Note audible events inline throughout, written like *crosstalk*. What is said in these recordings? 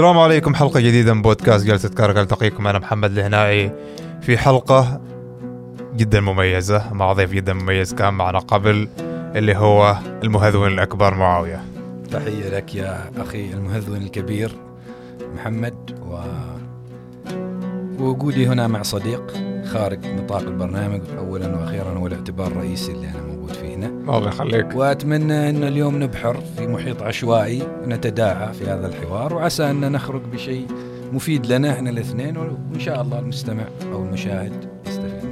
السلام عليكم حلقة جديدة من بودكاست جلسة كارك التقيكم أنا محمد الهنائي في حلقة جدا مميزة مع ضيف جدا مميز كان معنا قبل اللي هو المهذون الأكبر معاوية. تحية لك يا أخي المهذون الكبير محمد و وجودي هنا مع صديق خارج نطاق البرنامج أولا وأخيرا هو الاعتبار الرئيسي اللي أنا موجود فيه هنا. الله يخليك. وأتمنى أن اليوم نبحر في محيط عشوائي ونتداعى في هذا الحوار وعسى أن نخرج بشيء مفيد لنا إحنا الاثنين وإن شاء الله المستمع أو المشاهد.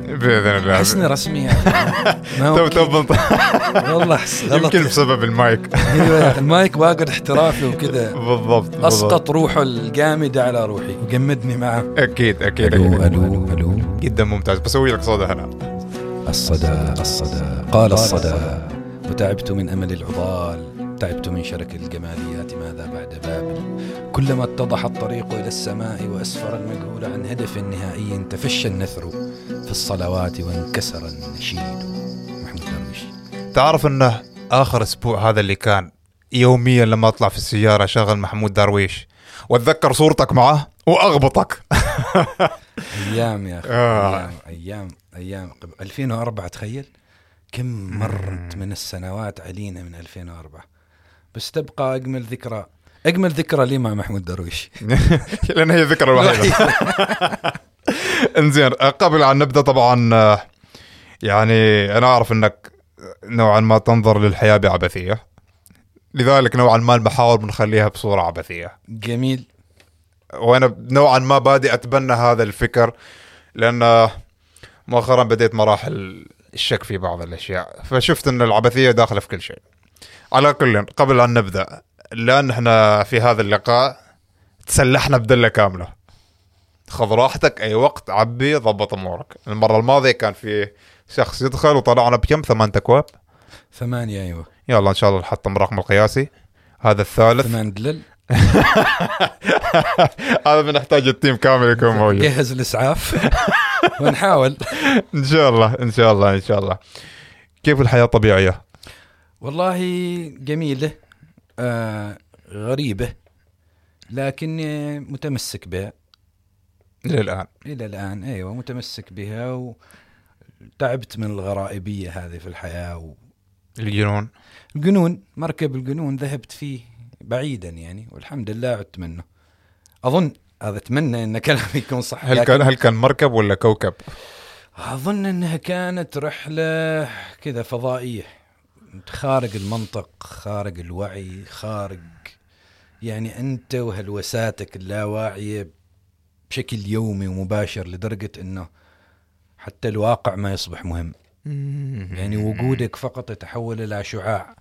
بإذن الله. أحسني رسمي *laughs* تو هو تو والله *laughs* يمكن بسبب المايك. *laughs* أيوه المايك واقد احترافي وكذا. بالضبط. أسقط روحه الجامدة على روحي. وجمدني معه. أكيد أكيد ألو. ألو ألو. جدا ممتاز. بسوي لك صودا هنا. الصدى الصدى. قال الصدى. وتعبت من أمل العضال. تعبت من شرك الجماليات. ماذا بعد بابل كلما اتضح الطريق إلى السماء وأسفر المجهول عن هدف نهائي تفشى النثر في الصلوات وانكسر النشيد. محمود درويش. تعرف أنه آخر أسبوع هذا اللي كان يوميا لما أطلع في السيارة اشغل محمود درويش. وأتذكر صورتك معه وأغبطك. *laughs* أيام يا أخي آه. أيام أيام أيام. قبل 2004 تخيل؟ كم مرت من السنوات علينا من 2004 بس تبقى أجمل ذكرى أجمل ذكرى لي مع محمود درويش. *laughs* لأن هي الذكرى الوحيده *laughs* *laughs* إنزين قبل أن نبدأ طبعا آه، يعني أنا أعرف إنك نوعا ما تنظر للحياة بعبثية. لذلك نوعا ما المحاور بنخليها بصورة عبثية. جميل. وأنا نوعا ما بادئ أتبنى هذا الفكر لأن مؤخرا بديت مراحل الشك في بعض الأشياء فشفت إن العبثية داخلة في كل شيء. على كل قبل أن نبدأ لأن إحنا في هذا اللقاء تسلحنا بدلة كاملة. خذ راحتك أي وقت عبي ضبط أمورك. المرة الماضية كان في شخص يدخل وطلعنا بكم؟ ثمان أكواب. ثمانية أيوه. يلا إن شاء الله نحطم الرقم القياسي. هذا الثالث. ثمان دلل. *laughs* هذا بنحتاج التيم كامل يكون موجود. جهز الإسعاف *laughs* ونحاول. إن شاء الله إن شاء الله إن شاء الله. كيف الحياة الطبيعية؟ والله جميلة آه غريبة لكني متمسك بها. للان إلى الآن أيوة متمسك بها وتعبت من الغرائبية هذه في الحياة الجنون. والجنون مركب الجنون ذهبت فيه. بعيدا يعني والحمد لله عدت منه أظن هذا أتمنى أن كلامي يكون صح هل كان هل كان مركب ولا كوكب؟ أظن أنها كانت رحلة كذا فضائية. خارج المنطق خارج الوعي خارج يعني أنت وهلوساتك اللاواعية بشكل يومي ومباشر لدرجة أنه حتى الواقع ما يصبح مهم. يعني وجودك فقط يتحول إلى شعاع.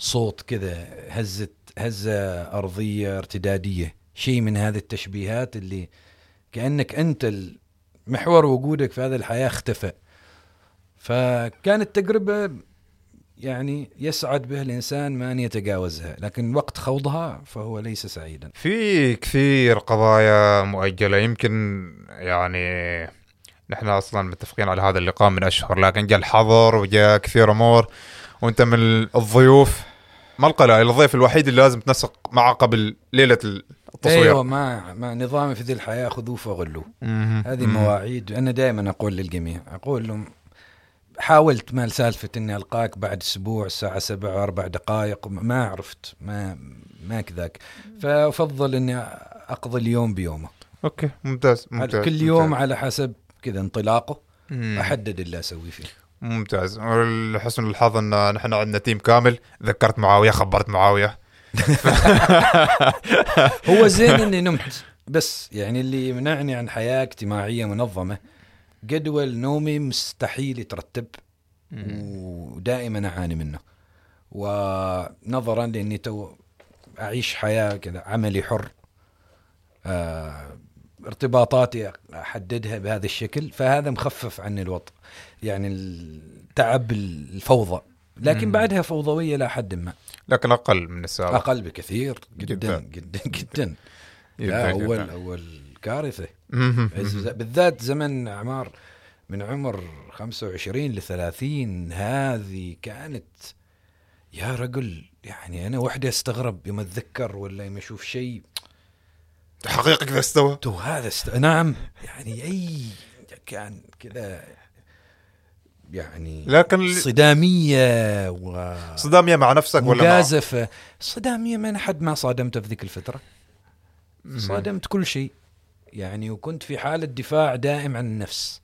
صوت كذا هزة هزة أرضية ارتدادية. شيء من هذه التشبيهات اللي كأنك أنت محور وجودك في هذه الحياة اختفى. فكانت تجربة يعني يسعد بها الإنسان ما أن يتجاوزها لكن وقت خوضها فهو ليس سعيدا. في كثير قضايا مؤجلة. يمكن يعني نحن أصلا متفقين على هذا اللقاء من أشهر لكن جاء الحظر وجاء كثير أمور وأنت من الضيوف ما القلائل الضيف الوحيد اللي لازم تنسق معه قبل ليلة التصوير أيوة ما, ما نظامي في ذي الحياة خذوه فغلوه. هذه. مواعيد أنا دائما أقول للجميع أقول لهم حاولت مال سالفة إني ألقاك بعد أسبوع الساعة سبع وأربع دقائق ما عرفت ما ما كذاك فأفضل إني أقضي اليوم بيومه أوكي ممتاز ممتاز كل يوم ممتاز. على حسب كذا انطلاقه مم. أحدد اللي أسوي فيه ممتاز. ولحسن الحظ إن نحن عندنا تيم كامل. ذكرت معاوية خبرت معاوية. *laughs* هو *laughs* زين إني نمت. بس يعني اللي يمنعني عن حياة اجتماعية منظمة جدول نومي مستحيل يترتب ودائما أعاني منه. ونظرا لإني تو أعيش حياة كذا عملي حر. آه ارتباطاتي أحددها بهذا الشكل فهذا مخفف عني الوطء يعني التعب الفوضى لكن مم. بعدها فوضوية إلى حد ما لكن أقل من السابق أقل بكثير جدا جداً. جدا جدا *laughs* لا اول جداً. أول كارثة. بالذات زمن اعمار من عمر 25 ل 30 هذه كانت يا رجل يعني أنا وحدي أستغرب يوم أتذكر ولا يوم أشوف شيء حقيقة كذا استوى؟ تو هذا است... نعم. يعني أي كان كذا يعني لكن صدامية و صدامية مع نفسك ولا مع مجازفة. صدامية من حد ما صادمته في ذيك الفترة. صادمت كل شيء. يعني وكنت في حالة دفاع دائم عن النفس.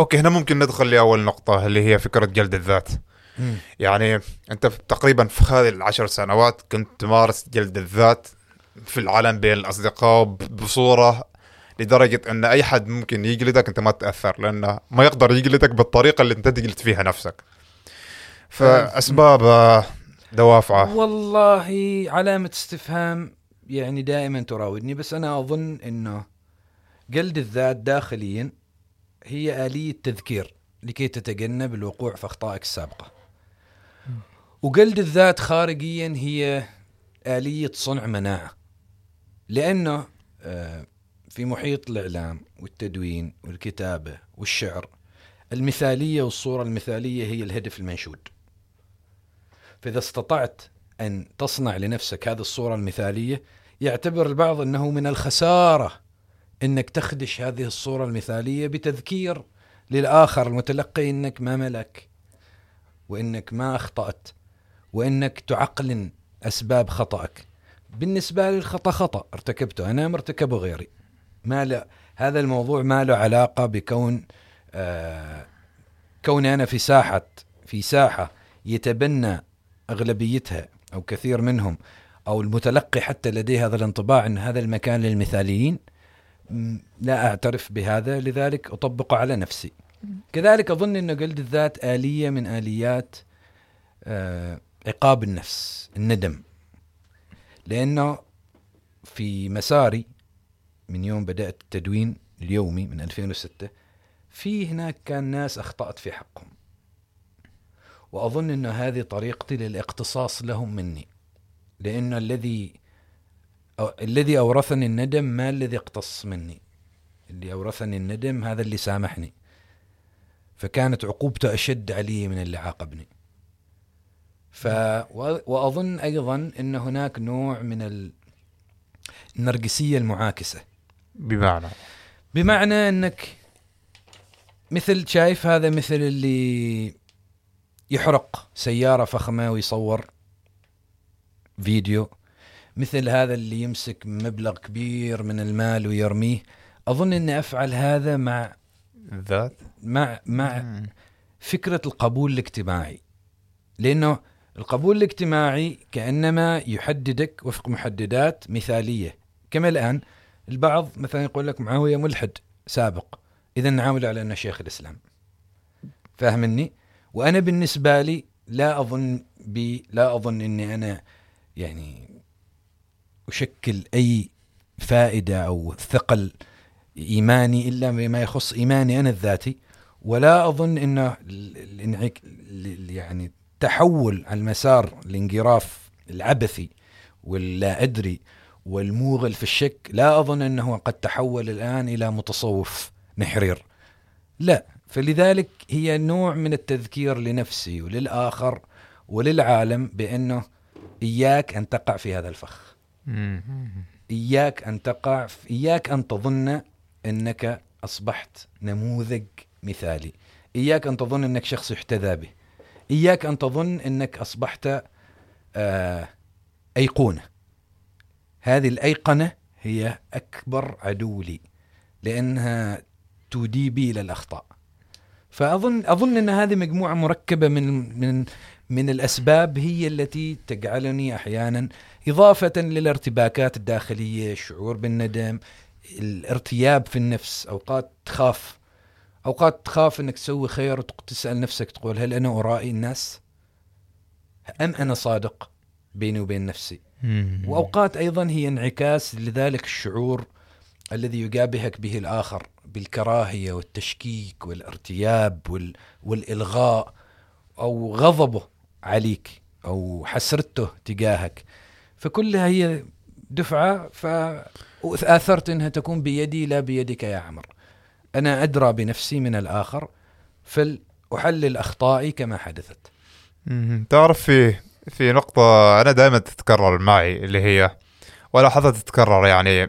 okay هنا ممكن ندخل لأول نقطة اللي هي فكرة جلد الذات. يعني أنت تقريبا في هذه العشر سنوات كنت تمارس جلد الذات في العالم بين الأصدقاء ب- بصورة لدرجة أن أي حد ممكن يجلدك أنت ما تتأثر لأنه ما يقدر يجلدك بالطريقة اللي أنت تجلد فيها نفسك. فأسباب دوافعه. والله علامة استفهام يعني دائما تراودني بس أنا أظن أنه جلد الذات داخليا هي آلية تذكير لكي تتجنب الوقوع في أخطائك السابقة. وجلد الذات خارجيا هي آلية صنع مناعة. لأنه آه، في محيط الإعلام والتدوين والكتابة والشعر المثالية والصورة المثالية هي الهدف المنشود. فإذا استطعت أن تصنع لنفسك هذه الصورة المثالية يعتبر البعض أنه من الخسارة أنك تخدش هذه الصورة المثالية بتذكير للآخر المتلقي أنك ما ملك وأنك ما أخطأت وأنك تعقلن أسباب خطأك. بالنسبة لي الخطأ خطأ ارتكبته. أنا مرتكبه غيري. ما له هذا الموضوع ما له علاقة بكون آه كوني أنا في ساحة في ساحة يتبنى أغلبيتها أو كثير منهم أو المتلقي حتى لديه هذا الانطباع أن هذا المكان للمثاليين لا أعترف بهذا لذلك أطبقه على نفسي. كذلك أظن أن جلد الذات آلية من آليات آه عقاب النفس الندم. لأنه في مساري من يوم بدأت التدوين اليومي من 2006 في هناك كان ناس أخطأت في حقهم. وأظن أن هذه طريقتي للإقتصاص لهم مني. لأن الذي أو الذي أورثني الندم ما الذي اقتص مني. اللي أورثني الندم هذا اللي سامحني. فكانت عقوبته أشد علي من اللي عاقبني. ف و- وأظن أيضا أن هناك نوع من ال- النرجسية المعاكسة. بمعنى؟ بمعنى إنك مثل شايف هذا مثل اللي يحرق سيارة فخمة ويصور فيديو مثل هذا اللي يمسك مبلغ كبير من المال ويرميه. أظن إني أفعل هذا مع الذات مع مع فكرة القبول الاجتماعي. لأنه القبول الاجتماعي كأنما يحددك وفق محددات مثالية. كما الآن البعض مثلا يقول لك معاوية ملحد سابق. إذا نعامله على أنه شيخ الإسلام. فاهمني؟ وأنا بالنسبة لي لا أظن بي لا أظن أني أنا يعني أشكل أي فائدة أو ثقل إيماني إلا بما يخص إيماني أنا الذاتي. ولا أظن إنه يعني تحول عن مسار الانجراف العبثي واللا أدري والموغل في الشك لا أظن أنه قد تحول الآن إلى متصوف نحرير لا فلذلك هي نوع من التذكير لنفسي وللآخر وللعالم بأنه إياك أن تقع في هذا الفخ. إياك أن تقع في إياك أن تظن أنك أصبحت نموذج مثالي. إياك أن تظن أنك شخص يحتذى به. إياك أن تظن إنك أصبحت آه أيقونة. هذه الأيقنة هي أكبر عدو لي لأنها تودي بي إلى الأخطاء. فأظن أظن إن هذه مجموعة مركبة من من من الأسباب هي التي تجعلني أحيانا إضافة للارتباكات الداخلية الشعور بالندم الارتياب في النفس أوقات تخاف أوقات تخاف إنك تسوي خير وتسال نفسك تقول هل أنا أرائي الناس؟ أم أنا صادق بيني وبين نفسي؟ وأوقات أيضا هي انعكاس لذلك الشعور الذي يجابهك به الآخر بالكراهية والتشكيك والارتياب وال... والإلغاء أو غضبه عليك أو حسرته تجاهك. فكلها هي دفعة فاثرت إنها تكون بيدي لا بيدك يا عمر أنا أدرى بنفسي من الآخر فاحلل أخطائي كما حدثت. تعرف في في نقطة أنا دائما تتكرر معي اللي هي ولاحظها تتكرر يعني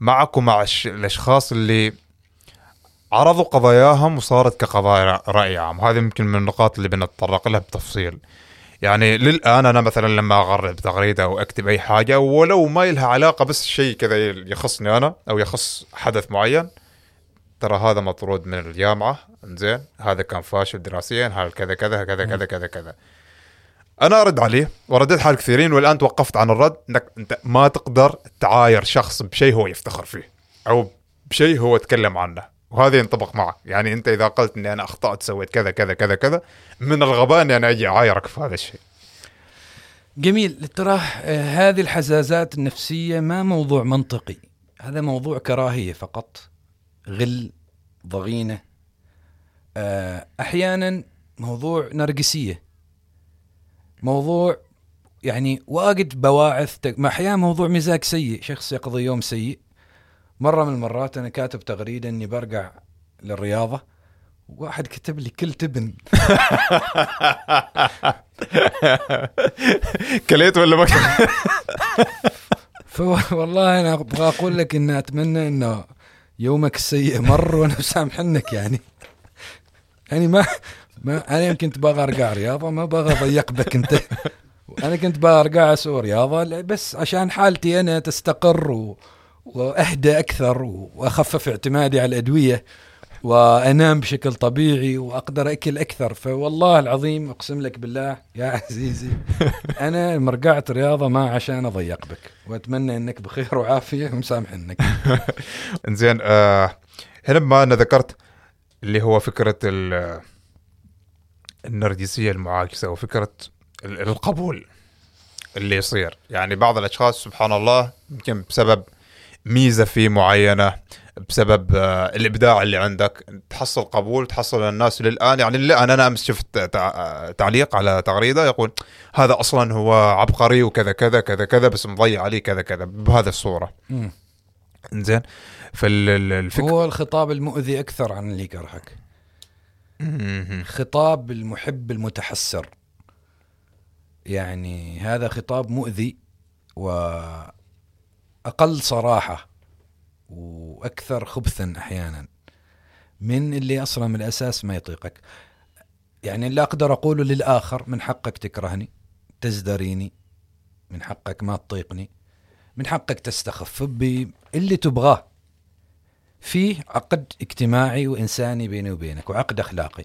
معك ومع الأشخاص اللي عرضوا قضاياهم وصارت كقضايا رأي عام. هذه يمكن من النقاط اللي بنتطرق لها بتفصيل. يعني للآن أنا مثلا لما اغرد تغريدة أو أكتب أي حاجة ولو ما لها علاقة بس شيء كذا يخصني أنا أو يخص حدث معين ترى هذا مطرود من الجامعة زين هذا كان فاشل دراسيا هذا كذا كذا كذا كذا كذا كذا. أنا أرد عليه ورديت حال كثيرين والآن توقفت عن الرد إنك أنت ما تقدر تعاير شخص بشيء هو يفتخر فيه أو بشيء هو تكلم عنه وهذا ينطبق معك يعني أنت إذا قلت إني أنا أخطأت سويت كذا كذا كذا كذا من الغباء إني أنا أجي أعايرك في هذا الشيء. جميل. ترى آه، هذه الحزازات النفسية ما موضوع منطقي هذا موضوع كراهية فقط. غل ضغينة. آه، أحيانا موضوع نرجسية. موضوع يعني واجد بواعث ما أحيانا موضوع مزاج سيء شخص يقضي يوم سيء. مرة من المرات أنا كاتب تغريدة إني برجع للرياضة واحد كتب لي كل تبن. *laughs* كليت ولا ما *laughs* فوالله أنا أبغى أقول لك ان أتمنى إنه يومك السيء مر وأنا *laughs* مسامحنك يعني. يعني ما ما أنا يمكن تبغى ارجع رياضة ما بغى أضيق بك أنت. أنا كنت بغى ارجع أسوي رياضة بس عشان حالتي أنا تستقر و... واهدى أكثر وأخفف اعتمادي على الأدوية. وانام بشكل طبيعي وأقدر أكل أكثر. فوالله العظيم أقسم لك بالله يا عزيزي *laughs* أنا لما رجعت رياضة ما عشان أضيق بك. وأتمنى إنك بخير وعافية ومسامحنك *laughs* إنزين آه هنا ما أنا ذكرت اللي هو فكرة ال- النرجسية المعاكسة وفكرة ال- القبول اللي يصير. يعني بعض الأشخاص سبحان الله يمكن بسبب ميزة فيه معينة بسبب آه الإبداع اللي عندك. تحصل قبول تحصل الناس. للآن يعني الان أنا أمس شفت تع- تعليق على تغريدة يقول هذا أصلا هو عبقري وكذا كذا كذا كذا بس مضيع عليه كذا كذا بهذه الصورة. إنزين. فالفكرة هو الخطاب المؤذي أكثر عن اللي يكرهك. خطاب المحب المتحسر. يعني هذا خطاب مؤذي واقل صراحة. وأكثر خبثا أحيانا. من اللي أصلا من الأساس ما يطيقك. يعني اللي أقدر اقوله للآخر من حقك تكرهني تزدريني من حقك ما تطيقني من حقك تستخف بي اللي تبغاه. فيه عقد اجتماعي وإنساني بيني وبينك وعقد أخلاقي.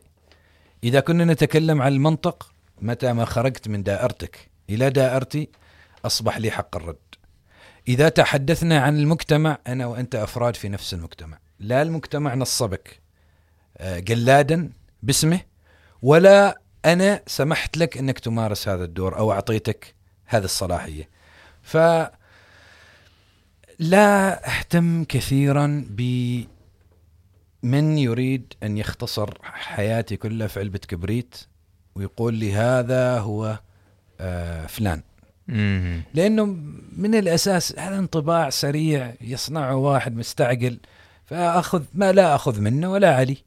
إذا كنا نتكلم عن المنطق متى ما خرجت من دائرتك إلى دائرتي أصبح لي حق الرد. إذا تحدثنا عن المجتمع أنا وأنت أفراد في نفس المجتمع لا المجتمع نصبك آه، جلادا باسمه ولا أنا سمحت لك أنك تمارس هذا الدور أو أعطيتك هذه الصلاحية ف لا أهتم كثيرا بمن يريد أن يختصر حياتي كلها في علبة كبريت ويقول لي هذا هو آه، فلان. لأنه من الأساس هذا انطباع سريع يصنعه واحد مستعجل فأخذ ما لا أخذ منه ولا علي.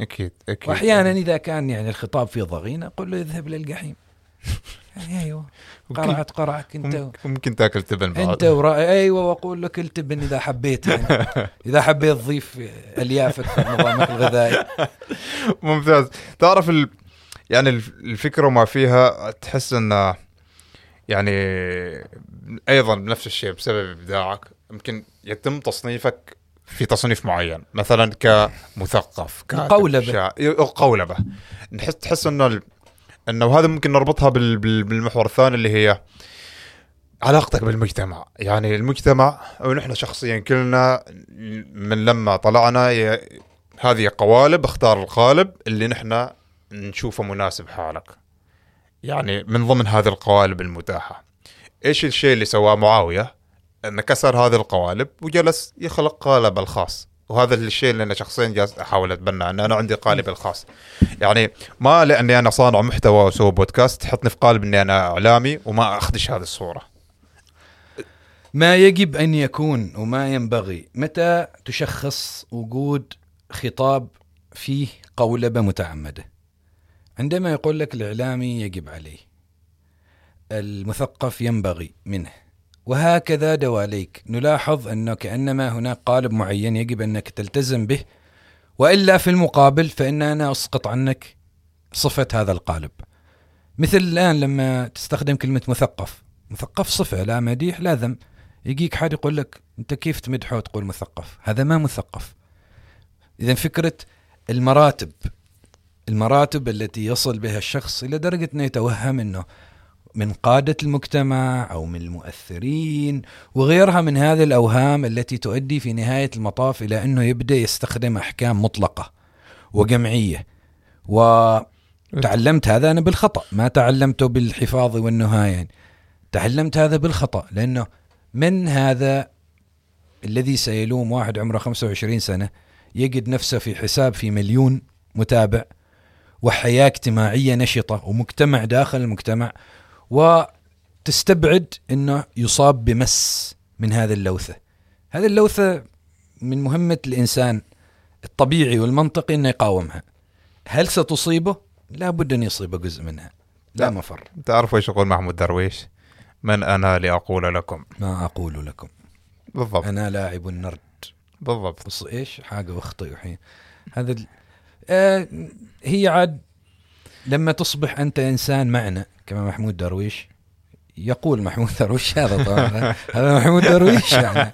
أكيد أكيد. واحيانا إذا كان يعني الخطاب فيه ضغين أقول له اذهب للجحيم. يعني أيوه. *laughs* قرعت قرعك أنت ممكن, ممكن تأكل تبن بعد أنت ورا أيوه وأقول لك التبن إذا حبيت يعني. *laughs* إذا حبيت تضيف أليافك في نظامك الغذائي *laughs* ممتاز. تعرف ال... يعني الف- الفكرة وما فيها تحس انه يعني أيضا بنفس الشيء بسبب إبداعك يمكن يتم تصنيفك في تصنيف معين مثلا كمثقف. شاعر- قولبة نحس تحس إنه. إنه هذا ممكن نربطها بال... بال... بالمحور الثاني اللي هي علاقتك بالمجتمع يعني المجتمع ونحن شخصيا كلنا من لما طلعنا. هذه قوالب اختار القالب اللي نحن نشوفه مناسب حالك يعني من ضمن هذه القوالب المتاحة. إيش الشيء اللي سواه معاوية؟ انه كسر هذه القوالب وجلس يخلق قالب الخاص. وهذا الشيء اللي أنا شخصيا جالس أحاول أتبناه أن أنا عندي قالبي الخاص. يعني ما لأني أنا صانع محتوى وأسوي بودكاست تحطني في قالب إني أنا إعلامي وما أخدش هذه الصورة. ما يجب أن يكون وما ينبغي متى تشخص وجود خطاب فيه قولبة متعمدة؟ عندما يقول لك الإعلامي يجب عليه المثقف ينبغي منه وهكذا دواليك. نلاحظ أنه كأنما هناك قالب معين يجب أنك تلتزم به وإلا في المقابل فإن أنا أسقط عنك صفة هذا القالب. مثل الآن لما تستخدم كلمة مثقف مثقف صفة لا مديح لا ذم يجيك حد يقول لك أنت كيف تمدحه وتقول مثقف؟ هذا ما مثقف. إذا فكرة المراتب المراتب التي يصل بها الشخص إلى درجة أنه يتوهم أنه من قادة المجتمع أو من المؤثرين وغيرها من هذه الأوهام التي تؤدي في نهاية المطاف إلى أنه يبدأ يستخدم أحكام مطلقة وجمعية وتعلمت هذا أنا بالخطأ ما تعلمته بالحفاظ والنهاية يعني. تعلمت هذا بالخطأ لأنه من هذا الذي سيلوم واحد عمره 25 سنة يجد نفسه في حساب في مليون متابع وحياة اجتماعية نشطة ومجتمع داخل المجتمع وتستبعد إنه يصاب بمس من هذه اللوثة. هذه اللوثة من مهمة الإنسان الطبيعي والمنطقي إنه يقاومها. هل ستصيبه؟ لا بد أن يصيب جزء منها. لا, لا. مفر. تعرف إيش يقول محمود درويش؟ من أنا لأقول لكم. ما أقول لكم. بالضبط. أنا لاعب النرد. بالضبط. بص إيش؟ حاجة اخطئ الحين. هذا. آه هي عاد لما تصبح أنت إنسان معنا كما محمود درويش يقول محمود درويش هذا طبعا هذا محمود درويش يعني.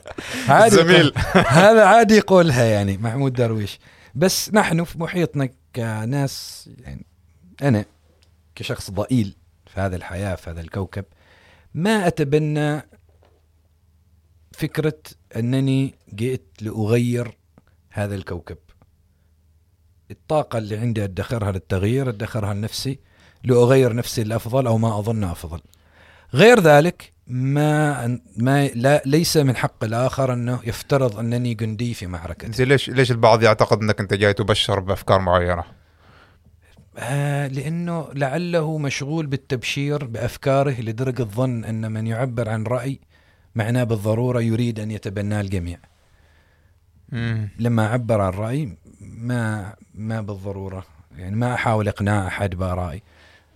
عادي زميل. هذا عادي يقولها يعني محمود درويش. بس نحن في محيطنا كناس يعني أنا كشخص ضئيل في هذه الحياة في هذا الكوكب ما أتبنى فكرة أنني جئت لأغير هذا الكوكب. الطاقة اللي عندي أدخرها للتغيير أدخرها لنفسي لأغير نفسي الافضل أو ما اظن أفضل غير ذلك ما ما لا ليس من حق الآخر أنه يفترض أنني جندي في معركة انت ليش ليش البعض يعتقد أنك أنت جاي تبشر بأفكار معينة؟ آه لأنه لعله مشغول بالتبشير بأفكاره لدرجة ظن أن من يعبر عن رأي معناه بالضرورة يريد أن يتبناه الجميع مم. لما عبر عن رأي ما ما بالضرورة. يعني ما أحاول إقناع أحد بآرائي.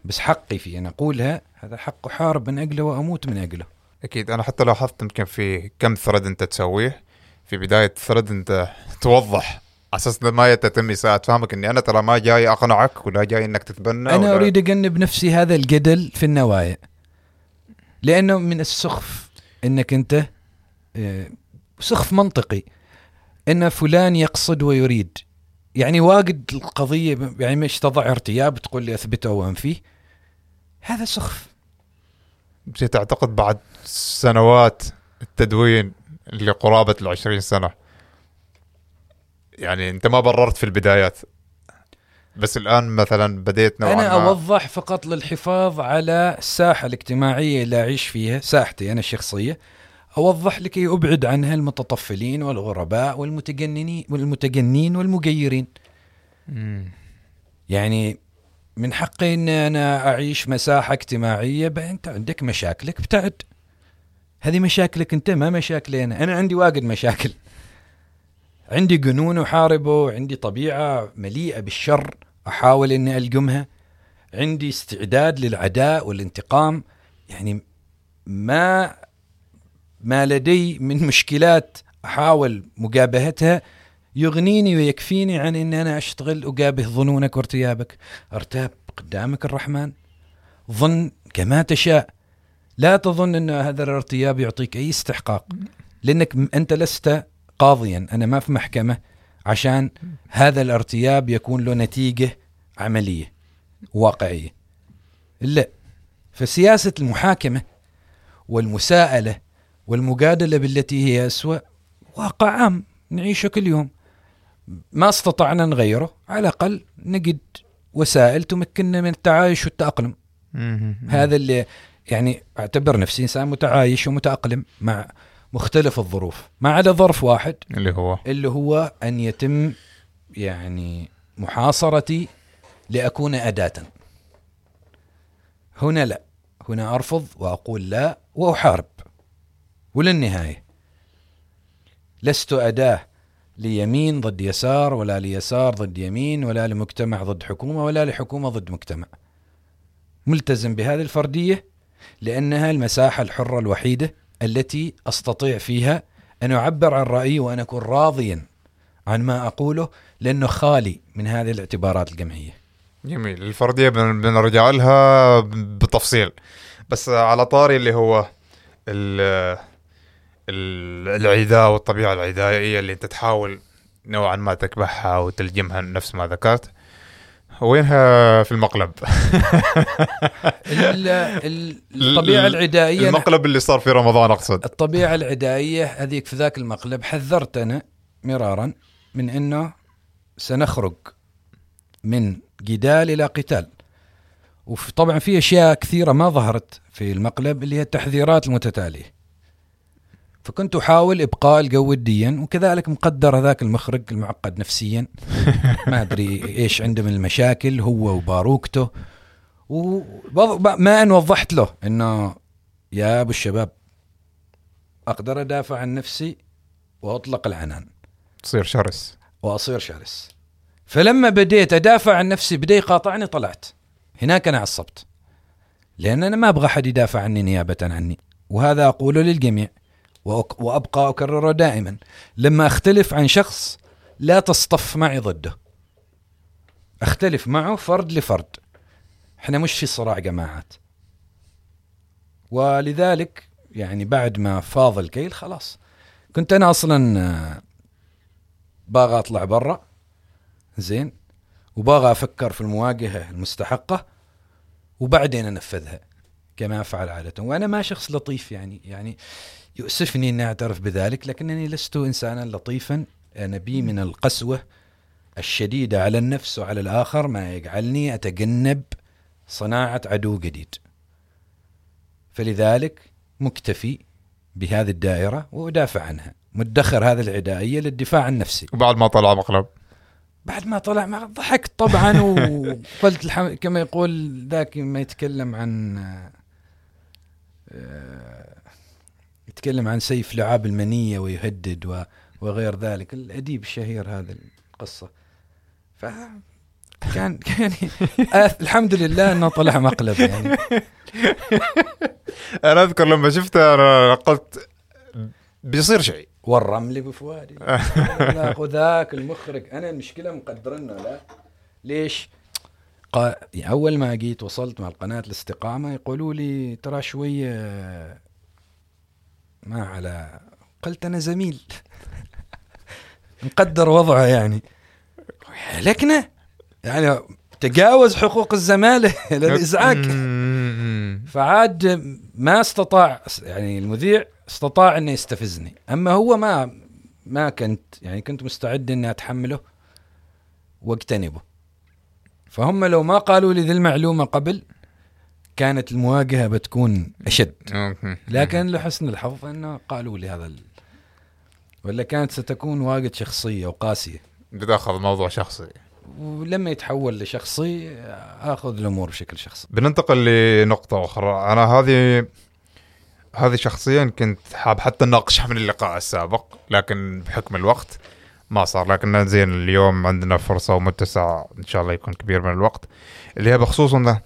بس حقي في أن أقولها هذا حق احارب من أجله وأموت من أجله. أكيد. أنا حتى لاحظت يمكن في كم ثرد أنت تسويه. في بداية ثرد أنت توضح على أساس ما يتم إساءة. فهمك إني أنا ترى ما جاي أقنعك ولا جاي إنك تتبنى أنا ولا- أريد أجنب نفسي هذا الجدل في النوايا. لأنه من السخف إنك أنت آه، سخف منطقي. إن فلان يقصد ويريد. يعني واجد القضية يعني مش تضع ارتياب تقول لي اثبته وانفيه هذا سخف. تعتقد بعد سنوات التدوين اللي قرابة العشرين سنة يعني أنت ما بررت في البدايات بس الآن مثلا بديت نوعا أنا أوضح فقط للحفاظ على الساحة الاجتماعية اللي أعيش فيها ساحتي أنا الشخصيه أوضح لكي أبعد عنها المتطفلين والغرباء والمتجننين والمتجنين والمجيرين. مم. يعني من حقي إن أنا أعيش مساحة اجتماعية بقى أنت عندك مشاكلك ابتعد. هذه مشاكلك أنت ما مشاكلي أنا. أنا عندي واجد مشاكل. عندي جنون أحاربه عندي طبيعة مليئة بالشر أحاول إني ألجمها. عندي استعداد للعداء والانتقام. يعني ما ما لدي من مشكلات أحاول مجابهتها يغنيني ويكفيني عن إن أنا أشتغل أجابه ظنونك وارتيابك. أرتاب قدامك الرحمن. ظن كما تشاء. لا تظن إن هذا الارتياب يعطيك أي استحقاق لأنك م- أنت لست قاضيا. أنا ما في محكمة عشان هذا الارتياب يكون له نتيجة عملية واقعية. لا. فسياسة المحاكمة والمساءلة والمجادله بالتي هي أسوأ واقع عام نعيشه كل يوم. ما استطعنا نغيره على الأقل نجد وسائل تمكننا من التعايش والتأقلم. مم. هذا اللي يعني أعتبر نفسي إنسان متعايش ومتأقلم مع مختلف الظروف ما عدا ظرف واحد. اللي هو؟ اللي هو أن يتم يعني محاصرتي لأكون أداة. هنا لا هنا أرفض وأقول لا وأحارب. وللنهايه لست أداة ليمين ضد يسار ولا ليسار ضد يمين ولا لمجتمع ضد حكومة ولا لحكومة ضد مجتمع. ملتزم بهذه الفردية لأنها المساحة الحرة الوحيدة التي أستطيع فيها أن أعبر عن رأيي وأن أكون راضيا عن ما أقوله لأنه خالي من هذه الاعتبارات الجمعيه. جميل. الفردية بن- بنرجع لها بتفصيل. بس على طاري اللي هو العداء والطبيعة العدائيه اللي انت تحاول نوعا ما تكبحها وتلجمها نفس ما ذكرت. وينها في المقلب؟ ال- ال- الطبيعة العدائيه المقلب اللي صار في رمضان أقصد. الطبيعة العدائيه هذيك في ذاك المقلب حذرت أنا مرارا من إنه سنخرج من جدال إلى قتال. وطبعا في أشياء كثيرة ما ظهرت في المقلب اللي هي التحذيرات المتتالية. فكنت أحاول إبقاء الجو وديا وكذلك مقدر هذاك المخرج المعقد نفسيا. *laughs* ما أدري إيش عنده من المشاكل هو وباروكته. وما أن وضحت له إنه يا أبو الشباب أقدر أدافع عن نفسي وأطلق العنان. تصير شرس. وأصير شرس. فلما بديت أدافع عن نفسي بدا يقاطعني طلعت. هناك أنا عصبت. لأن أنا ما أبغى أحد يدافع عني نيابة عني وهذا أقوله للجميع. وأبقى اكرره دائما. لما أختلف عن شخص لا تصطف معي ضده. أختلف معه فرد لفرد. إحنا مش في صراع جماعات. ولذلك يعني بعد ما فاض الكيل خلاص. كنت أنا أصلا آه، باغى أطلع برا. زين. وباغى أفكر في المواجهة المستحقة. وبعدين أنفذها كما أفعل عادة. وأنا ما شخص لطيف يعني. يعني يؤسفني إني أعترف بذلك لكنني لست إنسانا لطيفا. أنا بي من القسوة الشديدة على النفس وعلى الآخر ما يجعلني أتجنب صناعة عدو جديد. فلذلك مكتفي بهذه الدائرة وأدافع عنها. مدخر هذه العدائية للدفاع عن نفسي وبعد ما طلع مقلب. بعد ما طلع ما ضحكت طبعا *laughs* وقلت الحم... كما يقول ذاك ما يتكلم عن آه، يتكلم عن سيف لعاب المنية ويهدد. وغير ذلك. الأديب الشهير هذا القصة. ف كان *laughs* آه، الحمد لله إنه طلع مقلب يعني. *laughs* أنا أذكر لما شفته أنا قلت بيصير شيء. والرمل بفؤادي لا، *laughs* وذاك المخرج. أنا المشكلة مقدرنه لا. ليش؟ قا... يعني أول ما جيت وصلت مع القناة الاستقامة يقولوا لي ترى شوية ما على قلت أنا زميل. *laughs* مقدر وضعه يعني. لكنه يعني تجاوز حقوق الزمالة *laughs* للازعاج مم. فعاد ما استطاع يعني المذيع استطاع انه يستفزني. أما هو ما ما كنت يعني كنت مستعد أني أتحمله وأجتنبه. فهم لو ما قالوا لي ذي المعلومة قبل كانت المواجهة بتكون أشد. لكن لحسن الحظ إنه قالوا لي هذا ال... ولا كانت ستكون واجد شخصية وقاسية. بتأخذ الموضوع شخصي. ولما يتحول لشخصي آخذ الأمور بشكل شخصي. بننتقل لنقطة أخرى. أنا هذه هذه شخصيا كنت حاب حتى نناقشها من اللقاء السابق لكن بحكم الوقت ما صار. لكن زين اليوم عندنا فرصة ومتسع إن شاء الله يكون كبير من الوقت. اللي هي بخصوص إنه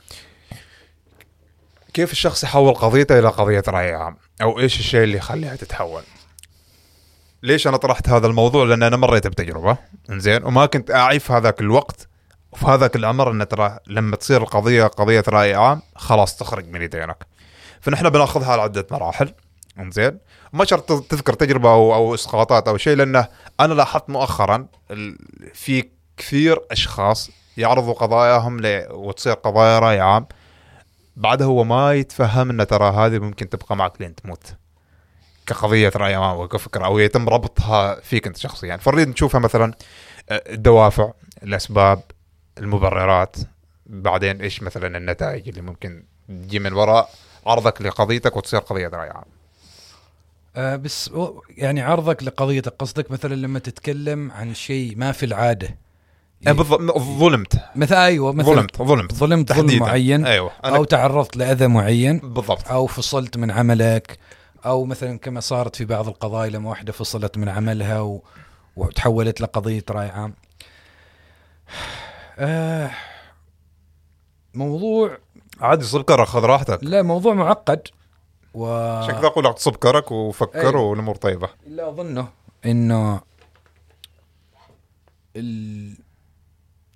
كيف الشخص يحول قضيته إلى قضية رأي عام؟ أو إيش الشيء اللي يخليها تتحول؟ ليش أنا طرحت هذا الموضوع؟ لأن أنا مريت بتجربة. إنزين وما كنت أعي في هذاك الوقت. وفي هذاك الأمر إن ترى لما تصير القضية قضية رأي عام خلاص تخرج من يدينك. فنحن بناخذها على عدة مراحل. إنزين ما شرط تذكر تجربة أو, أو إسقاطات أو شيء لأنه أنا لاحظت مؤخرا في كثير أشخاص يعرضوا قضاياهم. وتصير قضايا رأي عام. بعدها هو ما يتفهم ان ترى هذه ممكن تبقى معك لين تموت. كقضية رأي أو كفكره أو يتم ربطها فيك أنت شخصيا. فنريد نشوفها مثلا آه، الدوافع الأسباب المبررات. بعدين إيش مثلا النتائج اللي ممكن تجي من وراء عرضك لقضيتك وتصير قضية رأي عام؟ آه بس يعني عرضك لقضيتك قصدك مثلا لما تتكلم عن شيء ما في العادة. ظلمت. مثل أيوه مثلا ظلمت ظلمت. ظلمت ظلم. معين أيوه. أنا أو تعرضت لأذى معين بالضبط. أو فصلت من عملك أو مثلا كما صارت في بعض القضايا لما واحدة فصلت من عملها و... وتحولت لقضية رأي عام. آه موضوع عادي سكر خذ راحتك. لا موضوع معقد و عشان كذا أقول لك تصب كرك وفكر أيوة. والأمور طيبة. اللي أظنه إنه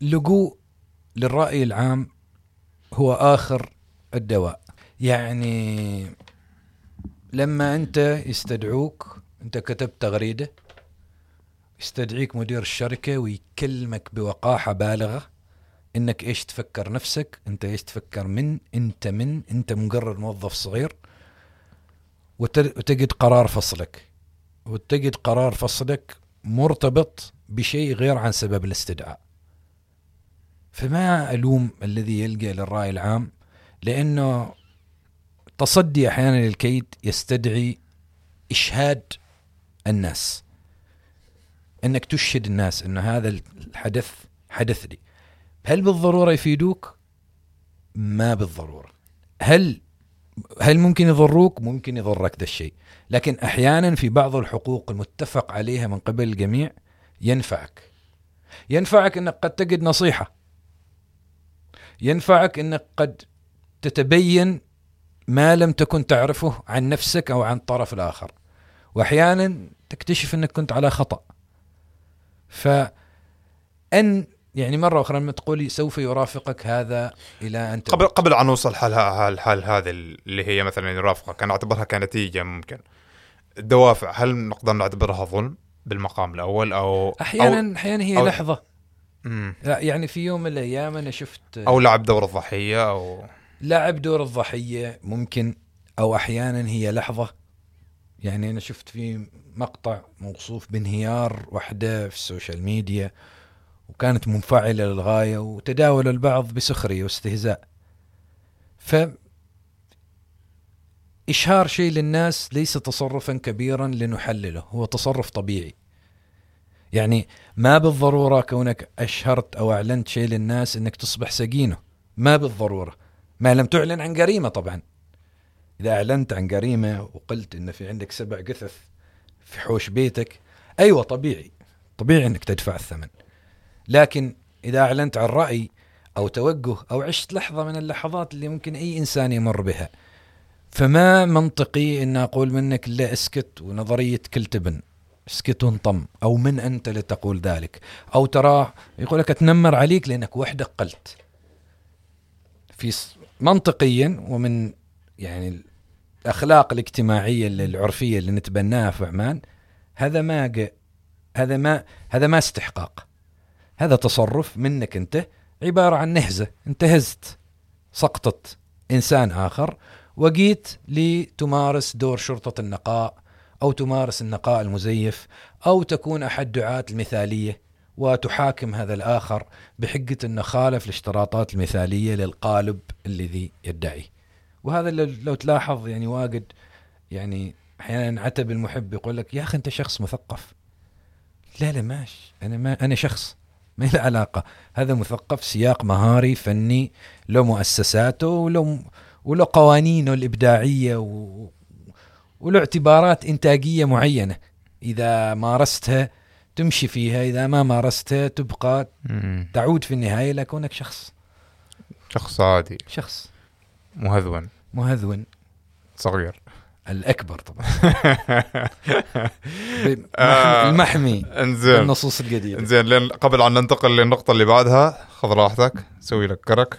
اللجوء للرأي العام هو آخر الدواء. يعني لما أنت يستدعوك أنت كتبت تغريدة يستدعيك مدير الشركة ويكلمك بوقاحة بالغة إنك إيش تفكر نفسك أنت إيش تفكر من أنت من أنت مقرر موظف صغير وت- وتجد قرار فصلك. وتجد قرار فصلك مرتبط بشيء غير عن سبب الاستدعاء. فما ألوم الذي يلجأ للرأي العام؟ لأنه تصدي أحيانا للكيد يستدعي إشهاد الناس. أنك تشهد الناس أن هذا الحدث حدث لي. هل بالضرورة يفيدوك؟ ما بالضرورة. هل هل ممكن يضروك؟ ممكن يضرك ذا الشيء. لكن أحيانا في بعض الحقوق المتفق عليها من قبل الجميع ينفعك. ينفعك إنك قد تجد نصيحة. ينفعك إنك قد تتبين ما لم تكن تعرفه عن نفسك أو عن الطرف الآخر. وأحيانا تكتشف إنك كنت على خطأ. فأن يعني مرة أخرى لما تقولي سوف يرافقك هذا إلى أن. قبل قبل أن نوصل حال الحال هذه اللي هي مثلا يرافقك أنا أعتبرها كنتيجة ممكن. الدوافع هل نقدر نعتبرها ظلم بالمقام الأول أو أحيانا أحيانا هي أو- لحظة. مم. لا يعني في يوم من الأيام أنا شفت أو لعب دور الضحية أو لعب دور الضحية ممكن أو أحيانا هي لحظة. يعني أنا شفت في مقطع موصوف بانهيار وحدة في ال social media وكانت منفعلة للغاية وتداول البعض بسخرية واستهزاء. ف إشهار شيء للناس ليس تصرفا كبيرا لنحلله هو تصرف طبيعي. يعني ما بالضرورة كونك أشهرت أو أعلنت شيء للناس إنك تصبح سجينة. ما بالضرورة. ما لم تعلن عن جريمة طبعا. إذا أعلنت عن جريمة وقلت إن في عندك سبع جثث في حوش بيتك أيوه طبيعي. طبيعي إنك تدفع الثمن. لكن إذا أعلنت عن رأي أو توجه أو عشت لحظة من اللحظات اللي ممكن أي إنسان يمر بها. فما منطقي إن أقول منك لا أسكت ونظرية كل تبن اسكت وانطم أو من أنت لتقول ذلك. أو تراه يقول لك أتنمر عليك لأنك وحدك قلت. في منطقيا ومن يعني الأخلاق الاجتماعية اللي- العرفية اللي نتبناها في عمان هذا ما هذا ما هذا ما استحقاق. هذا تصرف منك أنت عبارة عن نهزة. انتهزت سقطت إنسان آخر وجيت لتمارس دور شرطة النقاء أو تمارس النقاء المزيف أو تكون أحد دعاة المثالية وتحاكم هذا الآخر بحجه انه خالف الاشتراطات المثالية للقالب الذي يدعي. وهذا لو تلاحظ يعني واجد يعني أحيانا عتب المحب يقول لك يا أخي أنت شخص مثقف. لا لا ماشي أنا ما أنا شخص. ما له علاقة. هذا مثقف سياق مهاري فني له مؤسساته وله وله قوانينه الإبداعية و... وله اعتبارات إنتاجية معينة. إذا مارستها تمشي فيها إذا ما مارستها تبقى. تعود في النهاية لكونك شخص. شخص عادي. شخص. مهذون. مهذون. صغير. الأكبر طبعا. *laughs* ب- آه. المحمي إنزين. بالنصوص القديمة. إنزين لين قبل أن ننتقل للنقطة اللي بعدها خذ راحتك سوي لك كرك.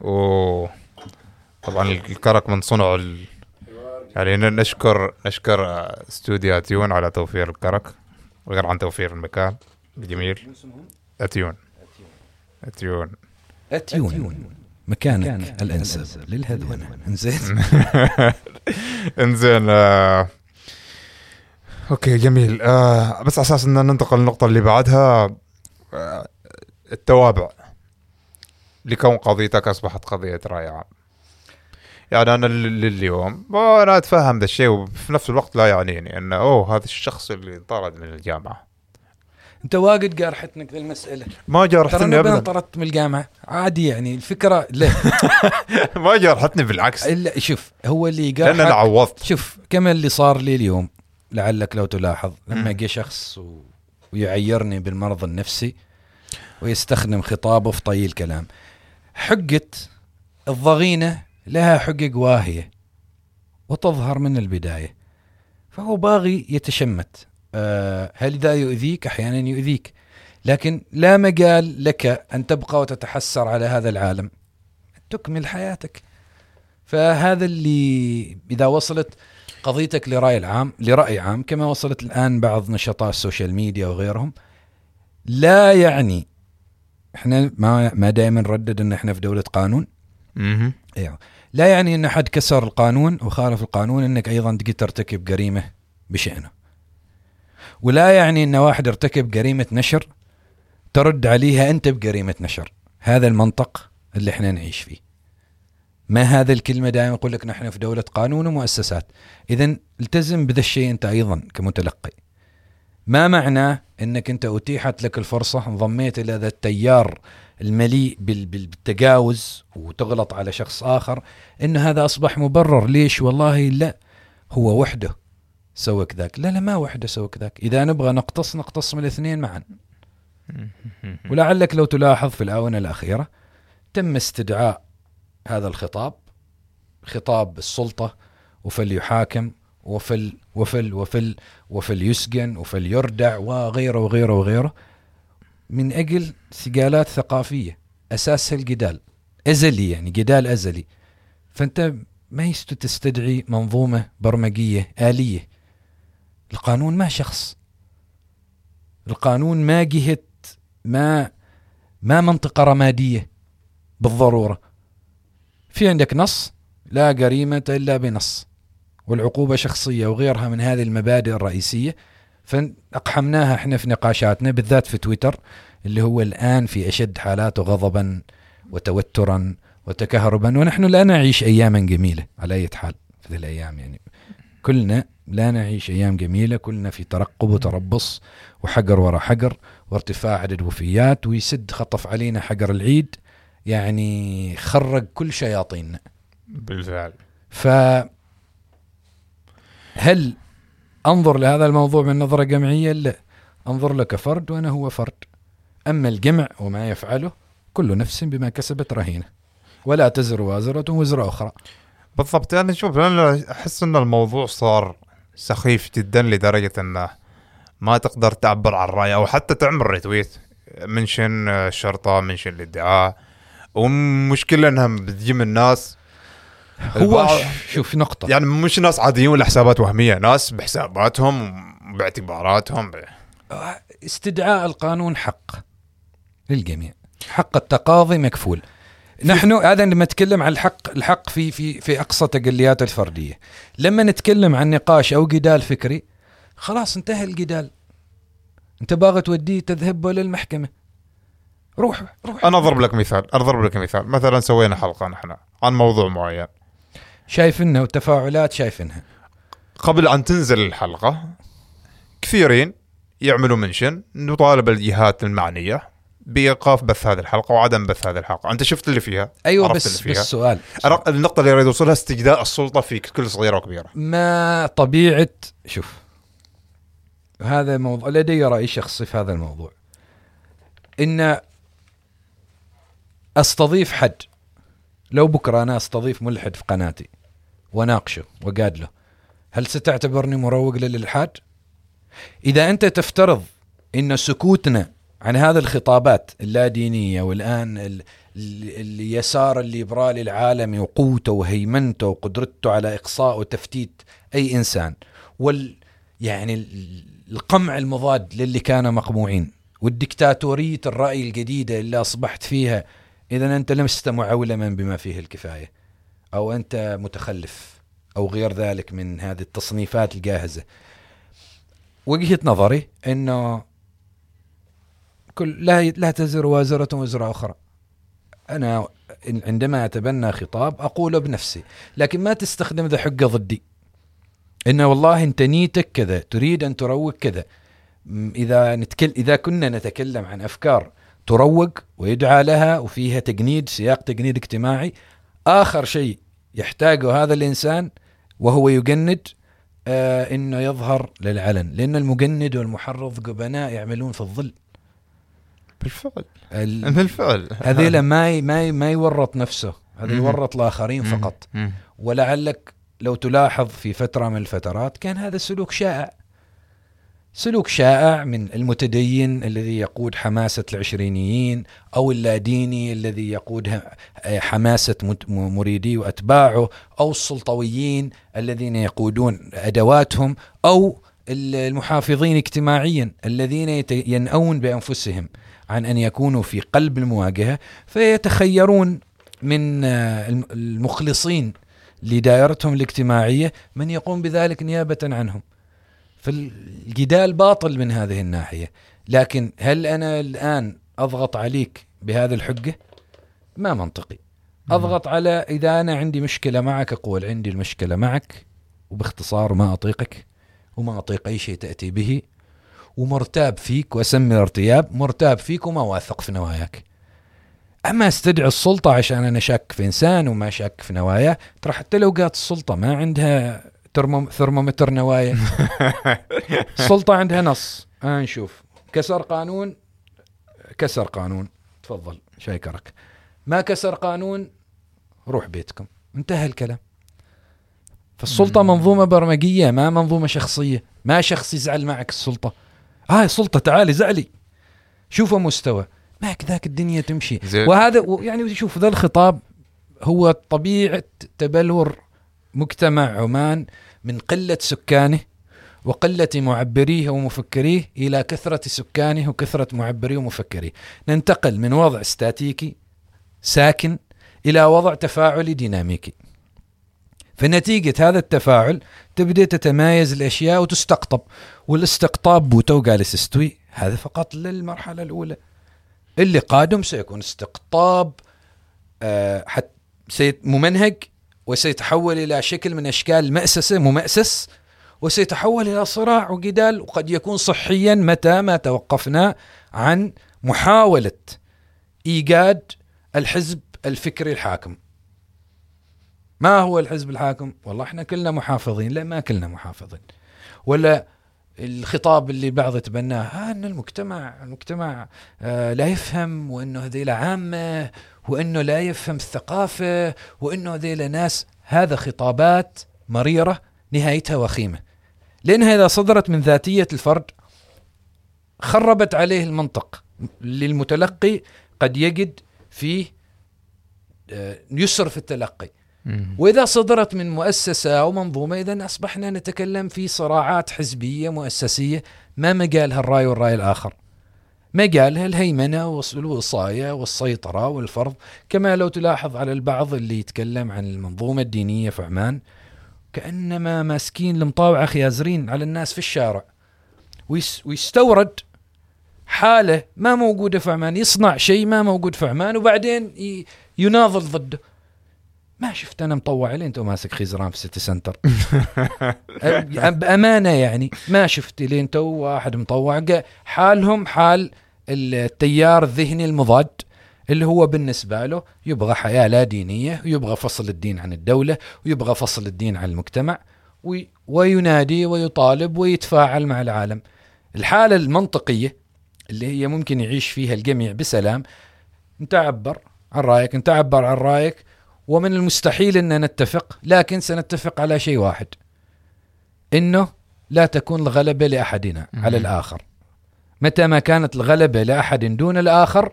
و طبعا الكرك من صنع ال... يعني نشكر نشكر آه، استوديو أتيون على توفير الكرك وغير عن توفير المكان. الجميل أتيون. أتيون. أتيون. مكانك الأنسب. للهذونه *laughs* إنزين. إنزين آه... okay جميل. آه... بس على أساس إن ننتقل للنقطة اللي بعدها آه... التوابع. لكون قضيتك أصبحت قضية رأي عام يعني أنا لليوم أنا أتفهم ذا الشيء وفي نفس الوقت لا يعنيني انه أوه هذا الشخص اللي طرد من الجامعة. أنت واجد قارحتنك ذي المسألة. ما جرحتني ابدا. طردت من الجامعة. عادي يعني الفكرة لا. *laughs* ما جرحتني بالعكس. إلا شوف هو اللي لأن أنا عوضت. شوف كما اللي صار لي اليوم لعلك لو تلاحظ لما. جه شخص و... ويعيرني بالمرض النفسي ويستخدم خطابه في طي الكلام حقة الضغينة لها حقق واهية وتظهر من البداية. فهو باغي يتشمت. آه، هل ذا يؤذيك؟ أحيانا يؤذيك. لكن لا مجال لك أن تبقى وتتحسر على هذا العالم. تكمل حياتك. فهذا اللي إذا وصلت قضيتك لرأي العام لرأي عام كما وصلت الآن بعض نشطاء ال social media وغيرهم لا يعني إحنا ما ما دائما نردد إن إحنا في دولة قانون. مهم. أيوه لا يعني إن أحد كسر القانون وخالف القانون إنك أيضا تقدر ترتكب جريمة بشأنه. ولا يعني إن واحد ارتكب جريمة نشر ترد عليها أنت بجريمة نشر. هذا المنطق اللي إحنا نعيش فيه. ما هذا الكلمة دائما يقول لك نحن في دولة قانون ومؤسسات. اذا التزم بذا الشيء أنت أيضا كمتلقي. ما معناه إنك أنت أتيحت لك الفرصة انضميت إلى ذا التيار المليء بال- بال- بالتجاوز وتغلط على شخص آخر إن هذا أصبح مبرر. ليش؟ والله لا هو وحده سوى كذاك لا لا ما وحده سوى كذاك إذا نبغى نقتص نقتص من الاثنين معا. *laughs* ولعلك لو تلاحظ في الآونة الأخيرة تم استدعاء هذا الخطاب خطاب السلطة وفليحاكم وفل وفل وفل وفليسجن وفليردع وغيره وغيره وغيره. من أجل سجالات ثقافية اساسها الجدال أزلي يعني جدال أزلي. فأنت ما يستو تستدعي منظومة برمجية آلية. القانون ما شخص. القانون ما جهة ما ما منطقة رمادية بالضرورة. في عندك نص لا جريمة إلا بنص والعقوبة شخصية وغيرها من هذه المبادئ الرئيسية. فاقحمناها إحنا في نقاشاتنا بالذات في تويتر اللي هو الآن في أشد حالاته غضبا وتوترا وتكهربا. ونحن لا نعيش اياما جميلة على أي حال في ذي الأيام يعني. كلنا لا نعيش أيام جميلة كلنا في ترقب وتربص وحجر ورا حجر وارتفاع عدد وفيات ويسد خطف علينا حجر العيد. يعني خرج كل شياطيننا. بالفعل. ف هل أنظر لهذا الموضوع من نظرة جمعية؟ لا أنظر له كفرد وأنا هو فرد. أما الجمع وما يفعله كل نفس بما كسبت رهينة. ولا تزر وازرة وزر أخرى. بالضبط أنا شوف أنا أحس إن الموضوع صار سخيف جدا لدرجة إنه ما تقدر تعبر عن الراي أو حتى تعمل retweet mention الشرطه mention الادعاء والمشكلة إنها بتجي من الناس هو شوف نقطة يعني مش ناس عاديين ولا حسابات وهمية ناس بحساباتهم باعتباراتهم ب... استدعاء القانون حق للجميع. حق التقاضي مكفول. نحن هذا لما نتكلم عن الحق الحق في في في أقصى تجلياته الفردية. لما نتكلم عن نقاش أو جدال فكري خلاص انتهى الجدال. انت باغي توديه تذهب للمحكمة. روح روح أنا أضرب لك مثال أنا أضرب لك مثال مثلا سوينا حلقة نحن عن موضوع معين شايفينها وتفاعلات شايفينها. قبل أن تنزل الحلقة كثيرين يعملوا منشن نطالب الجهات المعنية بإيقاف بث هذه الحلقة وعدم بث هذه الحلقة. أنت شفت اللي فيها؟ أيوه بس اللي بس فيها سؤال أنا النقطة اللي أريد أوصلها استجداء السلطة في كل صغيرة وكبيرة. ما طبيعة شوف هذا موضوع لدي رأي شخصي في هذا الموضوع. إن أستضيف حد لو بكرة أنا أستضيف ملحد في قناتي وناقشه وقادله هل ستعتبرني مروج للإلحاد؟ إذا أنت تفترض إن سكوتنا عن هذه الخطابات اللادينية والآن ال- ال- اليسار الليبرالي العالمي وقوته وهيمنته وقدرته على إقصاء وتفتيت أي إنسان وال يعني ال- القمع المضاد للي كانوا مقموعين والدكتاتورية الرأي الجديدة اللي أصبحت فيها اذا أنت لست معولما بما فيه الكفاية أو أنت متخلف أو غير ذلك من هذه التصنيفات الجاهزة. وجهة نظري إنه كل لا لا تزر وازرة وزر أخرى. أنا عندما أتبنى خطاب اقوله بنفسي لكن ما تستخدم ذا حقه ضدي. انه والله أنت نيتك كذا تريد أن تروج كذا. إذا نتكل إذا كنا نتكلم عن أفكار تروج ويدعى لها وفيها تجنيد سياق تجنيد اجتماعي. آخر شيء يحتاجه هذا الإنسان وهو يجند آه إنه يظهر للعلن لأن المجند والمحرض جبناء يعملون في الظل. بالفعل. ال- بالفعل. هذيلا *laughs* ما ي- ما ي- ما يورط نفسه. هذا. يورط الآخرين. فقط. ولعلك لو تلاحظ في فترة من الفترات كان هذا السلوك شائع. سلوك شائع من المتدين الذي يقود حماسة العشرينيين أو اللاديني الذي يقود حماسة مريدي وأتباعه أو السلطويين الذين يقودون أدواتهم أو المحافظين اجتماعيا الذين ينأون بأنفسهم عن أن يكونوا في قلب المواجهة فيتخيرون من المخلصين لدائرتهم الاجتماعية من يقوم بذلك نيابة عنهم. فالجدال باطل من هذه الناحية. لكن هل أنا الآن أضغط عليك بهذا الحجة؟ ما منطقي. أضغط على إذا أنا عندي مشكلة معك أقول عندي المشكلة معك وباختصار ما أطيقك وما أطيق أي شيء تأتي به ومرتاب فيك وأسمي الارتياب مرتاب فيك وما واثق في نواياك. أما أستدعي السلطة عشان أنا شاك في إنسان وما شاك في نواياه ترى حتى لو قالت السلطة ما عندها ثرمومتر نوايا. *laughs* السلطه عندها نص. آه نشوف. كسر قانون. كسر قانون. تفضل شاي كرك ما كسر قانون روح بيتكم. انتهى الكلام. فالسلطة منظومة برمجية ما منظومة شخصية. ما شخص يزعل معك السلطة. هاي آه السلطه تعالي زعلي. شوفوا مستوى. ما كذاك الدنيا تمشي. زي. وهذا يعني شوف ذا الخطاب هو طبيعة تبلور مجتمع عمان من قلة سكانه وقلة معبريه ومفكريه إلى كثرة سكانه وكثرة معبريه ومفكريه. ننتقل من وضع استاتيكي ساكن إلى وضع تفاعلي ديناميكي. فنتيجة هذا التفاعل تبدأ تتمايز الأشياء وتستقطب والاستقطاب بوتو جالس استوي. هذا فقط للمرحلة الأولى. اللي قادم سيكون استقطاب آه حت ممنهج وسيتحول إلى شكل من أشكال المأسسة ممأسس وسيتحول إلى صراع وجدال وقد يكون صحيا متى ما توقفنا عن محاولة إيجاد الحزب الفكري الحاكم. ما هو الحزب الحاكم؟ والله إحنا كلنا محافظين لا ما كلنا محافظين. ولا الخطاب اللي بعض يتبناه آه إن المجتمع المجتمع آه لا يفهم وإنه هذيل عامه وإنه لا يفهم الثقافة وإنه هذيل ناس هذا خطابات مريرة نهايتها وخيمة. لانها اذا صدرت من ذاتية الفرد خربت عليه المنطق. للمتلقي قد يجد فيه آه، يسر في التلقي. وإذا صدرت من مؤسسة أو منظومة إذا أصبحنا نتكلم في صراعات حزبية مؤسسية ما مجالها الراي والرأي الآخر. مجالها الهيمنة والوصايه والسيطرة والفرض. كما لو تلاحظ على البعض اللي يتكلم عن المنظومة الدينية في عمان كأنما ماسكين المطاوعة خيازرين على الناس في الشارع. ويستورد حالة ما موجودة في عمان يصنع شيء ما موجود في عمان وبعدين يناضل ضده. ما شفت أنا مطوع لي أنت ماسك خيزران في City Centre بامانه يعني. ما شفت لي أنت واحد مطوع. حالهم حال التيار الذهني المضاد اللي هو بالنسبة له يبغى حياة لا دينية ويبغى فصل الدين عن الدولة ويبغى فصل الدين عن المجتمع وينادي ويطالب ويتفاعل مع العالم. الحالة المنطقية اللي هي ممكن يعيش فيها الجميع بسلام انت عبر عن رأيك انت عبر عن رأيك ومن المستحيل إن نتفق لكن سنتفق على شيء واحد إنه لا تكون الغلبة لأحدنا على الآخر. متى ما كانت الغلبة لأحد دون الآخر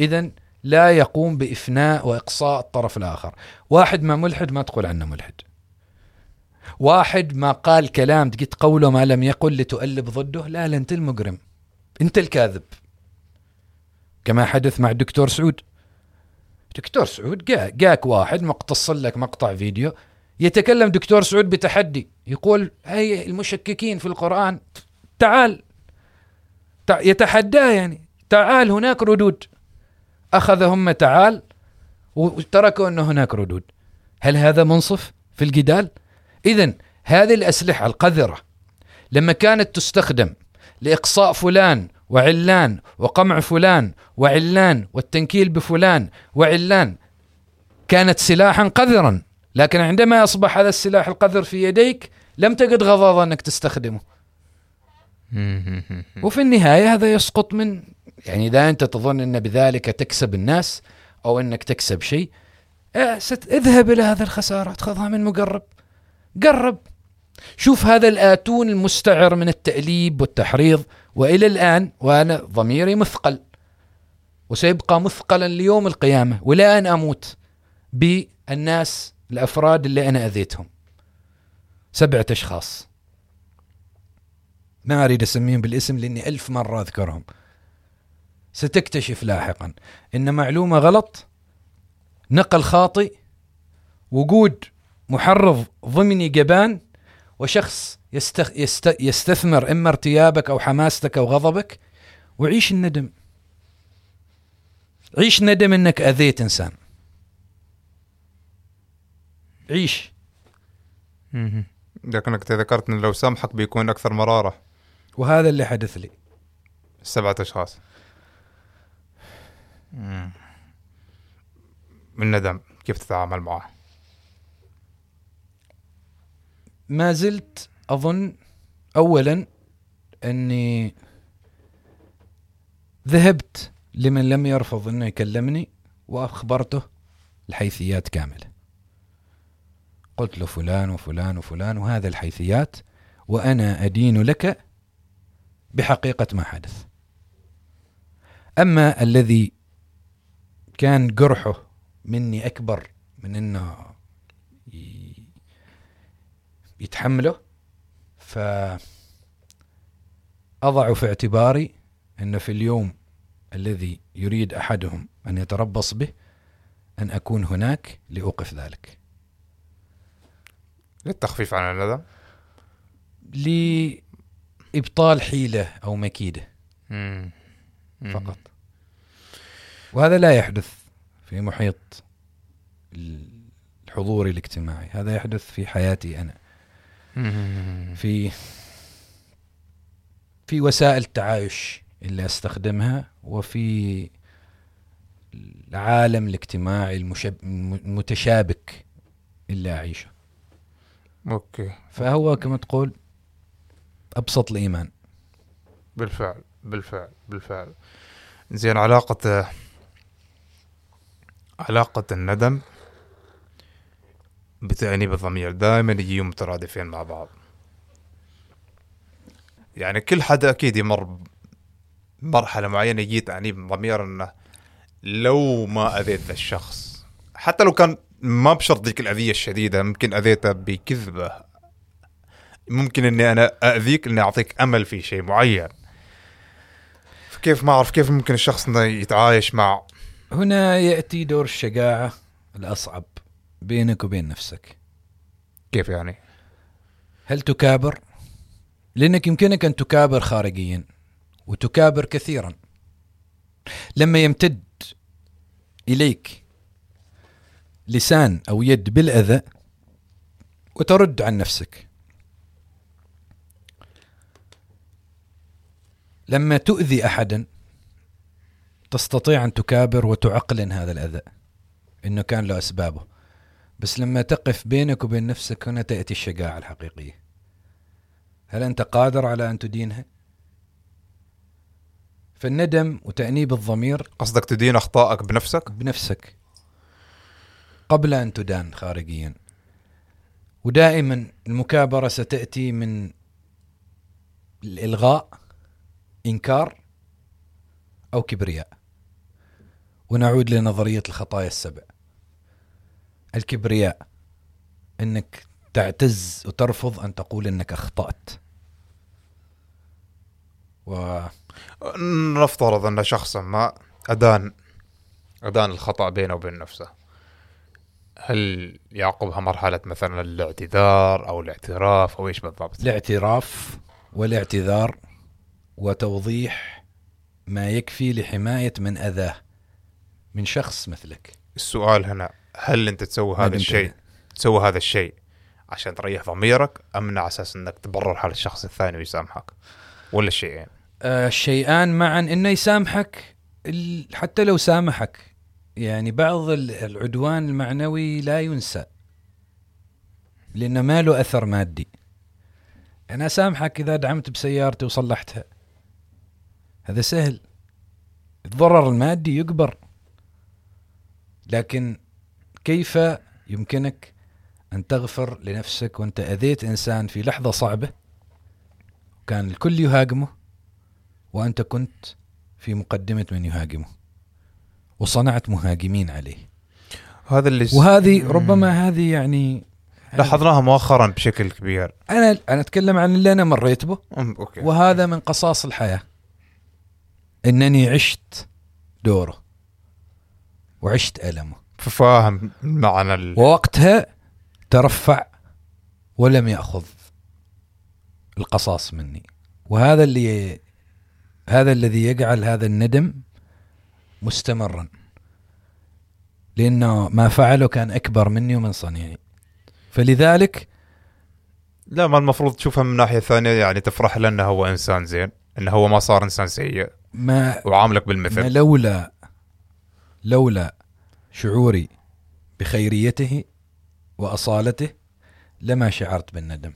اذا لا يقوم بإفناء وإقصاء الطرف الآخر. واحد ما ملحد ما تقول عنه ملحد. واحد ما قال كلام تقيت قوله ما لم يقل لتؤلب ضده لا لا أنت المجرم. أنت الكاذب. كما حدث مع الدكتور سعود. دكتور سعود جا جاك واحد مقتص لك مقطع فيديو يتكلم دكتور سعود بتحدي. يقول هي المشككين في القرآن تعال يتحداه يعني. تعال هناك ردود. أخذ هم تعال وتركوا أنه هناك ردود. هل هذا منصف في الجدال؟ إذا هذه الأسلحة القذرة لما كانت تستخدم لإقصاء فلان وعلان وقمع فلان وعلان والتنكيل بفلان وعلان كانت سلاحا قذرا. لكن عندما أصبح هذا السلاح القذر في يديك لم تجد غضاضة أنك تستخدمه. وفي النهاية هذا يسقط من يعني إذا أنت تظن أن بذلك تكسب الناس أو أنك تكسب شيء آه، اذهب إلى هذا الخسارة خذها من مقرب. قرب. شوف هذا الآتون المستعر من التأليب والتحريض وإلى الآن وأنا ضميري مثقل. وسيبقى مثقلا ليوم القيامة ولا أن أموت بالناس الأفراد اللي أنا أذيتهم. سبعة أشخاص. ما أريد أسميهم بالاسم لأني ألف مرة أذكرهم. ستكتشف لاحقا إن معلومة غلط نقل خاطئ وجود محرض ضمني جبان وشخص يستخ يست يستثمر إما ارتيابك أو حماستك أو غضبك وعيش الندم. عيش ندم إنك أذيت إنسان. عيش. لكنك ذكرت إن لو سامحك بيكون أكثر مرارة. وهذا اللي حدث لي. سبعة أشخاص. من ندم كيف تتعامل معه؟ ما زلت أظن اولا أني ذهبت لمن لم يرفض إنه يكلمني وأخبرته الحيثيات كاملة. قلت له فلان وفلان وفلان وهذا الحيثيات وأنا أدين لك بحقيقة ما حدث أما الذي كان جرحه مني أكبر من إنه يتحمله ف اضع في اعتباري انه في اليوم الذي يريد أحدهم أن يتربص به أن أكون هناك لأوقف ذلك. للتخفيف عن الندم؟ لابطال حيلة أو مكيدة. فقط. وهذا لا يحدث في محيط الحضور الاجتماعي، هذا يحدث في حياتي أنا. في في وسائل التعايش اللي أستخدمها وفي العالم الاجتماعي المشب... المتشابك اللي أعيشه أوكي فهو كما تقول أبسط الإيمان. بالفعل بالفعل بالفعل. زين علاقة علاقة الندم بتأنيب الضمير دائما يجيهم مترادفين مع بعض. يعني كل حدا أكيد يمر مرحله معينة يجي تأنيب ضمير إنه لو ما أذيت ذا الشخص حتى لو كان ما بشرط ذيك الأذية الشديدة ممكن أذيته بكذبة ممكن إني أنا اذيك اني أعطيك أمل في شيء معين. فكيف ما أعرف كيف ممكن الشخص إنه يتعايش مع هنا يأتي دور الشجاعة الأصعب بينك وبين نفسك. كيف يعني؟ هل تكابر؟ لأنك يمكنك أن تكابر خارجيا وتكابر كثيرا. لما يمتد إليك لسان أو يد بالأذى وترد عن نفسك. لما تؤذي احدا تستطيع أن تكابر وتعقلن هذا الأذى إنه كان له أسبابه. بس لما تقف بينك وبين نفسك هنا تأتي الشجاعة الحقيقية. هل أنت قادر على أن تدينها؟ فالندم وتأنيب الضمير قصدك تدين أخطائك بنفسك؟ بنفسك قبل أن تدان خارجيا. ودائما المكابرة ستأتي من الإلغاء إنكار أو كبرياء. ونعود لنظرية الخطايا السبع. الكبرياء أنك تعتز وترفض أن تقول أنك أخطأت. و نفترض أن شخصا ما أدان أدان الخطأ بينه وبين نفسه. هل يعقبها مرحلة مثلا الاعتذار أو الاعتراف أو إيش بالضبط؟ الاعتراف والاعتذار وتوضيح ما يكفي لحماية من أذاه من شخص مثلك. السؤال هنا هل أنت تسوي هذا الشيء تسوي هذا الشيء عشان تريح ضميرك أم على أساس إنك تبرر حال الشخص الثاني ويسامحك؟ ولا الشيئين؟ الشيئان آه، معا إنه يسامحك حتى لو سامحك. يعني بعض العدوان المعنوي لا ينسى لأنه ما له أثر مادي. أنا سامحك إذا دعمت بسيارتي وصلحتها. هذا سهل. الضرر المادي يكبر. لكن كيف يمكنك أن تغفر لنفسك وأنت أذيت إنسان في لحظة صعبة كان الكل يهاجمه وأنت كنت في مقدمة من يهاجمه وصنعت مهاجمين عليه؟ هذا اللي وهذه. ربما هذه يعني لاحظناها مؤخرا بشكل كبير. أنا أنا أتكلم عن اللي أنا مريت به. أم، أوكي. وهذا من قصاص الحياة. إنني عشت دوره وعشت ألمه. فاهم معنى ال... ووقتها ترفع ولم يأخذ القصاص مني. وهذا اللي هذا الذي يجعل هذا الندم مستمرا. لأنه ما فعله كان أكبر مني ومن صنيعي. فلذلك لا ما المفروض تشوفها من ناحية ثانية يعني تفرح له إنه هو إنسان زين إنه هو ما صار إنسان سيء. ما وعاملك ما بالمثل لولا لولا شعوري بخيريته وأصالته لما شعرت بالندم.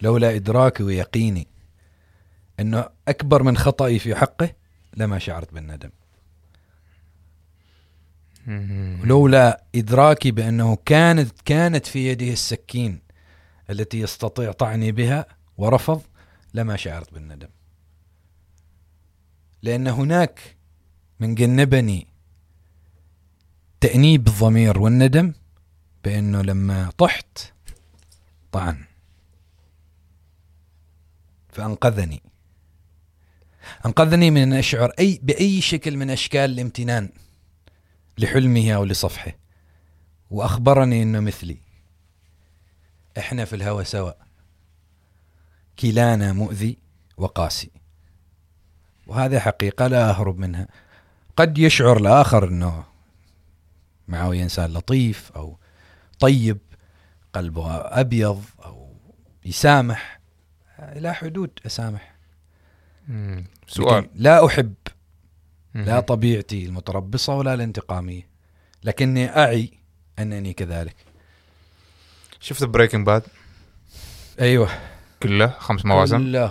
لولا إدراكي ويقيني أنه أكبر من خطأي في حقه لما شعرت بالندم. مم. ولولا إدراكي بأنه كانت كانت في يده السكين التي يستطيع طعني بها ورفض لما شعرت بالندم. لأن هناك من جنبني تأنيب الضمير والندم بأنه لما طحت طعن. فأنقذني. أنقذني من أن أشعر أي بأي شكل من أشكال الامتنان لحلمه أو لصفحه. وأخبرني أنه مثلي. إحنا في الهوى سوا. كلانا مؤذي وقاسي. وهذه حقيقة لا أهرب منها. قد يشعر الآخر أنه معاوية إنسان لطيف أو طيب قلبه أبيض أو يسامح إلى حدود أسامح. مم. سؤال. لا أحب مم. لا طبيعتي المتربصة ولا الانتقامية. لكني أعي أنني كذلك. شفت Breaking Bad أيوة. كله خمس مواسم؟ لا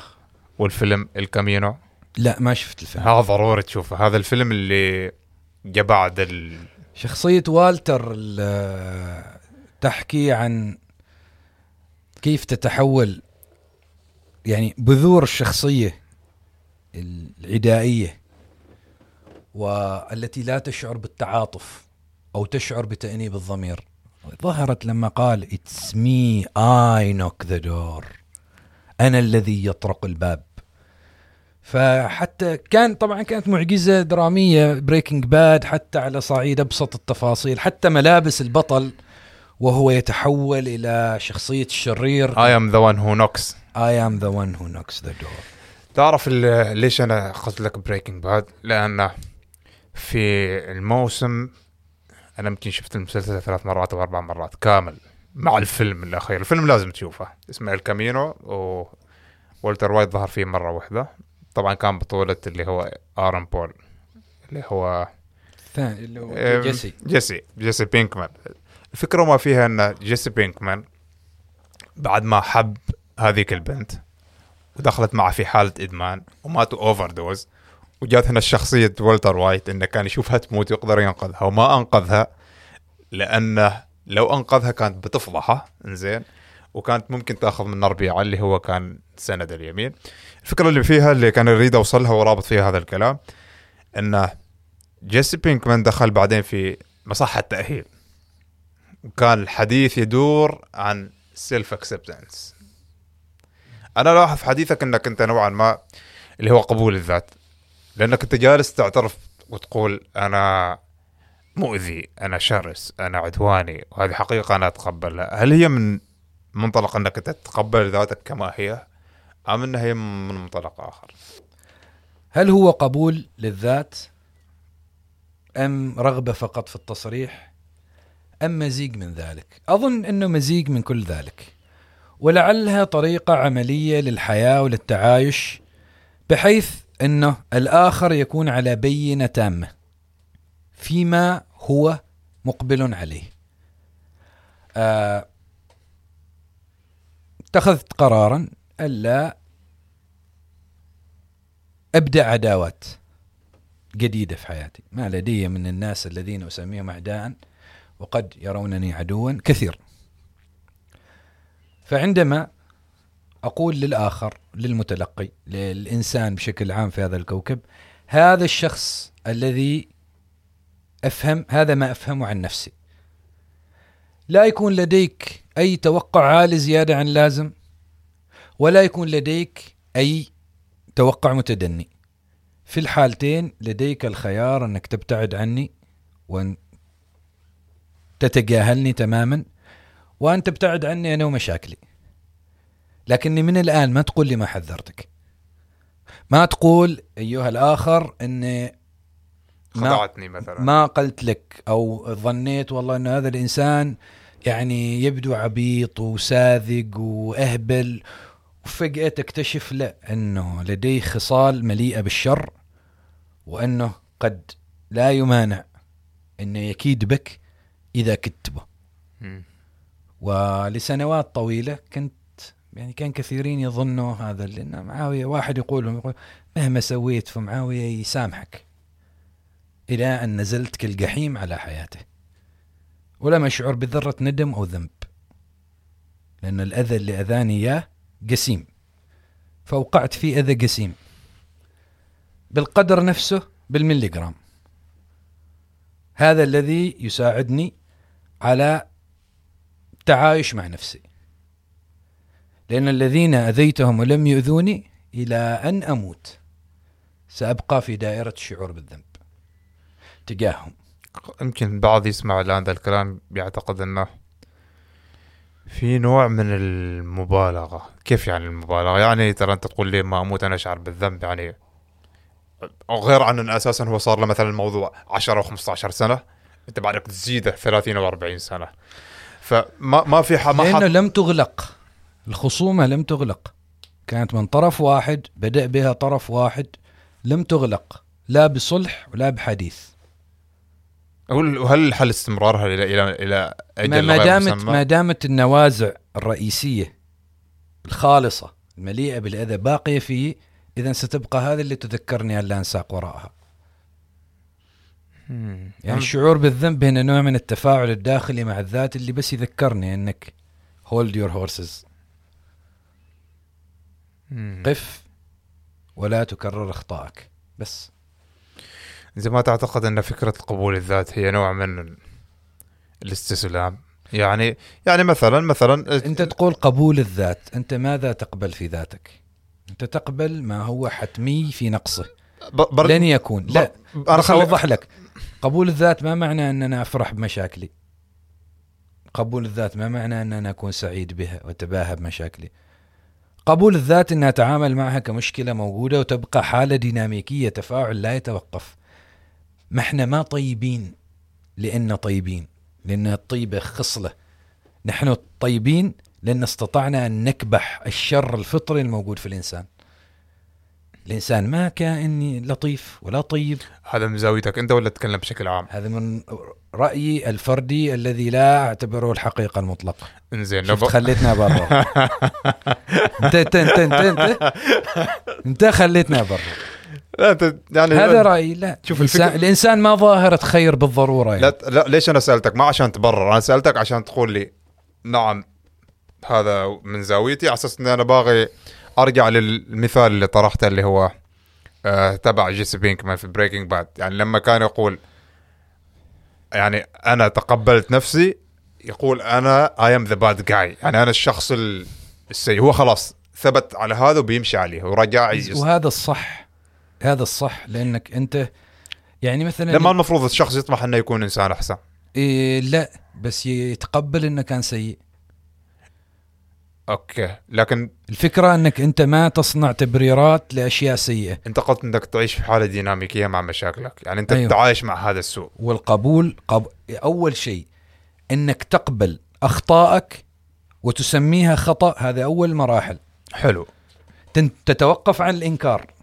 والفيلم El Camino. لا ما شفت الفيلم. هذا ضروري تشوفه. هذا الفيلم اللي جاء بعد ال... شخصية والتر ال- تحكي عن كيف تتحول يعني بذور الشخصية العدائية والتي لا تشعر بالتعاطف أو تشعر بتأنيب الضمير. ظهرت لما قال It's me I knock the door. أنا الذي يطرق الباب. فحتى كان طبعا كانت معجزة درامية Breaking Bad حتى على صعيد أبسط التفاصيل حتى ملابس البطل وهو يتحول إلى شخصية الشرير. I am the one who knocks. I am the one who knocks the door. تعرف ليش أنا اخذت لك Breaking Bad؟ لأن في الموسم أنا يمكن شفت المسلسل ثلاث مرات أو أربع مرات كامل مع الفيلم الأخير، الفيلم لازم تشوفه. اسمه El Camino وولتر وايت ظهر فيه مرة واحدة. طبعا كان بطولة اللي هو آرون بول اللي هو الثاني اللي هو جيسي. جيسي جيسي بينكمان. الفكرة ما فيها إن جيسي بينكمان بعد ما حب هذيك البنت ودخلت معه في حالة إدمان وماتوا overdose وجات هنا الشخصية والتر وايت إنه كان يشوفها تموت ويقدر ينقذها وما أنقذها لأنه لو أنقذها كانت بتفضحه إنزين وكانت ممكن تأخذ من ربيعة اللي هو كان سند اليمين. الفكرة اللي فيها اللي كان يريد اوصلها ورابط فيها هذا الكلام انه جيسي بينكمان دخل بعدين في مصحة تأهيل وكان الحديث يدور عن self acceptance أنا لاحظ حديثك إنك أنت نوعا ما اللي هو قبول الذات لأنك أنت جالس تعترف وتقول أنا مؤذي أنا شرس أنا عدواني وهذه حقيقة أنا أتقبلها. هل هي من منطلق إنك أنت تتقبل ذاتك كما هي؟ أم إنها هي من منطلق آخر؟ هل هو قبول للذات؟ أم رغبة فقط في التصريح؟ أم مزيج من ذلك؟ أظن أنه مزيج من كل ذلك. ولعلها طريقة عملية للحياة وللتعايش بحيث أنه الآخر يكون على بينة تامة فيما هو مقبل عليه. آه، اتخذت قرارا ألا أبدأ عداوات جديدة في حياتي. ما لدي من الناس الذين أسميهم أعداء وقد يرونني عدوا كثير. فعندما أقول للآخر للمتلقي للإنسان بشكل عام في هذا الكوكب هذا الشخص الذي أفهم هذا ما أفهمه عن نفسي. لا يكون لديك أي توقع عالي زيادة عن لازم ولا يكون لديك أي توقع متدني. في الحالتين لديك الخيار أنك تبتعد عني وأن تتجاهلني تماما وأن تبتعد عني أنا ومشاكلي. لكني من الآن ما تقول لي ما حذرتك. ما تقول أيها الآخر إني ما خدعتني مثلا. ما قلت لك أو ظنيت والله إن هذا الإنسان يعني يبدو عبيط وساذج وأهبل وفجأة تكتشف لا أنه لديه خصال مليئة بالشر وأنه قد لا يمانع انه يكيد بك إذا كدت به مم. ولسنوات طويلة كنت يعني كان كثيرين يظنوا هذا لأن معاوية واحد يقول يقول مهما سويت فمعاوية يسامحك إلى أن نزلت كالجحيم على حياته ولم أشعر بذرة ندم أو ذنب لأن الأذى اللي أذاني إياه جسيم فوقعت في أذى جسيم بالقدر نفسه بالمليغرام هذا الذي يساعدني على التعايش مع نفسي. لأن الذين أذيتهم ولم يؤذوني إلى أن أموت. سأبقى في دائرة الشعور بالذنب تجاههم. يمكن البعض يسمع الآن ذا الكلام بيعتقد أنه في نوع من المبالغة. كيف يعني المبالغة؟ يعني ترى أنت تقول لي ما أموت أنا أشعر بالذنب يعني أو غير عن أن أساسا هو صار له مثلا الموضوع 10 أو 15 سنة أنت بعدك تزيده 30 أو 40 سنة. فما ما في ما لأنه حط لم تغلق. الخصومة لم تغلق. كانت من طرف واحد بدأ بها طرف واحد لم تغلق. لا بصلح ولا بحديث. وهل الحل استمرارها إلى إلى إلى أجل ما دامت؟ ما دامت النوازع الرئيسية الخالصة المليئة بالأذى باقية فيه اذا ستبقى هذا اللي تذكرني الا أنساق وراءها. يعني الشعور بالذنب هنا نوع من التفاعل الداخلي مع الذات اللي بس يذكرني إنك هولد يور هورسز. قف ولا تكرر أخطائك بس زي ما تعتقد أن فكرة قبول الذات هي نوع من ال- الاستسلام يعني يعني مثلا مثلا أنت تقول قبول الذات أنت ماذا تقبل في ذاتك؟ أنت تقبل ما هو حتمي في نقصه. بر... لن يكون. لا أنا بس خلي... أوضح لك. قبول الذات ما معنى ان أنا أفرح بمشاكلي. قبول الذات ما معنى ان أنا اكون سعيد بها واتباهى بمشاكلي. قبول الذات ان اتعامل معها كمشكلة موجودة وتبقى حالة ديناميكية تفاعل لا يتوقف. ما إحنا ما طيبين لأن طيبين لأن الطيبة خصلة. نحن طيبين لأن استطعنا أن نكبح الشر الفطري الموجود في الإنسان. الإنسان ما كائن لطيف ولا طيب. هذا من زاويتك أنت ولا تتكلم بشكل عام؟ هذا من رأيي الفردي الذي لا أعتبره الحقيقة المطلقه إنزين لو. خليتنا برا. *laughs* انت انت انت انت, انت خليتنا برا. لا يعني هذا رأيي لا. شوف الفكرة- الانسان ما ظاهرة خير بالضرورة يعني. لا لا ليش أنا سألتك؟ ما عشان تبرر أنا سألتك عشان تقول لي نعم هذا من زاويتي على أساس إني أنا باغي أرجع للمثال اللي طرحته اللي هو آه تبع جيسي بينكمان في Breaking Bad يعني لما كان يقول يعني أنا تقبلت نفسي يقول أنا I am the bad guy يعني أنا الشخص ال- السيء. هو خلاص ثبت على هذا وبيمشي عليه ورجع وهذا الصح. هذا الصح لأنك أنت يعني مثلا لما المفروض الشخص يطمح إنه يكون إنسان أحسن. إيه لا بس يتقبل إنه كان سيء. أوكي لكن الفكرة إنك أنت ما تصنع تبريرات لأشياء سيئة. أنت قلت إنك تعيش في حالة ديناميكية مع مشاكلك. يعني أنت. أيوه. تتعايش مع هذا السوء. والقبول قب... أول شيء إنك تقبل أخطائك وتسميها خطأ هذا أول مراحل. حلو. تن- تتوقف عن الإنكار.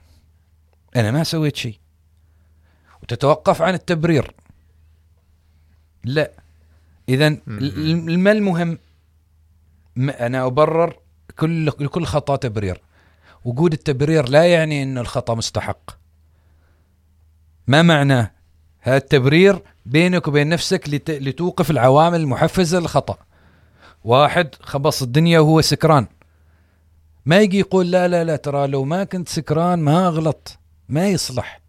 أنا ما سويت شيء. وتتوقف عن التبرير. لا. اذا ما المهم؟ أنا أبرر كل كل خطأ تبرير. وجود التبرير لا يعني إن الخطأ مستحق. ما معناه؟ هذا التبرير بينك وبين نفسك لت... لتوقف العوامل المحفزة للخطأ. واحد خبص الدنيا وهو سكران. ما يجي يقول لا لا لا ترى لو ما كنت سكران ما أغلط. ما يصلح.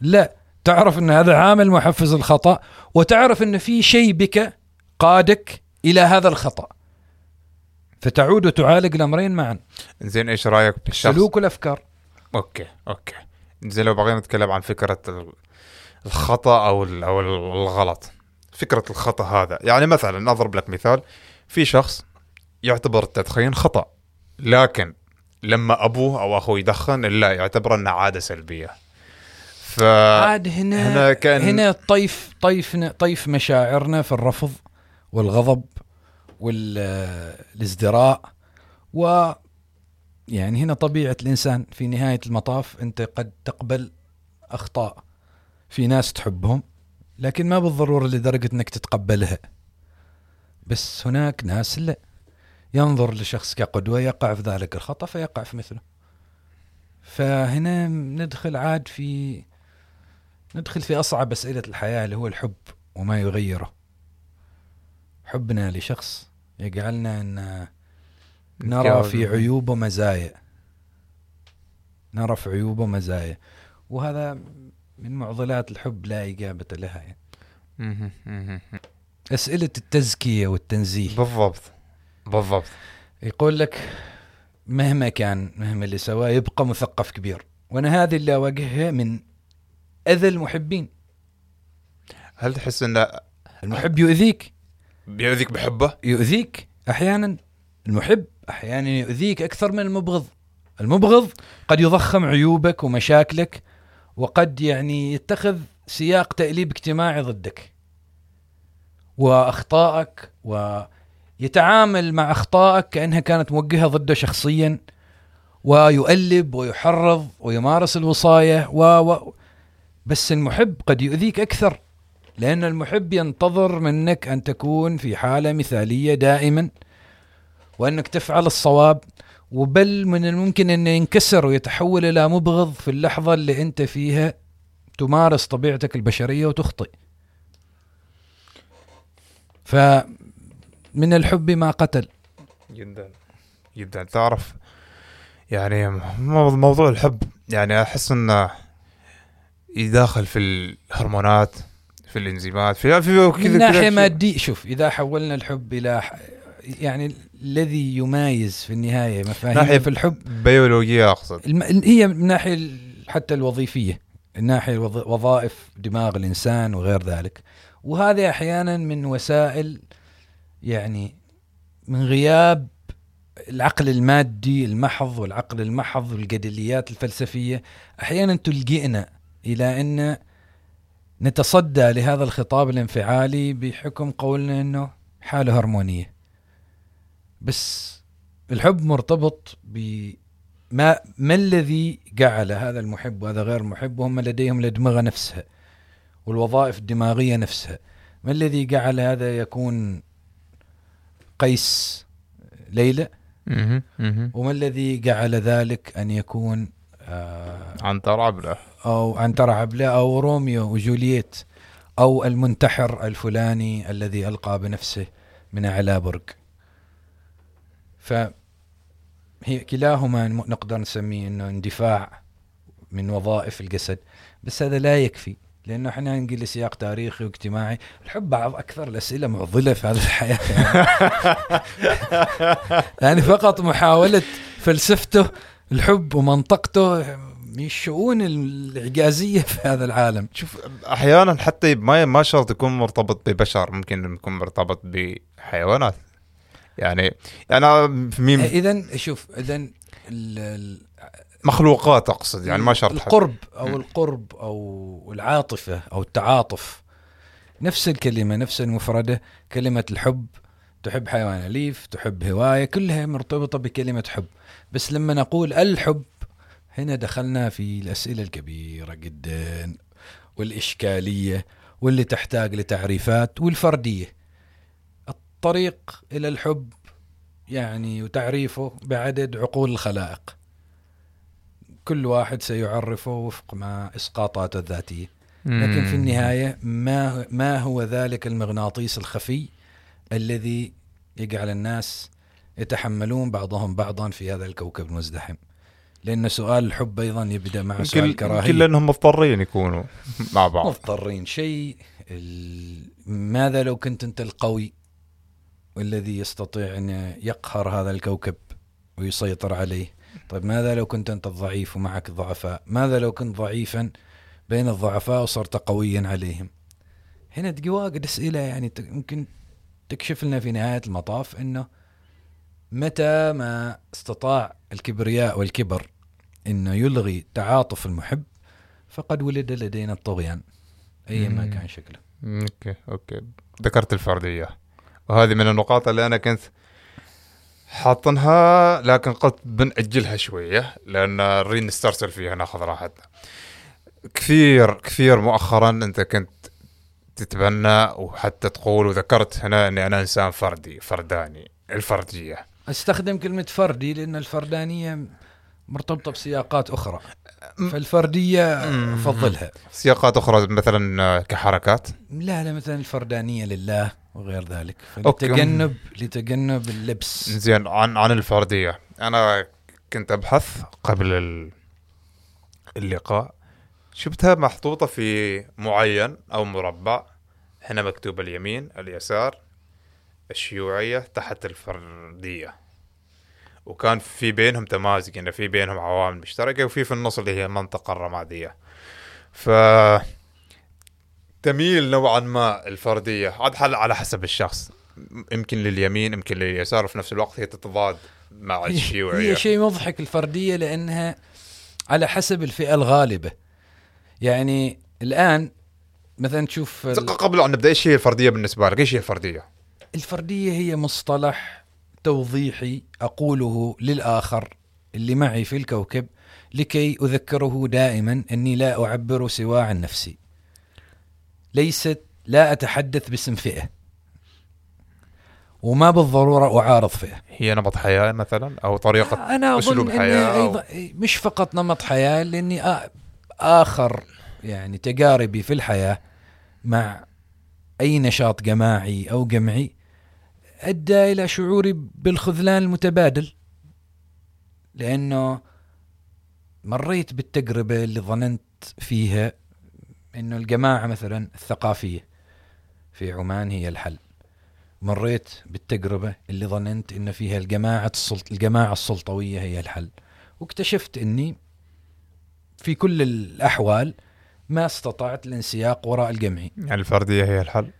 لا تعرف أن هذا عامل محفز الخطأ وتعرف أن في شيء بك قادك إلى هذا الخطأ. فتعود وتعالج الأمرين معا. زين إيش رأيك بالشخص السلوك والافكار أوكي أوكي. زين لو بغينا نتكلم عن فكرة ال- الخطأ أو أو ال- الغلط. فكرة الخطأ هذا يعني مثلا أضرب لك مثال. في شخص يعتبر التدخين خطأ لكن لما أبوه أو أخوه يدخن لا يعتبر انها عادة سلبية. ف عاد هنا هنا كان- هنا طيف طيف طيف مشاعرنا في الرفض والغضب والازدراء و يعني هنا طبيعة الإنسان في نهاية المطاف أنت قد تقبل أخطاء في ناس تحبهم لكن ما بالضرورة لدرجة أنك تتقبلها. بس هناك ناس لا. ينظر لشخص كقدوة يقع في ذلك الخطأ فيقع في مثله. فهنا ندخل عاد في ندخل في أصعب أسئلة الحياة اللي هو الحب وما يغيره. حبنا لشخص يجعلنا أن نرى في عيوبه مزايا نرى في عيوبه مزايا وهذا من معضلات الحب لا إجابة لها يعني. أسئلة التزكية والتنزيه. بالضبط. بالضبط. يقول لك مهما كان مهما اللي سواه يبقى مثقف كبير. وأنا هذه اللي أواجهها من أذى المحبين. هل تحس انه المحب يؤذيك؟ بيؤذيك بحبه؟ يؤذيك أحيانا. المحب أحيانا يؤذيك أكثر من المبغض. المبغض قد يضخم عيوبك ومشاكلك وقد يعني يتخذ سياق تأليب اجتماعي ضدك. وأخطائك ويتعامل مع أخطائك كأنها كانت موجهة ضده شخصيا ويؤلب ويحرض ويمارس الوصاية و, و بس المحب قد يؤذيك أكثر لأن المحب ينتظر منك أن تكون في حالة مثالية دائما وأنك تفعل الصواب وبل من الممكن انه ينكسر ويتحول إلى مبغض في اللحظة اللي أنت فيها تمارس طبيعتك البشرية وتخطئ. فمن الحب ما قتل. جدا. جدا. تعرف يعني مو- موضوع الحب يعني أحس إنه يداخل في الهرمونات في الإنزيمات في في من كذا ناحية كذا مادية شوف إذا حولنا الحب إلى يعني الذي يمايز في النهاية مفاهيم ناحية في الحب. بيولوجية أقصد. الم... هي من ناحية حتى الوظيفية الناحيه الوظ... وظائف دماغ الإنسان وغير ذلك. وهذه أحيانا من وسائل يعني من غياب العقل المادي المحض والعقل المحض والجدليات الفلسفية أحيانا تلجئنا إلى أن نتصدى لهذا الخطاب الانفعالي بحكم قولنا إنه حالة هرمونية. بس الحب مرتبط ب ما ما الذي جعل هذا المحب وهذا غير المحب وهم لديهم الادمغه نفسها والوظائف الدماغية نفسها. ما الذي جعل هذا يكون قيس ليلى. وما الذي جعل ذلك أن يكون آه عنتر عبله. أو عنتر عبله أو روميو وجولييت أو المنتحر الفلاني الذي ألقى بنفسه من أعلى برج. فهي كلاهما نقدر نسميه إنه اندفاع من وظائف الجسد بس هذا لا يكفي. لأنه إحنا نجي لسياق تاريخي واجتماعي. الحب بعض أكثر الأسئلة معضلة في هذه الحياة. يعني, *laughs* يعني فقط محاولة فلسفته الحب ومنطقته من الشؤون الإعجازية في هذا العالم. شوف أحيانا حتى ما ما شرط يكون مرتبط ببشر ممكن يكون مرتبط بحيوانات. يعني أنا مين اذا شوف اذا مخلوقات أقصد يعني ما شرط. القرب أو. القرب أو العاطفة أو التعاطف. نفس الكلمة نفس المفردة كلمة الحب. تحب حيوان أليف تحب هواية كلها مرتبطة بكلمة حب. بس لما نقول الحب هنا دخلنا في الأسئلة الكبيرة جدا والإشكالية واللي تحتاج لتعريفات والفردية. الطريق إلى الحب يعني وتعريفه بعدد عقول الخلائق. كل واحد سيعرفه وفق ما إسقاطاته الذاتية. لكن في النهاية ما ما هو ذلك المغناطيس الخفي الذي يجعل الناس يتحملون بعضهم بعضا في هذا الكوكب المزدحم؟ لأن سؤال الحب أيضا يبدأ مع سؤال يمكن الكراهيه يمكن لأنهم مضطرين يكونوا مع بعض. مضطرين. شيء ماذا لو كنت أنت القوي والذي يستطيع أن يقهر هذا الكوكب ويسيطر عليه؟ طيب ماذا لو كنت أنت الضعيف ومعك ضعفاء ماذا لو كنت ضعيفا بين الضعفاء وصرت قويا عليهم؟ هنا تجي واجد أسئلة يعني يمكن تكشف لنا في نهاية المطاف إنه متى ما استطاع الكبرياء والكبر إنه يلغي تعاطف المحب فقد ولد لدينا الطغيان ايا ما كان شكله. أوكي أوكي. ذكرت الفرديه وهذه من النقاط اللي أنا كنت حاطنها لكن قلت بنأجلها شوية لأن نريد نسترسل فيها ناخذ راحتنا. كثير كثير مؤخرا أنت كنت تتبنى وحتى تقول وذكرت هنا إني أنا إنسان فردي فرداني الفردية. أستخدم كلمة فردي لأن الفردانية مرتبطة بسياقات أخرى. فالفردية مم. افضلها سياقات أخرى مثلا كحركات؟ لا لا مثلا الفردانية لله. وغير ذلك. لتجنب لتجنب اللبس. زين عن عن الفردية. أنا كنت أبحث قبل ال- اللقاء. شفتها محطوطة في معين أو مربع. هنا مكتوب اليمين اليسار الشيوعية تحت الفردية. وكان في بينهم تمازج ان في بينهم عوامل مشتركة وفي في النص اللي هي المنطقة الرمادية. ف تميل نوعا ما الفردية عاد حل على حسب الشخص يمكن لليمين يمكن لليسار وفي نفس الوقت هي تتضاد مع الشيوعيه هي شيء مضحك الفردية لأنها على حسب الفئة الغالبة يعني الآن مثلا تشوف قبل أن نبدأ إيش هي الفردية بالنسبة لك؟ إيش هي الفردية؟ الفردية هي مصطلح توضيحي أقوله للآخر اللي معي في الكوكب لكي أذكره دائما أني لا أعبر سوى عن نفسي. ليست لا أتحدث باسم فئة. وما بالضرورة أعارض فئة. هي نمط حياة مثلا أو طريقة أظن حياة اني أو- أيضا مش فقط نمط حياة لأني آخر يعني تجاربي في الحياة مع أي نشاط جماعي أو جمعي أدى إلى شعوري بالخذلان المتبادل لأنه مريت بالتجربة اللي ظننت فيها إنه الجماعة مثلا الثقافية في عمان هي الحل. مريت بالتجربة اللي ظننت إن فيها الجماعة السلط... الجماعة السلطوية هي الحل. واكتشفت إني في كل الأحوال ما استطعت الانسياق وراء الجمعي يعني الفردية هي الحل؟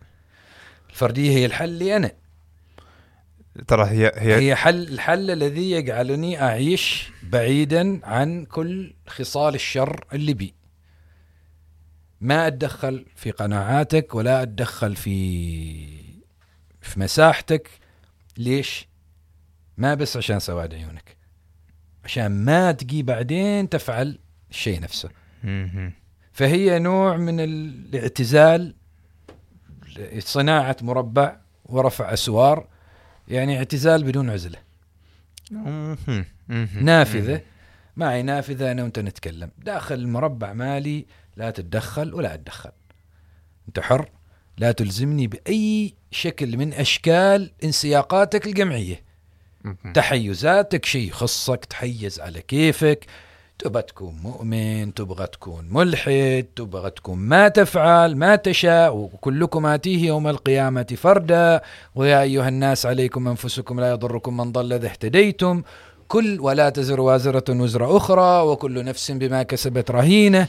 الفردية هي الحل لي أنا. ترى هي هي, هي حل الحل الذي يجعلني أعيش بعيدا عن كل خصال الشر اللي بي. ما أتدخل في قناعاتك ولا أتدخل في في مساحتك. ليش؟ ما بس عشان سواد عيونك. عشان ما تجي بعدين تفعل الشيء نفسه. فهي نوع من الاعتزال صناعة مربع ورفع أسوار يعني اعتزال بدون عزلة. نافذة. معي نافذة أنا وأنت نتكلم. داخل المربع مالي لا تتدخل ولا أتدخل. أنت حر لا تلزمني بأي شكل من أشكال انسياقاتك الجمعية. تحيزاتك شيء يخصك تحيز على كيفك. تبغى تكون مؤمن تبغى تكون ملحد تبغى تكون ما تفعل ما تشاء وكلكم آتيه يوم القيامة فردا. ويا أيها الناس عليكم أنفسكم لا يضركم من ضل إذا اهتديتم. كل ولا تزر وازرة وزر أخرى وكل نفس بما كسبت رهينة.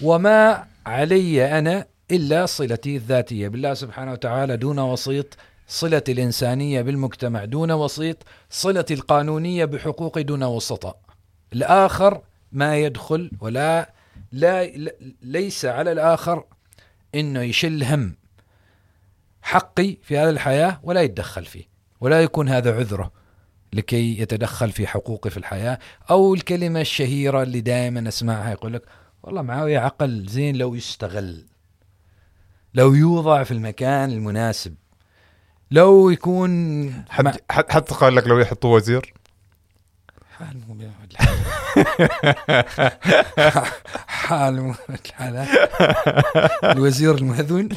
وما علي أنا إلا صلتي الذاتية بالله سبحانه وتعالى دون وسيط صلة الإنسانية بالمجتمع دون وسيط صلة القانونية بحقوق دون وسطاء الآخر ما يدخل ولا لا ليس على الآخر إنه يشل هم حقي في هذه الحياة ولا يتدخل فيه ولا يكون هذا عذره لكي يتدخل في حقوقي في الحياة أو الكلمة الشهيرة اللي دائما أسمعها يقول لك والله معاوية عقل زين لو يستغل لو يوضع في المكان المناسب لو يكون حد حد حد قال لك لو يحطوا وزير؟ حال الحالات *laughs* الوزير المهذون *laughs*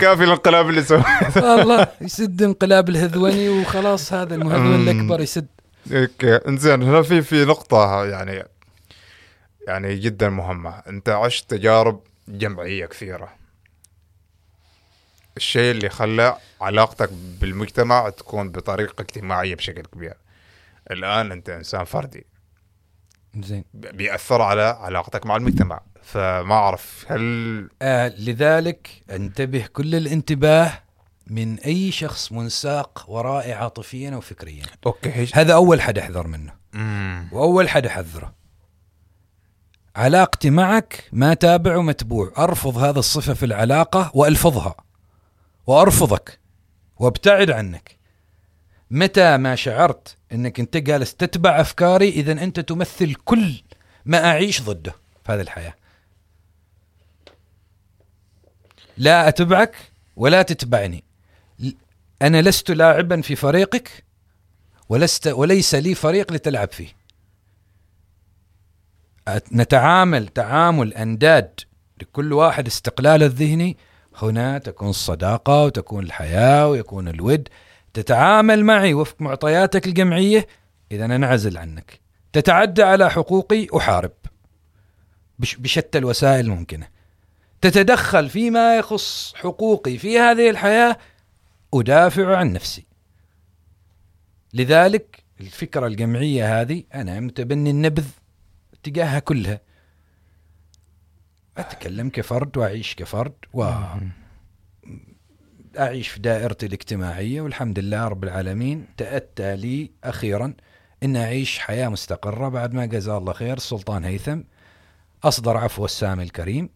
كافي الانقلاب اللي سوى والله يسد انقلاب الهذوني وخلاص هذا المهذون أمم. الأكبر يسد. أوكي إنزين هنا في في نقطة يعني يعني جدا مهمة. أنت عشت تجارب جمعية كثيرة. الشيء اللي خلى علاقتك بالمجتمع تكون بطريقة اجتماعية بشكل كبير. الآن أنت إنسان فردي. زين. بيأثر على علاقتك مع المجتمع. فما أعرف هل آه لذلك أنتبه كل الانتباه من أي شخص منساق ورائي عاطفيا وفكريا. أوكي هيش هذا أول حد أحذر منه. مم. وأول حد أحذره. علاقتي معك ما تابع ومتبوع. أرفض هذا الصفة في العلاقة وألفظها. وأرفضك وأبتعد عنك. متى ما شعرت إنك أنت جالس تتبع أفكاري اذا أنت تمثل كل ما أعيش ضده في هذه الحياة. لا أتبعك ولا تتبعني. أنا لست لاعبا في فريقك ولست وليس لي فريق لتلعب فيه. نتعامل تعامل أنداد لكل واحد استقلاله الذهني هنا تكون الصداقة وتكون الحياة ويكون الود. تتعامل معي وفق معطياتك الجمعية. إذا انعزل عنك. تتعدى على حقوقي أحارب. بش- بشتى الوسائل الممكنه تتدخل فيما يخص حقوقي في هذه الحياة. أدافع عن نفسي. لذلك الفكرة الجمعية هذه أنا متبني النبذ تجاهها كلها. أتكلم كفرد وأعيش كفرد واعيش في دائرتي الاجتماعية والحمد لله رب العالمين. تأتى لي أخيرا إن أعيش حياة مستقرة بعد ما جزاه الله خير السلطان هيثم أصدر عفو السامي الكريم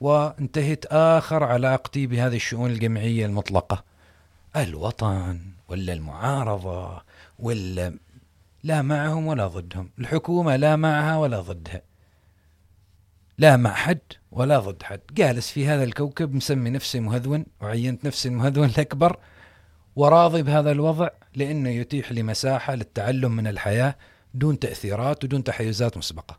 وانتهت آخر علاقتي بهذه الشؤون الجمعية المطلقة. الوطن ولا المعارضة ولا لا معهم ولا ضدهم. الحكومة لا معها ولا ضدها. لا مع حد ولا ضد حد. جالس في هذا الكوكب مسمي نفسي مهذون وعينت نفسي المهذون الأكبر وراضي بهذا الوضع لأنه يتيح لي مساحة للتعلم من الحياة دون تأثيرات ودون تحيزات مسبقة.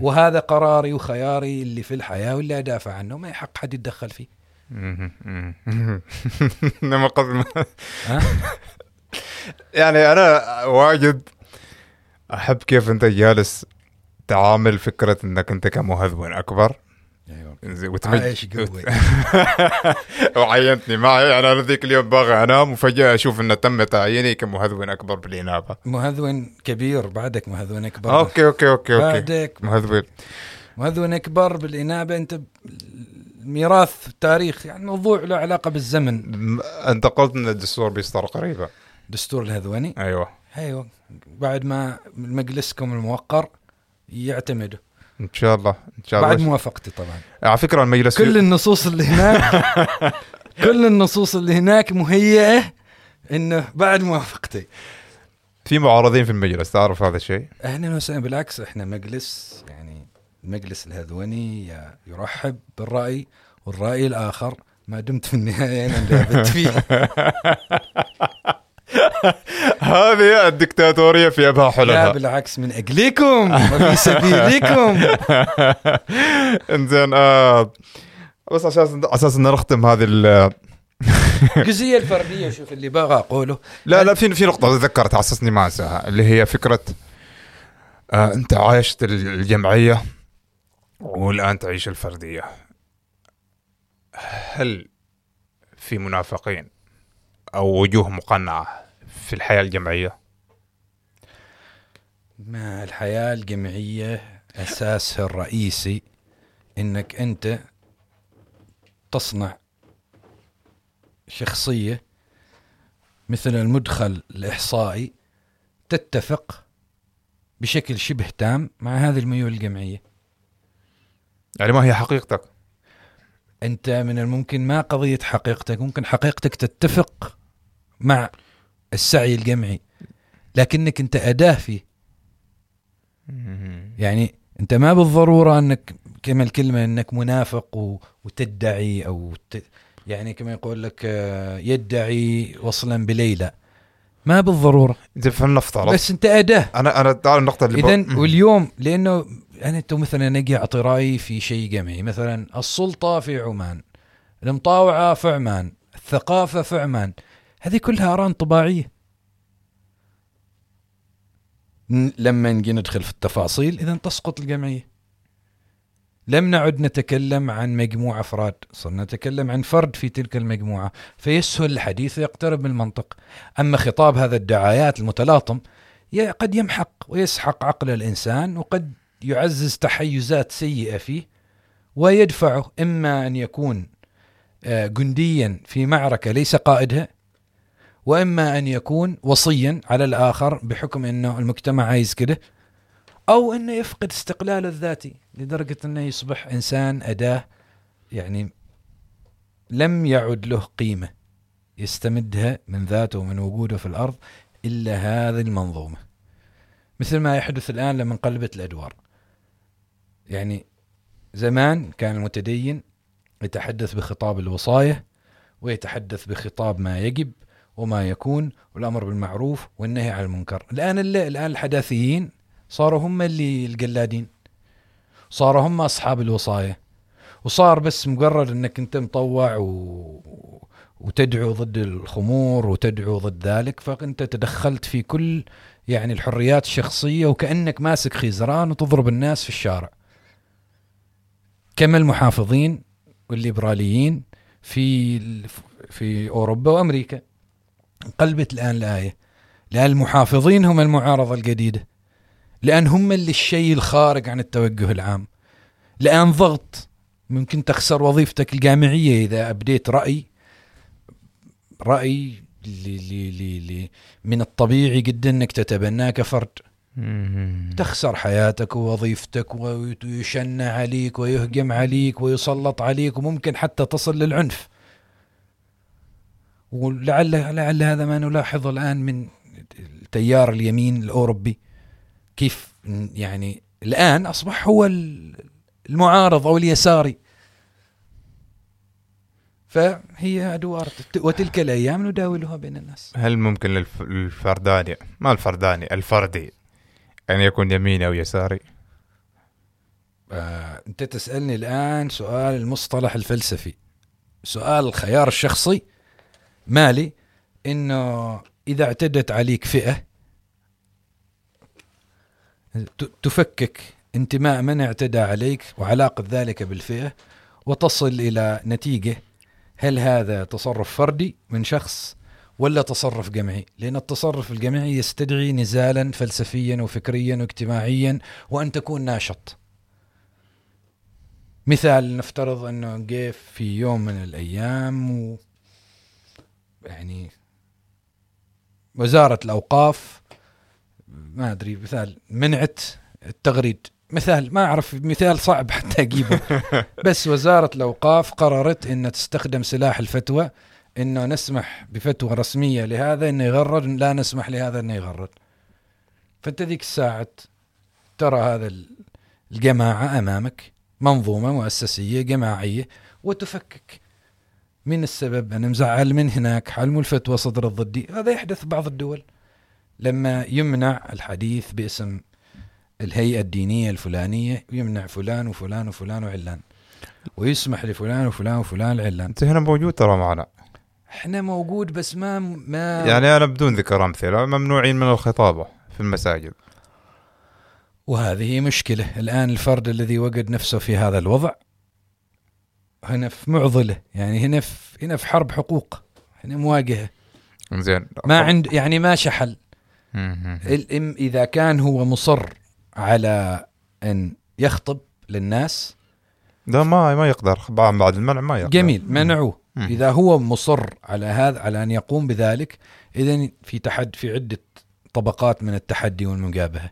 وهذا قراري وخياري اللي في الحياة واللي أدافع عنه ما يحق حد يتدخل فيه. *laughs* قبل؟ *laughs* يعني أنا واجد أحب كيف أنت جالس تعامل فكرة إنك أنت كمهذون أكبر. زين، وتمج- عايش قوي. *laughs* وعينتني معي. يعني أنا ذيك اليوم باغي أنام وفجأة أشوف انه تم تعييني كمهذون أكبر بالإنابة. مهذون كبير بعدك مهذون أكبر. أوكي أوكي أوكي أوكي. بعدك مهذون مهذون أكبر بالإنابة. أنت ب- ميراث التاريخ يعني موضوع له علاقة بالزمن. أنت قلت إن الدستور بيصدر قريبا. دستور الهذواني أيوه. أيوه. بعد ما مجلسكم الموقر يعتمدوا إن شاء الله إن شاء بعد الله موافقتي طبعا. على فكرة المجلس كل النصوص اللي هناك *laughs* كل النصوص اللي هناك مهيئة إنه بعد موافقتي. في معارضين في المجلس تعرف هذا الشيء؟ أهلا وسهلا بالعكس إحنا مجلس يعني المجلس الهذوني يرحب بالرأي والرأي الآخر. ما دمت في النهاية أنا لعبت فيه. *laughs* *laughs* هذه الدكتاتورية في أبها لا حللها بالعكس من أجلكم وفي سبيلكم. *laughs* إنزين آه بس عشان أساس إن نختم هذه ال- *laughs* الجزئية الفردية شوف اللي باغى أقوله. لا لا في في نقطة تذكرت أساس إني ما أنساها اللي هي فكرة آه أنت عايشت الجمعية والآن تعيش الفردية. هل في منافقين؟ أو وجوه مقنعة في الحياة الجمعيه ما الحياة الجمعية أساسها الرئيسي إنك أنت تصنع شخصية مثل المدخل الإحصائي تتفق بشكل شبه تام مع هذه الميول الجمعية يعني ما هي حقيقتك؟ أنت من الممكن ما قضية حقيقتك ممكن حقيقتك تتفق مع السعي الجمعي. لكنك أنت أداة فيه. يعني انت ما بالضرورة انك كما الكلمة انك منافق و... وتدعي أو ت... يعني كما يقول لك آه، يدعي وصلا بليلى. ما بالضرورة. زين فلنفترض بس انت أداة. أنا أنا تعال النقطة اللي اذا. واليوم لأنه أنا تو مثلا أجي أعطي رايي في شيء جمعي. مثلا السلطة في عمان المطاوعة في عمان الثقافة في عمان. هذه كلها آراء طباعية. ن- لما نجي ندخل في التفاصيل. إذا تسقط الجمعية. لم نعد نتكلم عن مجموعة أفراد صرنا نتكلم عن فرد في تلك المجموعة. فيسهل الحديث ويقترب من المنطق. أما خطاب هذا الدعايات المتلاطم قد يمحق ويسحق عقل الإنسان وقد يعزز تحيزات سيئة فيه ويدفعه إما أن يكون آه، جنديا في معركة ليس قائدها وإما أن يكون وصيا على الآخر بحكم أنه المجتمع عايز كده أو أنه يفقد استقلاله الذاتي لدرجة أنه يصبح إنسان أداة يعني لم يعد له قيمة يستمدها من ذاته ومن وجوده في الأرض إلا هذه المنظومة. مثل ما يحدث الآن لما انقلبت الأدوار. يعني زمان كان المتدين يتحدث بخطاب الوصاية ويتحدث بخطاب ما يجب وما يكون والأمر بالمعروف والنهي عن المنكر. الآن اللي الآن الحداثيين صاروا هم اللي القلادين. صاروا هم أصحاب الوصاية وصار بس مجرد أنك أنت مطوع و... وتدعو ضد الخمور وتدعو ضد ذلك فأنت تدخلت في كل يعني الحريات الشخصية وكأنك ماسك خيزران وتضرب الناس في الشارع. كما المحافظين والليبراليين في في أوروبا وأمريكا. انقلبت الآن الآية لأن المحافظين هم المعارضة الجديدة. لأن هم اللي الشيء الخارج عن التوجه العام. لأن ضغط ممكن تخسر وظيفتك الجامعية إذا أبديت رأي رأي لي لي لي لي من الطبيعي جدا أنك تتبناه كفرد. تخسر حياتك ووظيفتك ويشن عليك ويهجم عليك ويسلط عليك وممكن حتى تصل للعنف. ولعل لعل هذا ما نلاحظه الآن من تيار اليمين الأوروبي. كيف يعني الآن أصبح هو المعارض أو اليساري. فهي أدوار وتلك الأيام نداولها بين الناس. هل ممكن للف- للفرداني؟ ما الفرداني الفردي. أن يكون يميني أو يساري؟ آه، أنت تسألني الآن سؤال المصطلح الفلسفي. سؤال الخيار الشخصي مالي إنه إذا اعتدت عليك فئة ت- تفكك انتماء من اعتدى عليك وعلاقة ذلك بالفئة وتصل إلى نتيجة هل هذا تصرف فردي من شخص ولا تصرف جمعي؟ لأن التصرف الجمعي يستدعي نزالا فلسفيا وفكريا واجتماعيا وأن تكون ناشط. مثال نفترض أنه جه في يوم من الأيام يعني وزارة الأوقاف ما أدري مثال منعت التغريد. مثال ما أعرف مثال صعب حتى أجيبه. *laughs* بس وزارة الأوقاف قررت أن تستخدم سلاح الفتوى أنه نسمح بفتوى رسمية لهذا أنه يغرد لا نسمح لهذا أنه يغرد. فأنت ذيك الساعة ترى هذا ال- الجماعة أمامك منظومة مؤسسية جماعية وتفكك. من السبب؟ أنا مزعل من هناك حلم الفتوى صدرت ضدي هذا يحدث بعض الدول. لما يمنع الحديث باسم الهيئة الدينية الفلانية يمنع فلان وفلان وفلان وعلان ويسمح لفلان وفلان وفلان العلان. أنت هنا موجود ترى معنا. إحنا موجود بس ما ما يعني أنا بدون ذكر أمثلة ممنوعين من الخطابة في المساجد. وهذه مشكلة. الآن الفرد الذي وجد نفسه في هذا الوضع هنا في معضلة يعني هنا في هنا في حرب حقوق هنا مواجهة. زين. ما عند يعني ما شحل. الام إذا كان هو مصر على أن يخطب للناس ده ما ما يقدر. بعد المنع ما يقدر. جميل منعوه. إذا هو مصر على هذا على أن يقوم بذلك إذا في تحد في عدة طبقات من التحدي والمجابهه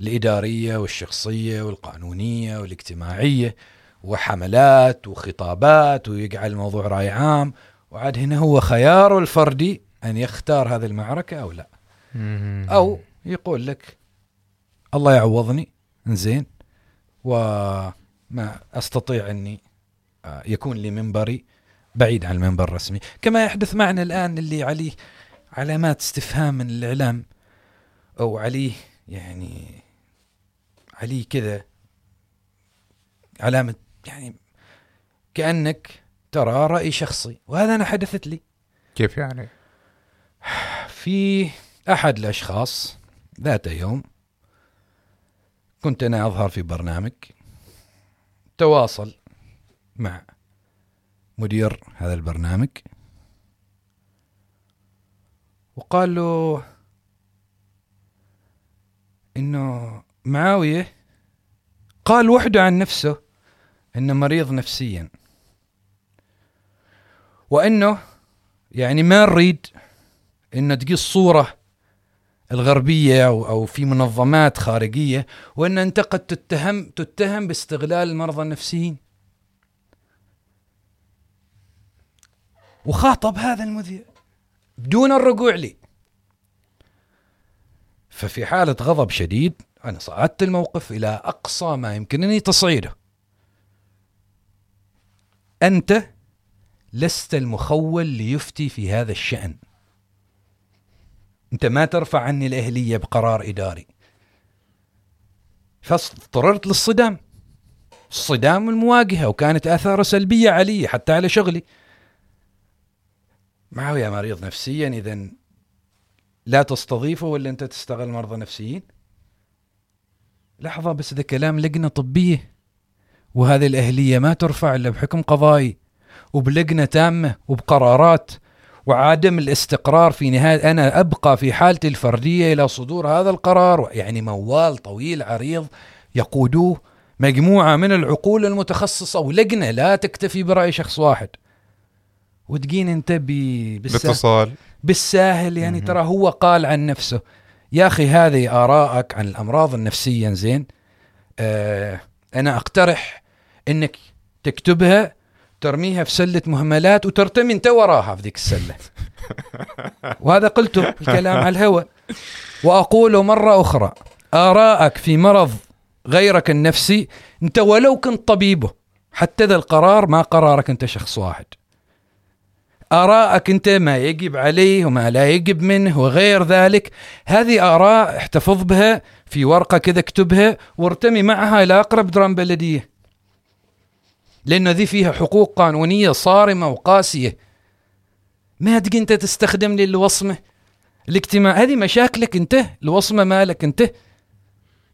الإدارية والشخصية والقانونية والاجتماعية. وحملات وخطابات ويجعل الموضوع رأي عام. وعاد هنا هو خياره الفردي أن يختار هذه المعركة أو لا. أو يقول لك الله يعوضني زين وما أستطيع أني آه، يكون لي منبري بعيد عن المنبر الرسمي. كما يحدث معنا الآن اللي عليه علامات استفهام من الإعلام أو عليه يعني عليه كذا علامة يعني كأنك ترى رأي شخصي وهذا أنا حدثت لي كيف يعني؟ في أحد الأشخاص ذات يوم كنت أنا أظهر في برنامج تواصل مع مدير هذا البرنامج وقال له إنه معاوية قال وحده عن نفسه انه مريض نفسيا. وإنه يعني ما نريد انه تقيس صوره الغربية أو في منظمات خارجية وإن أنت قد تتهم تتهم باستغلال المرضى النفسيين. وخاطب هذا المذيع بدون الرجوع لي. ففي حالة غضب شديد أنا صعدت الموقف إلى أقصى ما يمكنني تصعيده. أنت لست المخول ليفتي في هذا الشأن. أنت ما ترفع عني الأهلية بقرار إداري. فاضطررت للصدام. الصدام والمواجهة وكانت آثاره سلبية علي حتى على شغلي. معاوية مريض نفسيا إذا لا تستضيفه ولا أنت تستغل مرضى نفسيين؟ لحظة بس ده كلام لجنة طبية. وهذه الأهلية ما ترفع إلا بحكم قضائي وبلجنة تامة وبقرارات وعدم الاستقرار في نهاية. أنا أبقى في حالتي الفردية إلى صدور هذا القرار يعني موال طويل عريض يقودوه مجموعة من العقول المتخصصة ولجنة لا تكتفي برأي شخص واحد. وتجين أنت باتصال. بالساهل يعني ترى هو قال عن نفسه. يا أخي هذه ارائك عن الأمراض النفسية زين. آه أنا أقترح إنك تكتبها ترميها في سلة مهملات وترتمي أنت وراها في ذيك السلة. *laughs* وهذا قلته الكلام على الهوى. وأقول مرة أخرى ارائك في مرض غيرك النفسي أنت ولو كنت طبيبه حتى ذا القرار ما قرارك أنت شخص واحد. آراءك أنت ما يجب عليه وما لا يجب منه وغير ذلك. هذه آراء احتفظ بها في ورقة كذا اكتبها وارتمي معها إلى أقرب درام بلدية. لأن ذي فيها حقوق قانونية صارمة وقاسية. ما تجي أنت تستخدم لي الوصمة الاجتماع هذه مشاكلك أنت الوصمة مالك أنت.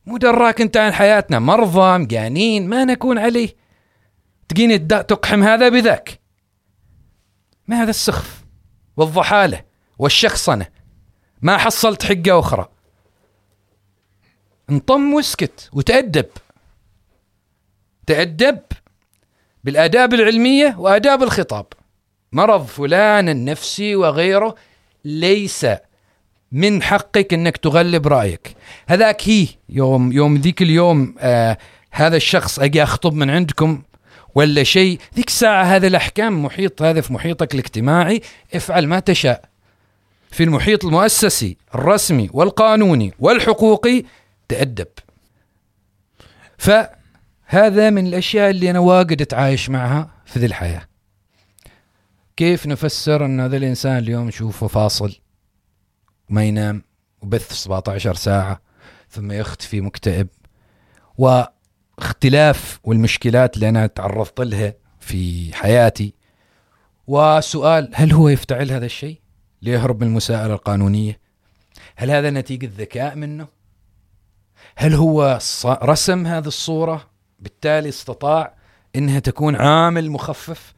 مو دراك أنت عن حياتنا مرضى مجانين ما نكون عليه. تجيني تقحم هذا بذاك. ما هذا السخف والضحالة والشخصنة؟ ما حصلت حقة أخرى. انطم واسكت وتأدب. تأدب بالآداب العلمية وآداب الخطاب. مرض فلان النفسي وغيره ليس من حقك إنك تغلب رأيك. هذاك هي يوم يوم ذيك اليوم آه هذا الشخص أجي أخطب من عندكم ولا شيء. ذيك الساعة هذه الأحكام محيط هذا في محيطك الاجتماعي افعل ما تشاء. في المحيط المؤسسي الرسمي والقانوني والحقوقي تأدب. فهذا من الأشياء اللي أنا واجد أتعايش معها في ذي الحياة. كيف نفسر أن هذا الإنسان اليوم نشوفه فاصل وما ينام وبث 17 ساعة ثم يختفي مكتئب و اختلاف والمشكلات اللي أنا تعرضت لها في حياتي. وسؤال هل هو يفتعل هذا الشيء ليهرب من المساءلة القانونية؟ هل هذا نتيجة ذكاء منه؟ هل هو رسم هذه الصورة بالتالي استطاع إنها تكون عامل مخفف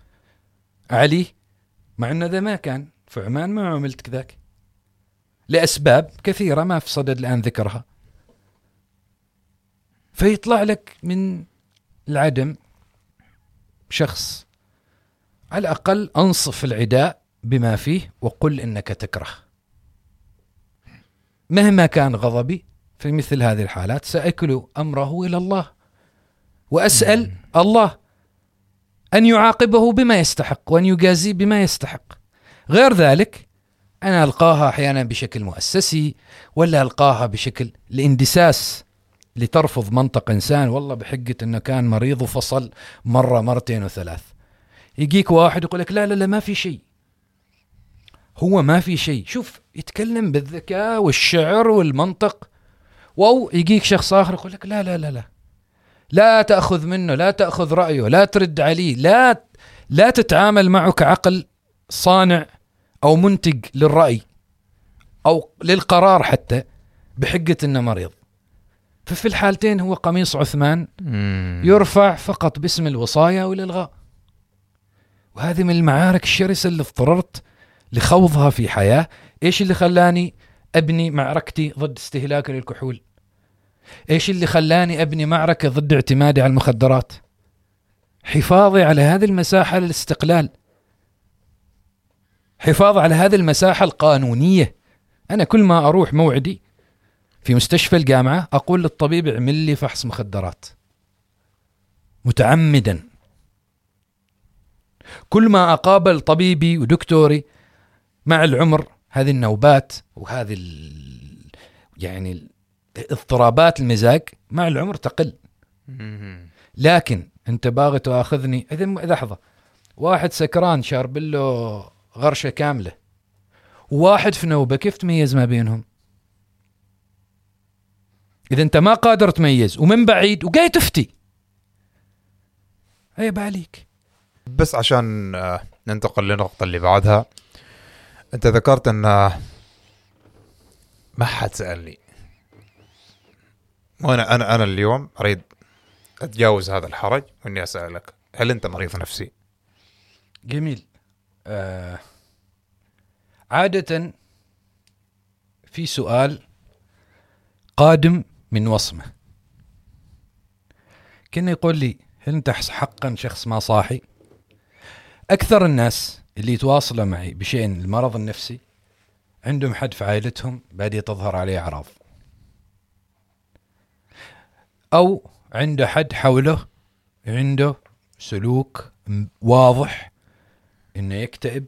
عليه مع انه ذا ما كان في عمان ما عملت كذاك؟ لأسباب كثيرة ما في صدد الآن ذكرها. فيطلع لك من العدم شخص. على الأقل أنصف العداء بما فيه وقل إنك تكره. مهما كان غضبي في مثل هذه الحالات سأكل أمره إلى الله وأسأل الله أن يعاقبه بما يستحق وأن يجازيه بما يستحق. غير ذلك أنا ألقاها أحيانا بشكل مؤسسي ولا ألقاها بشكل الاندساس لترفض منطق إنسان والله بحقة إنه كان مريض وفصل مرة مرتين وثلاث. يجيك واحد يقول لك لا لا لا ما في شيء. هو ما في شيء. شوف يتكلم بالذكاء والشعر والمنطق. أو يجيك شخص آخر يقول لك لا لا لا لا. لا تأخذ منه لا تأخذ رأيه لا ترد عليه لا لا تتعامل معه كعقل صانع أو منتج للرأي أو للقرار حتى بحجة أنه مريض. ففي الحالتين هو قميص عثمان يرفع فقط باسم الوصايا والإلغاء وهذه من المعارك الشرسة اللي اضطررت لخوضها في حياة. إيش اللي خلاني أبني معركتي ضد استهلاك الكحول إيش اللي خلاني أبني معركة ضد اعتمادي على المخدرات؟ حفاظي على هذه المساحة للاستقلال. حفاظ على هذه المساحة القانونية. أنا كل ما أروح موعدي في مستشفى الجامعة أقول للطبيب اعمل لي فحص مخدرات. متعمدا. كل ما أقابل طبيبي ودكتوري مع العمر هذه النوبات وهذه ال... يعني اضطرابات المزاج مع العمر تقل. لكن أنت باغي تاخذني إذا لحظة. واحد سكران شارب له غرشة كاملة. وواحد في نوبة كيف تميز ما بينهم؟ إذا أنت ما قادر تميز ومن بعيد وقاعد تفتي. عيب عليك بس عشان آه، ننتقل للنقطة اللي بعدها أنت ذكرت أن آه، ما حد سألني. وأنا أنا أنا اليوم أريد أتجاوز هذا الحرج وإني أسألك هل أنت مريض نفسي؟ جميل. آه عادة في سؤال قادم من وصمة. كان يقول لي هل أنت حقا شخص ما صاحي؟ أكثر الناس اللي يتواصلوا معي بشأن المرض النفسي عندهم حد في عائلتهم بعد تظهر عليه أعراض. أو عنده حد حوله عنده سلوك واضح إنه يكتئب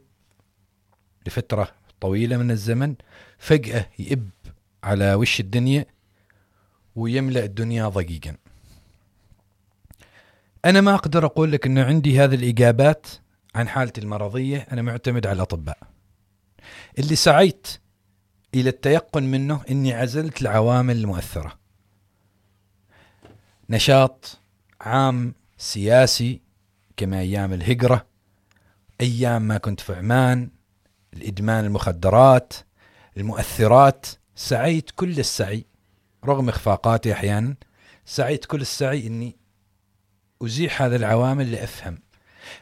لفترة طويلة من الزمن فجأة يئب على وش الدنيا ويملأ الدنيا ضجيجا أنا ما أقدر أقول لك إنه عندي هذه الإجابات عن حالتي المرضية. أنا معتمد على الأطباء. اللي سعيت إلى التيقن منه إني عزلت العوامل المؤثرة. نشاط عام سياسي كما أيام الهجرة أيام ما كنت في عمان الإدمان المخدرات المؤثرات. سعيت كل السعي رغم إخفاقاتي أحيانا سعيت كل السعي إني أزيح هذه العوامل لأفهم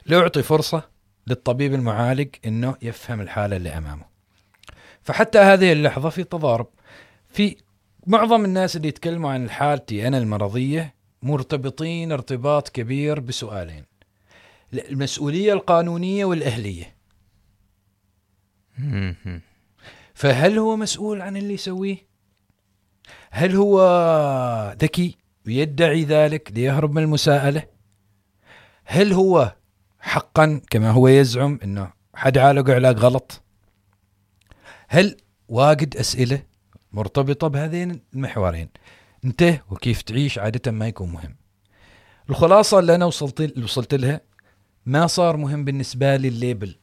لأعطي فرصة للطبيب المعالج إنه يفهم الحالة اللي أمامه. فحتى هذه اللحظة في تضارب. في معظم الناس اللي يتكلموا عن حالتي أنا المرضية مرتبطين ارتباط كبير بسؤالين. المسؤولية القانونية والأهلية. فهل هو مسؤول عن اللي يسويه؟ هل هو ذكي ويدعي ذلك ليهرب من المساءلة؟ هل هو حقا كما هو يزعم إنه حد عالق علاج غلط؟ هل واجد أسئلة مرتبطة بهذين المحورين؟ أنت وكيف تعيش عادة ما يكون مهم. الخلاصة اللي أنا وصلت وصلت لها ما صار مهم بالنسبة لي الليبل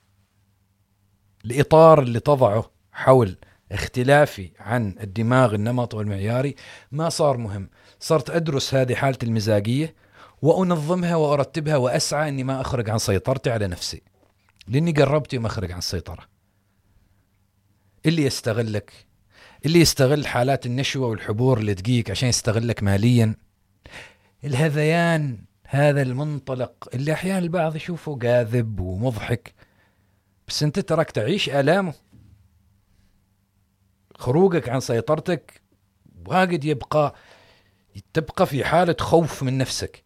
الإطار اللي تضعه حول اختلافي عن الدماغ النمط والمعياري ما صار مهم. صرت أدرس هذه حالتي المزاجية وأنظمها وأرتبها وأسعى إني ما أخرج عن سيطرتي على نفسي. لأني قربت يوم أخرج عن السيطره اللي يستغلك اللي يستغل حالات النشوة والحبور اللي تجيك عشان يستغلك ماليا. الهذيان هذا المنطلق اللي أحيانا البعض يشوفه جاذب ومضحك. بس أنت تراك تعيش آلامه. خروجك عن سيطرتك واجد يبقى تبقى في حالة خوف من نفسك.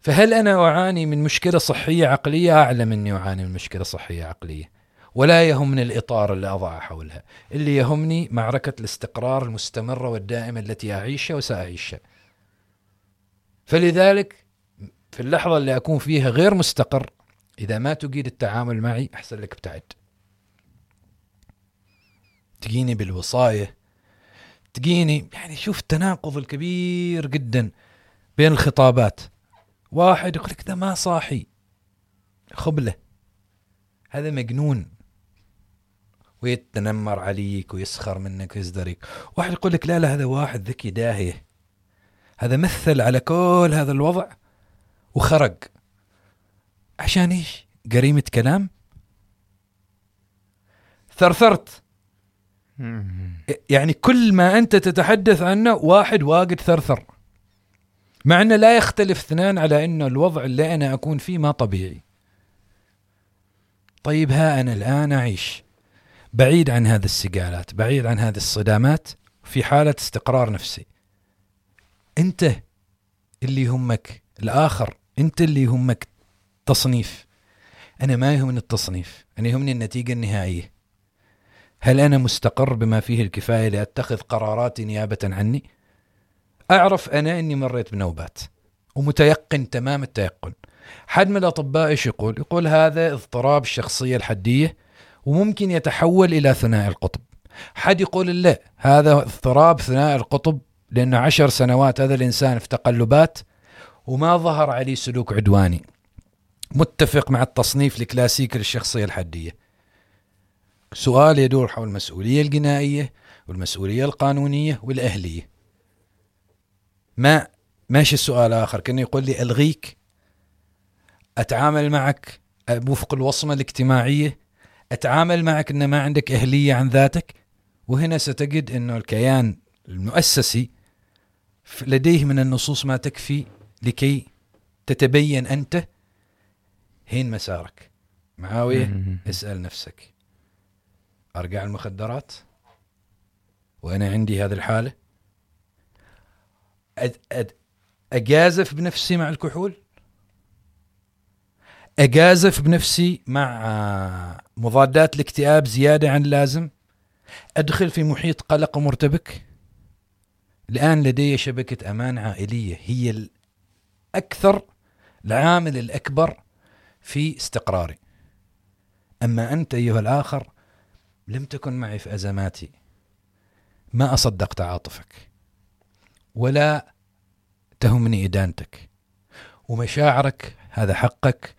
فهل أنا أعاني من مشكلة صحية عقلية؟ أعلم أني أعاني من مشكلة صحية عقلية. ولا يهمني الإطار اللي أضع حولها. اللي يهمني معركة الاستقرار المستمرة والدائمة التي أعيشها وسأعيشها. فلذلك في اللحظة اللي أكون فيها غير مستقر إذا ما تجيد التعامل معي أحسن لك ابتعد. تجيني بالوصاية تجيني يعني شوف التناقض الكبير جدا بين الخطابات. واحد يقول لك ده ما صاحي. خبلة. هذا مجنون. ويتنمر عليك ويسخر منك ويزدريك. واحد يقول لك لا لا هذا واحد ذكي داهية. هذا مثل على كل هذا الوضع. وخرق. عشان إيش؟ قريمة كلام. ثرثرت. يعني كل ما أنت تتحدث عنه واحد واجد ثرثر. مع إنه لا يختلف اثنان على انه الوضع اللي أنا أكون فيه ما طبيعي. طيب ها أنا الآن أعيش بعيد عن هذه السقالات بعيد عن هذه الصدامات في حالة استقرار نفسي. أنت اللي يهمك الآخر أنت اللي يهمك تصنيف. أنا ما يهمني التصنيف أنا يهمني النتيجة النهائية. هل أنا مستقر بما فيه الكفاية لأتخذ قراراتي نيابة عني؟ أعرف أنا إني مريت بنوبات ومتيقن تمام التيقن. حد من الأطباء إيش يقول؟ يقول هذا اضطراب الشخصية الحدية وممكن يتحول إلى ثنائي القطب. حد يقول لا هذا اضطراب ثنائي القطب لأنه عشر سنوات هذا الإنسان في تقلبات وما ظهر عليه سلوك عدواني. متفق مع التصنيف الكلاسيكي للشخصية الحدية. سؤال يدور حول المسؤولية الجنائية والمسؤولية القانونية والأهلية. ما ماشي السؤال آخر. كان يقول لي ألغيك أتعامل معك وفق الوصمة الاجتماعية أتعامل معك أن ما عندك أهلية عن ذاتك. وهنا ستجد أنه الكيان المؤسسي لديه من النصوص ما تكفي لكي تتبين أنت هين مسارك. معاوية اسأل نفسك. أرجع المخدرات؟ وأنا عندي هذه الحالة؟ أد أد أجازف بنفسي مع الكحول؟ أجازف بنفسي مع مضادات الاكتئاب زيادة عن اللازم؟ أدخل في محيط قلق ومرتبك الآن لدي شبكة أمان عائلية هي الأكثر العامل الأكبر في استقراري. أما أنت أيها الآخر لم تكن معي في أزماتي. ما أصدق تعاطفك ولا تهمني إدانتك. ومشاعرك هذا حقك.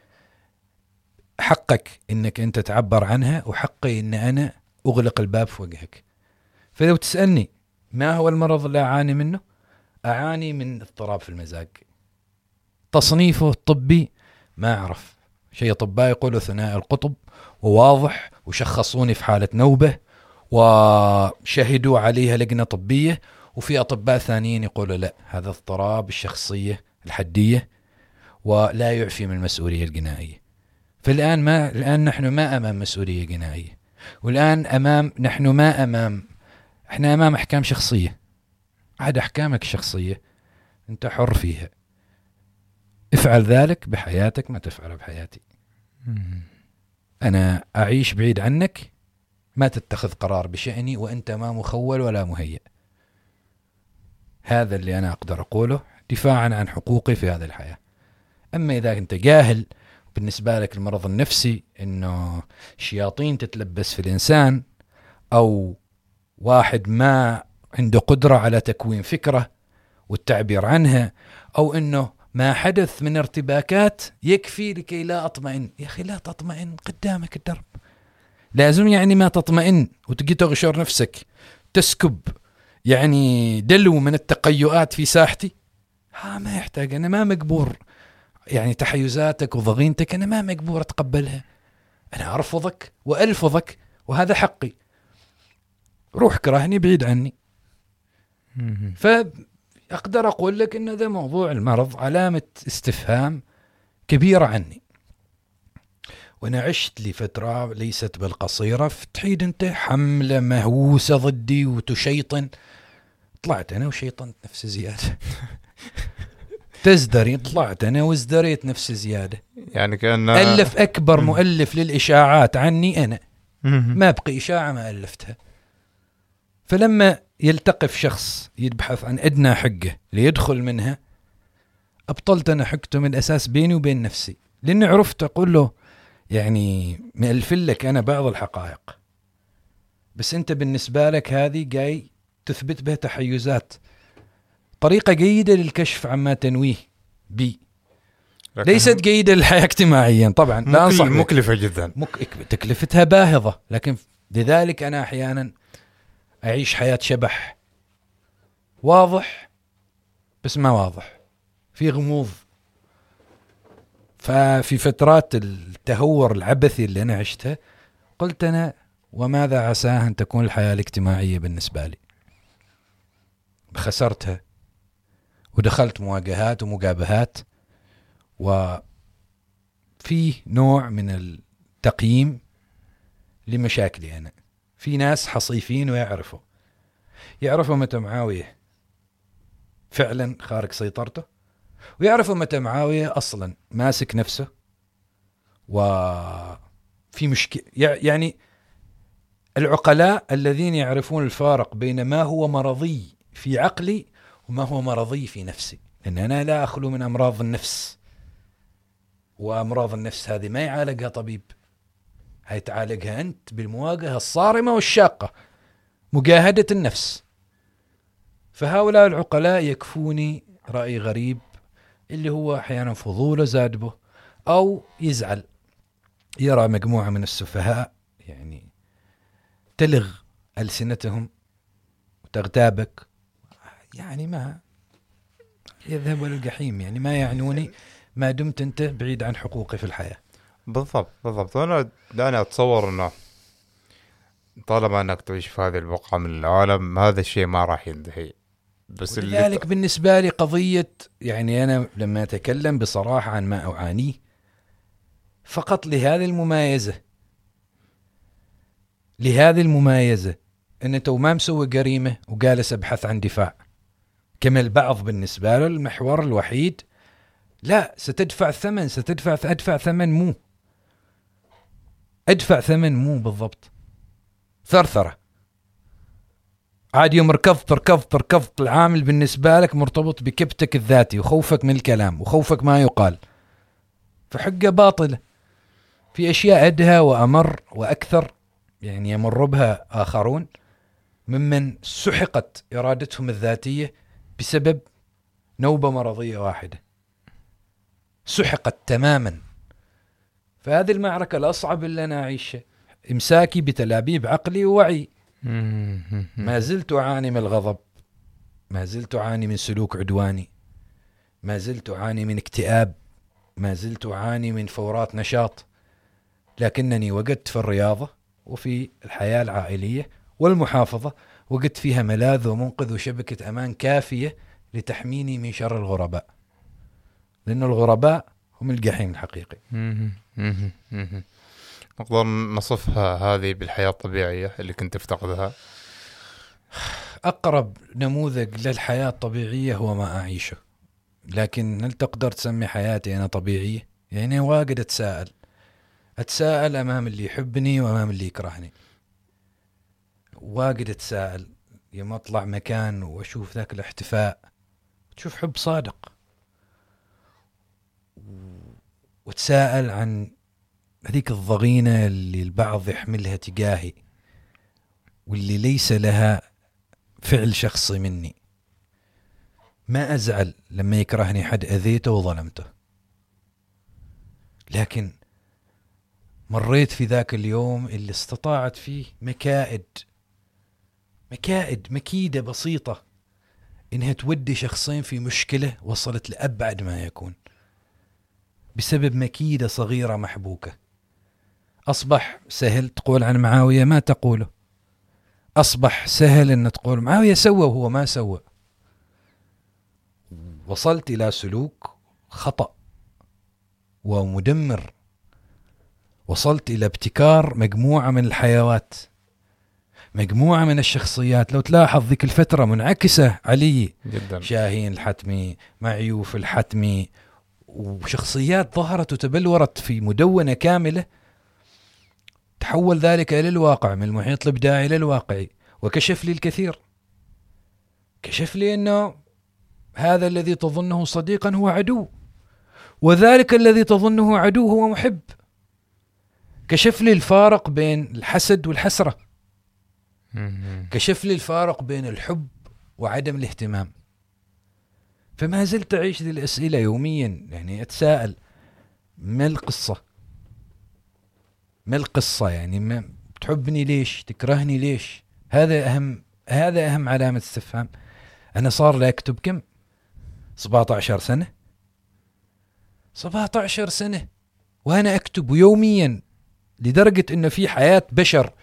حقك إنك أنت تعبر عنها وحقي إن أنا أغلق الباب في وجهك. فلو تسألني ما هو المرض اللي أعاني منه؟ أعاني من اضطراب في المزاج. تصنيفه الطبي ما أعرف. شيء اطباء يقولوا ثنائي القطب وواضح وشخصوني في حالة نوبة وشهدوا عليها لجنة طبية وفي أطباء ثانيين يقولوا لا هذا اضطراب الشخصية الحدية ولا يعفي من المسؤولية الجنائية. فالآن ما الآن نحن ما أمام مسؤولية جنائية. والآن أمام نحن ما أمام إحنا أمام أحكام شخصية. عاد أحكامك الشخصيه أنت حر فيها. افعل ذلك بحياتك ما تفعله بحياتي. أنا أعيش بعيد عنك. ما تتخذ قرار بشأني وأنت ما مخول ولا مهيئ هذا اللي أنا أقدر أقوله دفاعا عن حقوقي في هذه الحياة. أما إذا انت جاهل بالنسبة لك المرض النفسي إنه شياطين تتلبس في الإنسان أو واحد ما عنده قدرة على تكوين فكرة والتعبير عنها أو إنه ما حدث من ارتباكات يكفي لكي لا أطمئن. يا أخي لا تطمئن قدامك الدرب. لازم يعني ما تطمئن وتجي تغشر نفسك. تسكب. يعني دلو من التقيؤات في ساحتي. ها ما يحتاج. أنا ما مقبور يعني تحيزاتك وضغينتك أنا ما مقبور أتقبلها. أنا أرفضك وألفظك وهذا حقي. روح كرهني بعيد عني. فاقدر أقول لك إن ذا موضوع المرض علامة استفهام كبيرة عني. وأنا عشت لفترة ليست بالقصيرة فتحيد أنت حملة مهووسة ضدي وتشيطن. طلعت أنا وشيطنت نفسي زيادة. *laughs* تزدري طلعت أنا وازدريت نفسي زيادة. يعني كان ألف أكبر مؤلف للإشاعات عني أنا. ما بقي إشاعة ما ألفتها. فلما يلتقف شخص يبحث عن أدنى حقه ليدخل منها أبطلت أنا حقته من الاساس بيني وبين نفسي. لأني عرفت أقول له يعني مألف لك أنا بعض الحقائق. بس أنت بالنسبة لك هذه جاي تثبت بها تحيزات. طريقة جيدة للكشف عما تنويه بي. ليست جيدة للحياة اجتماعيا طبعا. لا انصح بك. مكلفة جدا. مك... تكلفتها باهظة لكن لذلك أنا أحيانا أعيش حياة شبح. واضح؟ بس ما واضح. في غموض. ففي فترات التهور العبثي اللي أنا عشتها قلت أنا وماذا عساه أن تكون الحياة الاجتماعية بالنسبة لي؟ خسرتها. ودخلت مواجهات ومقابهات وفي نوع من التقييم لمشاكلي أنا. في ناس حصيفين ويعرفوا. يعرفوا متى معاوية فعلا خارج سيطرته؟ ويعرفوا متى معاوية أصلا ماسك نفسه؟ وفي مشكلة يعني العقلاء الذين يعرفون الفارق بين ما هو مرضي في عقلي وما هو مرضي في نفسي. لأن أنا لا أخلو من أمراض النفس. وأمراض النفس هذه ما يعالجها طبيب. هاي تعالجها أنت بالمواجهة الصارمة والشاقة مجاهدة النفس. فهؤلاء العقلاء يكفوني رأي غريب اللي هو أحيانا فضوله زاد به أو يزعل. يرى مجموعة من السفهاء يعني تلغ ألسنتهم وتغتابك. يعني ما يذهب إلى الجحيم يعني ما يعنوني ما دمت أنت بعيد عن حقوقي في الحياة. بالضبط بالضبط. وأنا أنا أتصور إنه طالما إنك تعيش في هذه البقعه من العالم هذا الشيء ما راح ينتهي. بس لذلك اللي... بالنسبة لي قضية يعني أنا لما أتكلم بصراحة عن ما أعانيه فقط لهذه الممايزه لهذه الممايزه إن تو ما مسوي جريمة وجالس أبحث عن دفاع. كما البعض بالنسبة له المحور الوحيد لا ستدفع ثمن ستدفع أدفع ثمن مو. ادفع ثمن مو بالضبط. ثرثرة. عاد يوم ركضت ركضت ركضت العامل بالنسبة لك مرتبط بكبتك الذاتي وخوفك من الكلام وخوفك ما يقال. فحقه باطله في أشياء أدهى وأمر وأكثر يعني يمر بها آخرون ممن سحقت إرادتهم الذاتية بسبب نوبة مرضية واحدة. سحقت تماما. فهذه المعركة الأصعب اللي أنا اعيشها إمساكي بتلابيب عقلي ووعي. ما زلت أعاني من الغضب. ما زلت أعاني من سلوك عدواني. ما زلت أعاني من اكتئاب. ما زلت أعاني من فورات نشاط. لكنني وجدت في الرياضة وفي الحياة العائلية والمحافظة وجدت فيها ملاذ ومنقذ وشبكة أمان كافية لتحميني من شر الغرباء. لأن الغرباء هم الجحيم الحقيقي. نقدر نصفها هذه بالحياة الطبيعية اللي كنت تفتقدها. أقرب نموذج للحياة الطبيعية هو ما أعيشه. لكن هل تقدر تسمي حياتي أنا طبيعية؟ يعني واجد أتساءل. أتساءل أمام اللي يحبني وأمام اللي يكرهني. واجد أتساءل. يوم أطلع مكان وأشوف ذاك الاحتفاء تشوف حب صادق. وتساءل عن هذيك الضغينة اللي البعض يحملها تجاهي واللي ليس لها فعل شخصي مني. ما أزعل لما يكرهني حد أذيته وظلمته. لكن مريت في ذاك اليوم اللي استطاعت فيه مكائد مكائد مكيدة بسيطة إنها تودي شخصين في مشكلة وصلت لأبعد ما يكون. بسبب مكيدة صغيرة محبوكة. أصبح سهل تقول عن معاوية ما تقوله. أصبح سهل أن تقول معاوية سوى وهو ما سوى. وصلت إلى سلوك خطأ ومدمر. وصلت إلى ابتكار مجموعة من الحيوات. مجموعة من الشخصيات. لو تلاحظ ذيك الفترة منعكسة علي. جدا. شاهين الحتمي معيوف الحتمي وشخصيات ظهرت وتبلورت في مدونة كاملة تحول ذلك إلى الواقع من المحيط الإبداعي إلى الواقعي وكشف لي الكثير. كشف لي أنه هذا الذي تظنه صديقا هو عدو وذلك الذي تظنه عدو هو محب. كشف لي الفارق بين الحسد والحسرة. كشف لي الفارق بين الحب وعدم الاهتمام. فما زلت أعيش ذي الأسئلة يوميا يعني أتساءل ما القصة؟ ما القصة يعني؟ ما تحبني ليش؟ تكرهني ليش؟ هذا أهم هذا أهم علامة استفهام. أنا صار لي أكتب كم؟ 17 سنة. 17 سنة وأنا أكتب يوميا لدرجة أنه في حياة بشر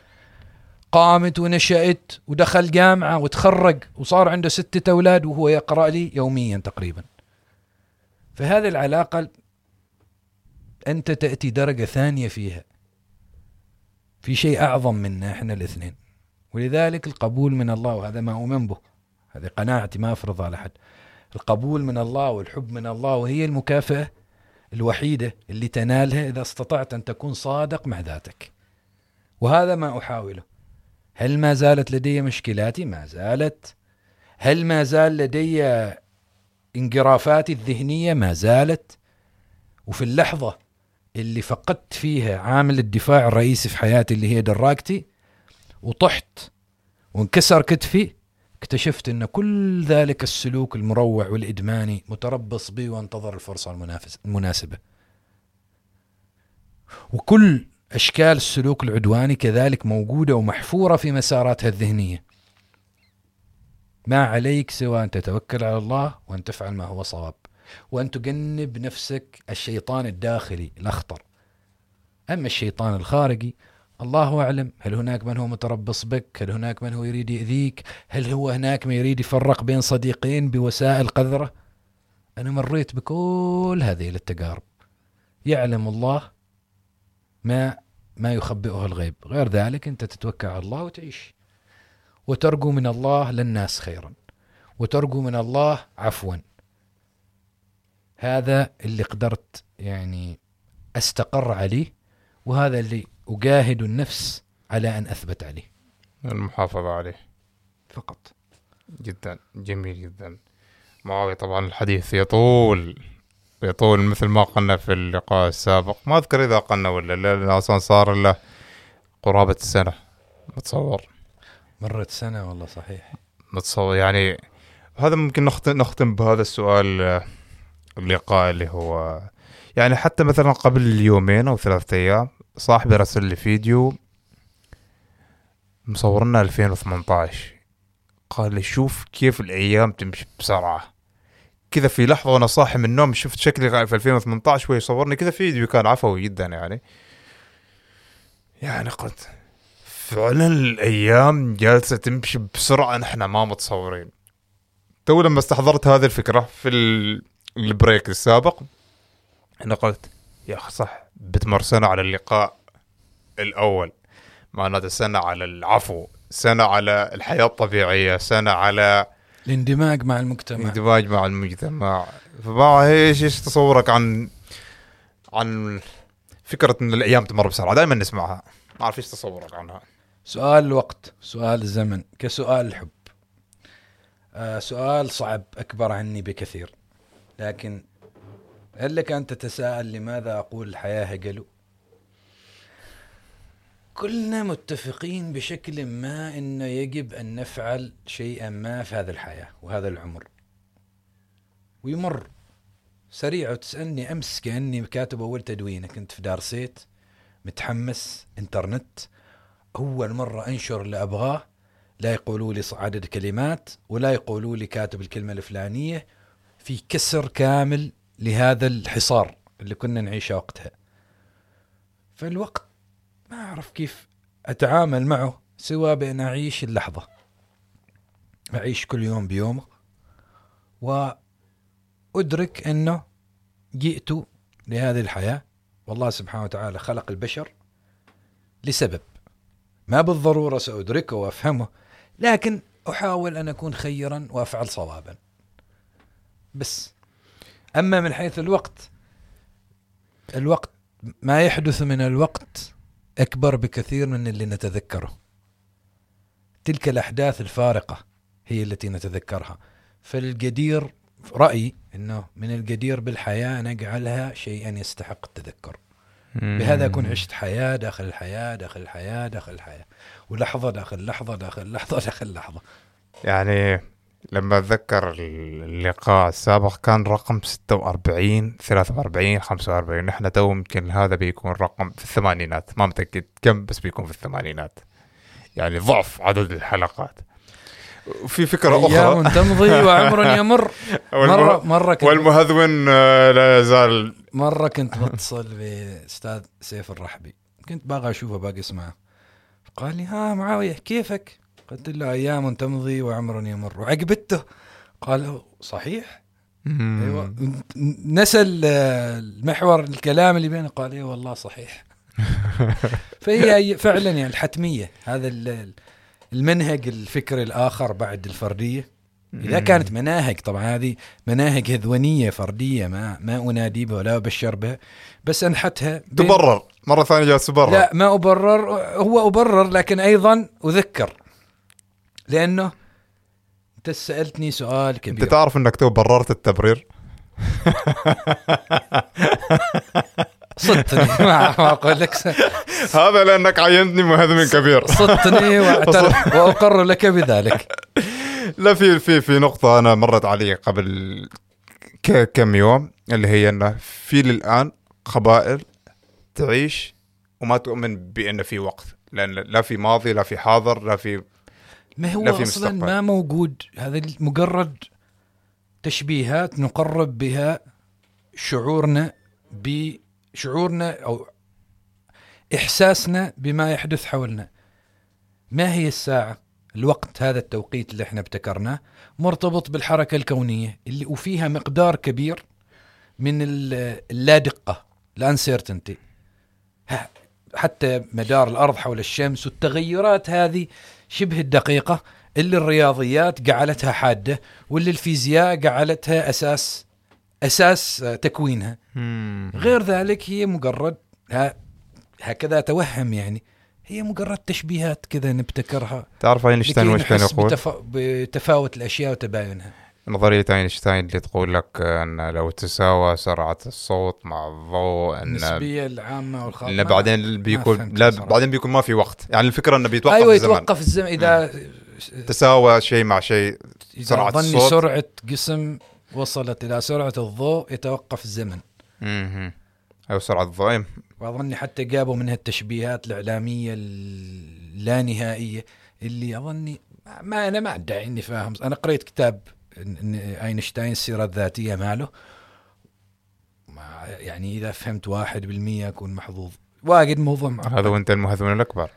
قامت ونشأت ودخل جامعة وتخرج وصار عنده ستة أولاد وهو يقرأ لي يوميا تقريبا. فهذه العلاقة أنت تأتي درجة ثانية فيها. في شيء أعظم منا إحنا الاثنين. ولذلك القبول من الله وهذا ما أؤمن به. هذه قناعتي ما أفرضها على أحد. القبول من الله والحب من الله وهي المكافأة الوحيدة اللي تنالها إذا استطعت أن تكون صادق مع ذاتك. وهذا ما أحاوله. هل ما زالت لدي مشكلاتي؟ ما زالت. هل ما زال لدي انجرافاتي الذهنية؟ ما زالت. وفي اللحظة اللي فقدت فيها عامل الدفاع الرئيسي في حياتي اللي هي دراجتي وطحت وانكسر كتفي اكتشفت إن كل ذلك السلوك المروع والإدماني متربص بي وانتظر الفرصة المنافس المناسبة. وكل أشكال السلوك العدواني كذلك موجودة ومحفورة في مساراتها الذهنية. ما عليك سوى أن تتوكل على الله وأن تفعل ما هو صواب. وأن تجنب نفسك الشيطان الداخلي الأخطر. أما الشيطان الخارجي الله أعلم هل هناك من هو متربص بك هل هناك من هو يريد يأذيك هل هو هناك من يريد يفرق بين صديقين بوسائل قذرة أنا مريت بكل هذه التجارب يعلم الله ما ما يخبئه الغيب. غير ذلك أنت تتوكل على الله وتعيش. وترجو من الله للناس خيرا. وترجو من الله عفوا. هذا اللي قدرت يعني أستقر عليه وهذا اللي أجاهد النفس على أن أثبت عليه. المحافظة عليه. فقط. جدا. جميل جدا. معاوية طبعا الحديث يطول. يطول مثل ما قلنا في اللقاء السابق. ما أذكر إذا قلنا ولا لا لأن أصلا صار له قرابة السنة متصور. مرت سنة والله صحيح. متصور. يعني هذا ممكن نختم, نختم بهذا السؤال اللقاء اللي هو يعني حتى مثلا قبل يومين أو ثلاثة أيام صاحبي رسل لي فيديو مصورنا 2018 قال لي شوف كيف الأيام تمشي بسرعة. كذا في لحظة وأنا صاحي من النوم شفت شكلي في 2018 وهي صورني كذا فيديو كان عفوي جدا يعني. يعني قلت فعلا الأيام جالسة تمشي بسرعة نحن ما متصورين. تو لما استحضرت هذه الفكرة في ال break السابق أنا قلت يا أخي صح بتمر سنة على اللقاء الأول. معناته سنة على العفو سنة على الحياة الطبيعية سنة على الاندماج مع المجتمع. الاندماج مع المجتمع. فما إيش إيش تصورك عن عن فكرة إن الأيام تمر بسرعة. دائما نسمعها. ما أعرف إيش تصورك عنها. سؤال الوقت سؤال الزمن كسؤال الحب. آه سؤال صعب أكبر عني بكثير. لكن هل لك أن تتساءل لماذا أقول الحياة هجلو؟ كلنا متفقين بشكل ما أنه يجب أن نفعل شيئا ما في هذه الحياة وهذا العمر. ويمر. سريع وتسألني أمس كأني كاتب أول تدوينة. كنت في دارسيت متحمس إنترنت. أول مرة أنشر اللي أبغاه. لا يقولوا لي عدد كلمات ولا يقولوا لي كاتب الكلمة الفلانية. في كسر كامل لهذا الحصار اللي كنا نعيشه وقتها. فالوقت ما أعرف كيف أتعامل معه سوى بأن أعيش اللحظة. أعيش كل يوم بيومه وأدرك أنه جئت لهذه الحياة. والله سبحانه وتعالى خلق البشر لسبب. ما بالضرورة سأدركه وأفهمه لكن أحاول أن أكون خيرا وأفعل صوابا. بس أما من حيث الوقت الوقت ما يحدث من الوقت أكبر بكثير من اللي نتذكره. تلك الأحداث الفارقة هي التي نتذكرها. فالجدير رأيي إنه من الجدير بالحياة نجعلها شيئا يستحق التذكر. بهذا أكون عشت حياة داخل الحياة داخل الحياة داخل الحياة. ولحظة داخل لحظة داخل لحظة داخل لحظة. يعني لما أتذكر اللقاء السابق كان رقم 46 43 45 نحن تو يمكن هذا بيكون رقم في الثمانينات. ما متأكد كم بس بيكون في الثمانينات. يعني ضعف عدد الحلقات. وفي فكرة أيام أخرى. تمضي وعمر *laughs* يمر. مره والم... مره كنت والمهذون آه، لا يزال مرة كنت بتصل بأستاذ سيف الرحبي. كنت باغي أشوفه باقي أسمعه. قال لي ها معاوية كيفك؟ قلت له أيام تمضي وعمر يمر. وعقبته قال صحيح؟ أيوه. نسى ال- المحور الكلام اللي بينه قال اي والله صحيح. *laughs* فهي فعلا يعني الحتمية هذا ال- المنهج الفكري الآخر بعد الفردية. إذا كانت مناهج طبعا هذه مناهج هذونية فردية ما ما أنادي بها ولا أبشر بها بس أنحتها تبرر. مرة ثانية جالس تبرر. لا ما أبرر هو أبرر لكن أيضا أذكر. لأنه أنت سألتني سؤال كبير. انت تعرف إنك تو بررت التبرير؟ صدتني. *laughs* ما أقول لك. س- هذا لأنك عينتني مهذمن كبير. صدتني واعترف *laughs* وأقر لك بذلك. لا في في في نقطة أنا مرت علي قبل كم يوم اللي هي أنه في للآن قبائل تعيش وما تؤمن بأن في وقت. لأن لا في ماضي لا في حاضر لا في ما هو لا في أصلا مستقبل. ما موجود؟ هذا مجرد تشبيهات نقرب بها شعورنا بشعورنا أو إحساسنا بما يحدث حولنا. ما هي الساعة؟ الوقت هذا التوقيت اللي إحنا ابتكرناه مرتبط بالحركة الكونية اللي وفيها مقدار كبير من ال- اللا دقه الانسرتينتي حتى مدار الأرض حول الشمس والتغيرات هذه شبه الدقيقة اللي الرياضيات جعلتها حادة واللي الفيزياء جعلتها أساس آه، تكوينها. غير ذلك هي مجرد ها هكذا توهم يعني. هي مجرد تشبيهات كذا نبتكرها. تعرف أينشتاين لكي وش كان يقول؟ بتف... بتفاوت الأشياء وتباينها. نظرية أينشتاين اللي تقول لك أن لو تساوى سرعة الصوت مع الضوء أن النسبية العامة والخاصة. إن بعدين بيكون لا صراحة. بعدين بيكون ما في وقت. يعني الفكرة أنه بيتوقف أيوه الزمن. يتوقف الزمن. إذا تساوى شيء مع شيء سرعة الصوت. سرعة جسم وصلت إلى سرعة الضوء يتوقف الزمن. مهم. أو سرعة الضوء وأظني حتى جابوا منها التشبيهات الإعلامية اللانهائية اللي أظني ما أنا ما ادعي إني فاهم. أنا قريت كتاب أينشتاين السيرة الذاتية ماله. ما يعني إذا فهمت واحد بالمية أكون محظوظ. واجد موضوع معقد. هذا وأنت المهذون الأكبر.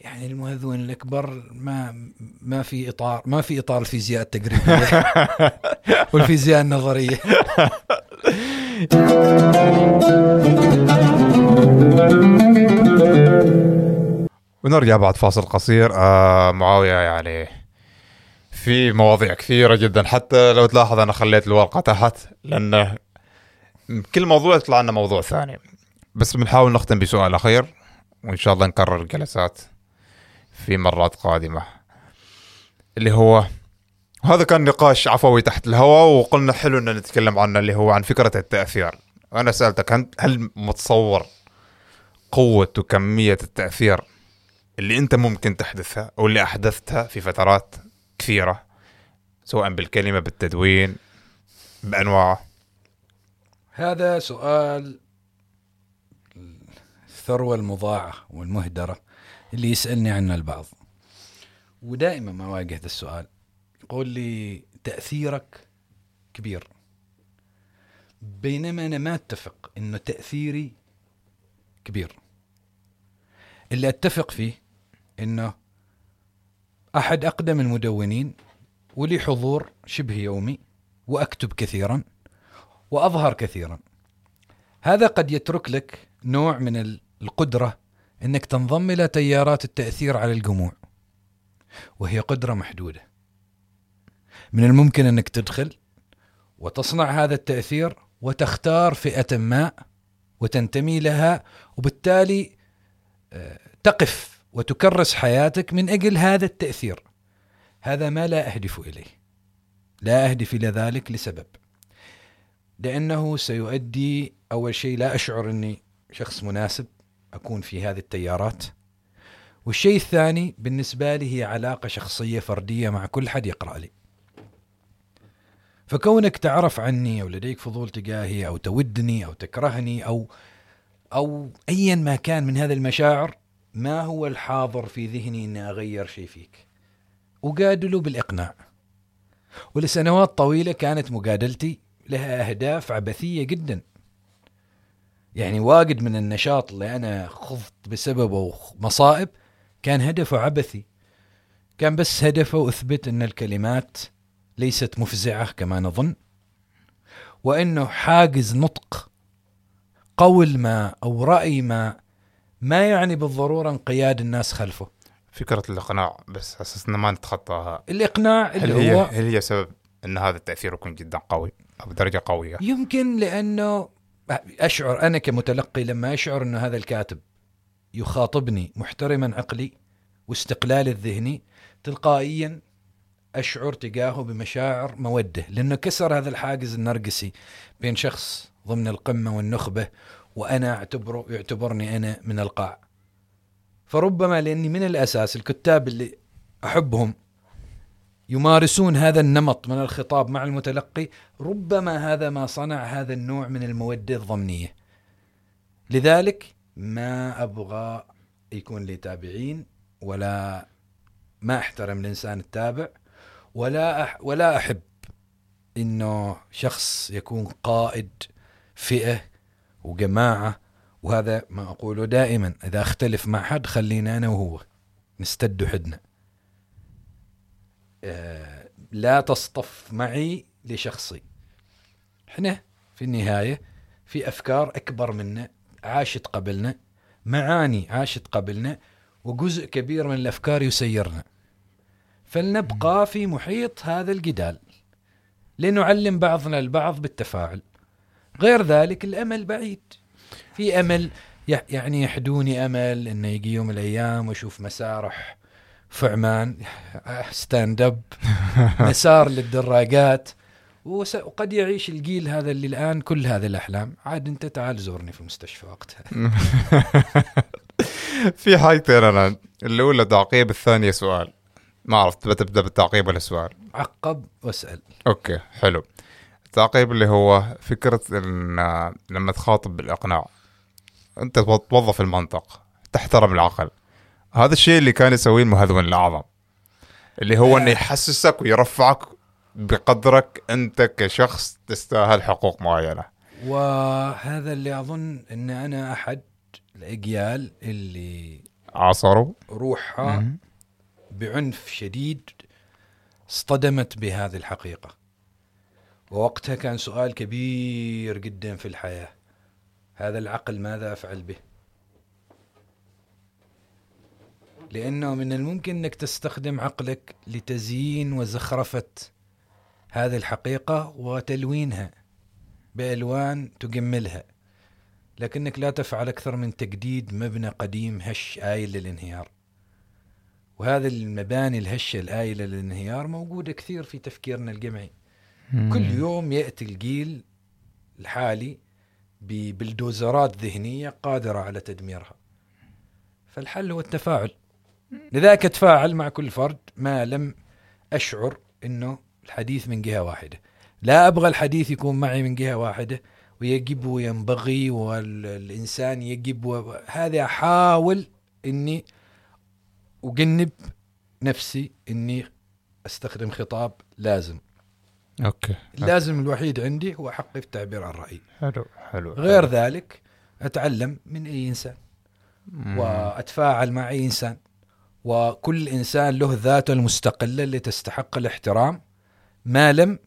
يعني المهذون الأكبر ما ما في اطار ما في إطار الفيزياء التجريبيه *laughs* والفيزياء النظرية. ونرجع بعد فاصل قصير. آه معاوية يعني في مواضيع كثيرة جدا. حتى لو تلاحظ أنا خليت الورقة تحت لأنه كل موضوع يطلع لنا موضوع ثاني. بس بنحاول نختم بسؤال أخير وإن شاء الله نكرر الجلسات في مرات قادمة. اللي هو هذا كان نقاش عفوي تحت الهواء وقلنا حلو ان نتكلم عنه اللي هو عن فكرة التأثير. أنا سألتك هل- متصور قوة وكمية التأثير اللي أنت ممكن تحدثها أو اللي أحدثتها في فترات كثيرة سواء بالكلمة بالتدوين بانواعه هذا سؤال الثروة المضاعة والمهدرة اللي يسألني عنه البعض. ودائما ما واجه هذا السؤال يقول لي تأثيرك كبير. بينما أنا ما أتفق أنه تأثيري كبير. اللي أتفق فيه أنه أحد أقدم المدونين ولي حضور شبه يومي وأكتب كثيرا وأظهر كثيرا. هذا قد يترك لك نوع من ال- القدرة إنك تنضم إلى تيارات التأثير على الجموع وهي قدرة محدودة. من الممكن إنك تدخل وتصنع هذا التأثير وتختار فئة ما وتنتمي لها وبالتالي آه، تقف وتكرس حياتك من أجل هذا التأثير. هذا ما لا أهدف إليه. لا أهدف إلى ذلك لسبب. لأنه سيؤدي أول شيء لا أشعر أني شخص مناسب أكون في هذه التيارات. والشيء الثاني بالنسبة لي هي علاقة شخصية فردية مع كل حد يقرأ لي. فكونك تعرف عني أو لديك فضول تجاهي أو تودني أو تكرهني أو أو ايا ما كان من هذه المشاعر ما هو الحاضر في ذهني إني أغير شيء فيك؟ وجادلوا بالإقناع. ولسنوات طويلة كانت مجادلتي لها أهداف عبثية جدا. يعني واجد من النشاط اللي أنا خضت بسببه مصائب كان هدفه عبثي. كان بس هدفه أثبت أن الكلمات ليست مفزعة كما نظن وأنه حاجز نطق قول ما أو رأي ما ما يعني بالضرورة انقياد الناس خلفه؟ فكرة الإقناع بس اساسنا ما نتخطاها. الإقناع هل اللي هي هو هل هي سبب إن هذا التأثير يكون جدا قوي أو بدرجه قوية؟ يمكن لأنه أشعر أنا كمتلقي لما أشعر إنه هذا الكاتب يخاطبني محترما عقلي واستقلالي الذهني تلقائيا أشعر تجاهه بمشاعر مودة لأنه كسر هذا الحاجز النرجسي بين شخص ضمن القمة والنخبة وأنا اعتبره يعتبرني أنا من القاع. فربما لأني من الأساس الكتاب اللي أحبهم يمارسون هذا النمط من الخطاب مع المتلقي ربما هذا ما صنع هذا النوع من المودة الضمنية. لذلك ما أبغى يكون لي تابعين ولا ما أحترم الإنسان التابع ولا أح ولا أحب إنه شخص يكون قائد فئة وجماعة وهذا ما أقوله دائما إذا أختلف مع حد خلينا أنا وهو نستد حدنا. آه، لا تصطف معي لشخصي. إحنا في النهاية في أفكار أكبر منا عاشت قبلنا معاني عاشت قبلنا وجزء كبير من الأفكار يسيرنا. فلنبقى في محيط هذا الجدال. لنعلم بعضنا البعض بالتفاعل. غير ذلك الأمل بعيد. في أمل يعني يحدوني أمل انه يجي يوم الأيام وأشوف مسارح في عمان stand up *laughs* مسار للدراجات وقد يعيش الجيل هذا اللي الآن كل هذه الأحلام. عاد أنت تعال زورني في المستشفى وقتها. *laughs* *laughs* في حاجتين أنا. الأولى تعقيب الثانية سؤال. ما عرفت تبى تبدأ بالتعقيب ولا السؤال عقب واسأل. أوكي حلو. التعقيب اللي هو فكرة إن لما تخاطب بالإقناع. أنت توظف المنطق تحترم العقل. هذا الشيء اللي كان يسويه المهذون الأعظم. اللي هو إنه يحسسك ويرفعك بقدرك أنت كشخص تستاهل حقوق معينة. وهذا اللي أظن إن أنا أحد الأجيال اللي عاصروا. روحها مم. بعنف شديد اصطدمت بهذه الحقيقة. ووقتها كان سؤال كبير جدا في الحياة. هذا العقل ماذا أفعل به؟ لأنه من الممكن أنك تستخدم عقلك لتزيين وزخرفة هذه الحقيقة وتلوينها بألوان تجملها لكنك لا تفعل أكثر من تجديد مبنى قديم هش آيل للانهيار. وهذه المباني الهشة الآيلة للانهيار موجودة كثير في تفكيرنا الجمعي. كل يوم يأتي الجيل الحالي ببلدوزرات ذهنية قادرة على تدميرها. فالحل هو التفاعل. لذلك أتفاعل مع كل فرد ما لم أشعر أنه الحديث من جهة واحدة. لا أبغى الحديث يكون معي من جهة واحدة ويجب وينبغي والإنسان يجب و... هذا أحاول أني أجنب نفسي أني أستخدم خطاب لازم. أوكي اللازم الوحيد عندي هو حقي في التعبير عن رأيي حلو حلو غير ذلك أتعلم من أي إنسان مم. وأتفاعل مع أي إنسان وكل إنسان له ذاته المستقلة اللي تستحق الاحترام ما لم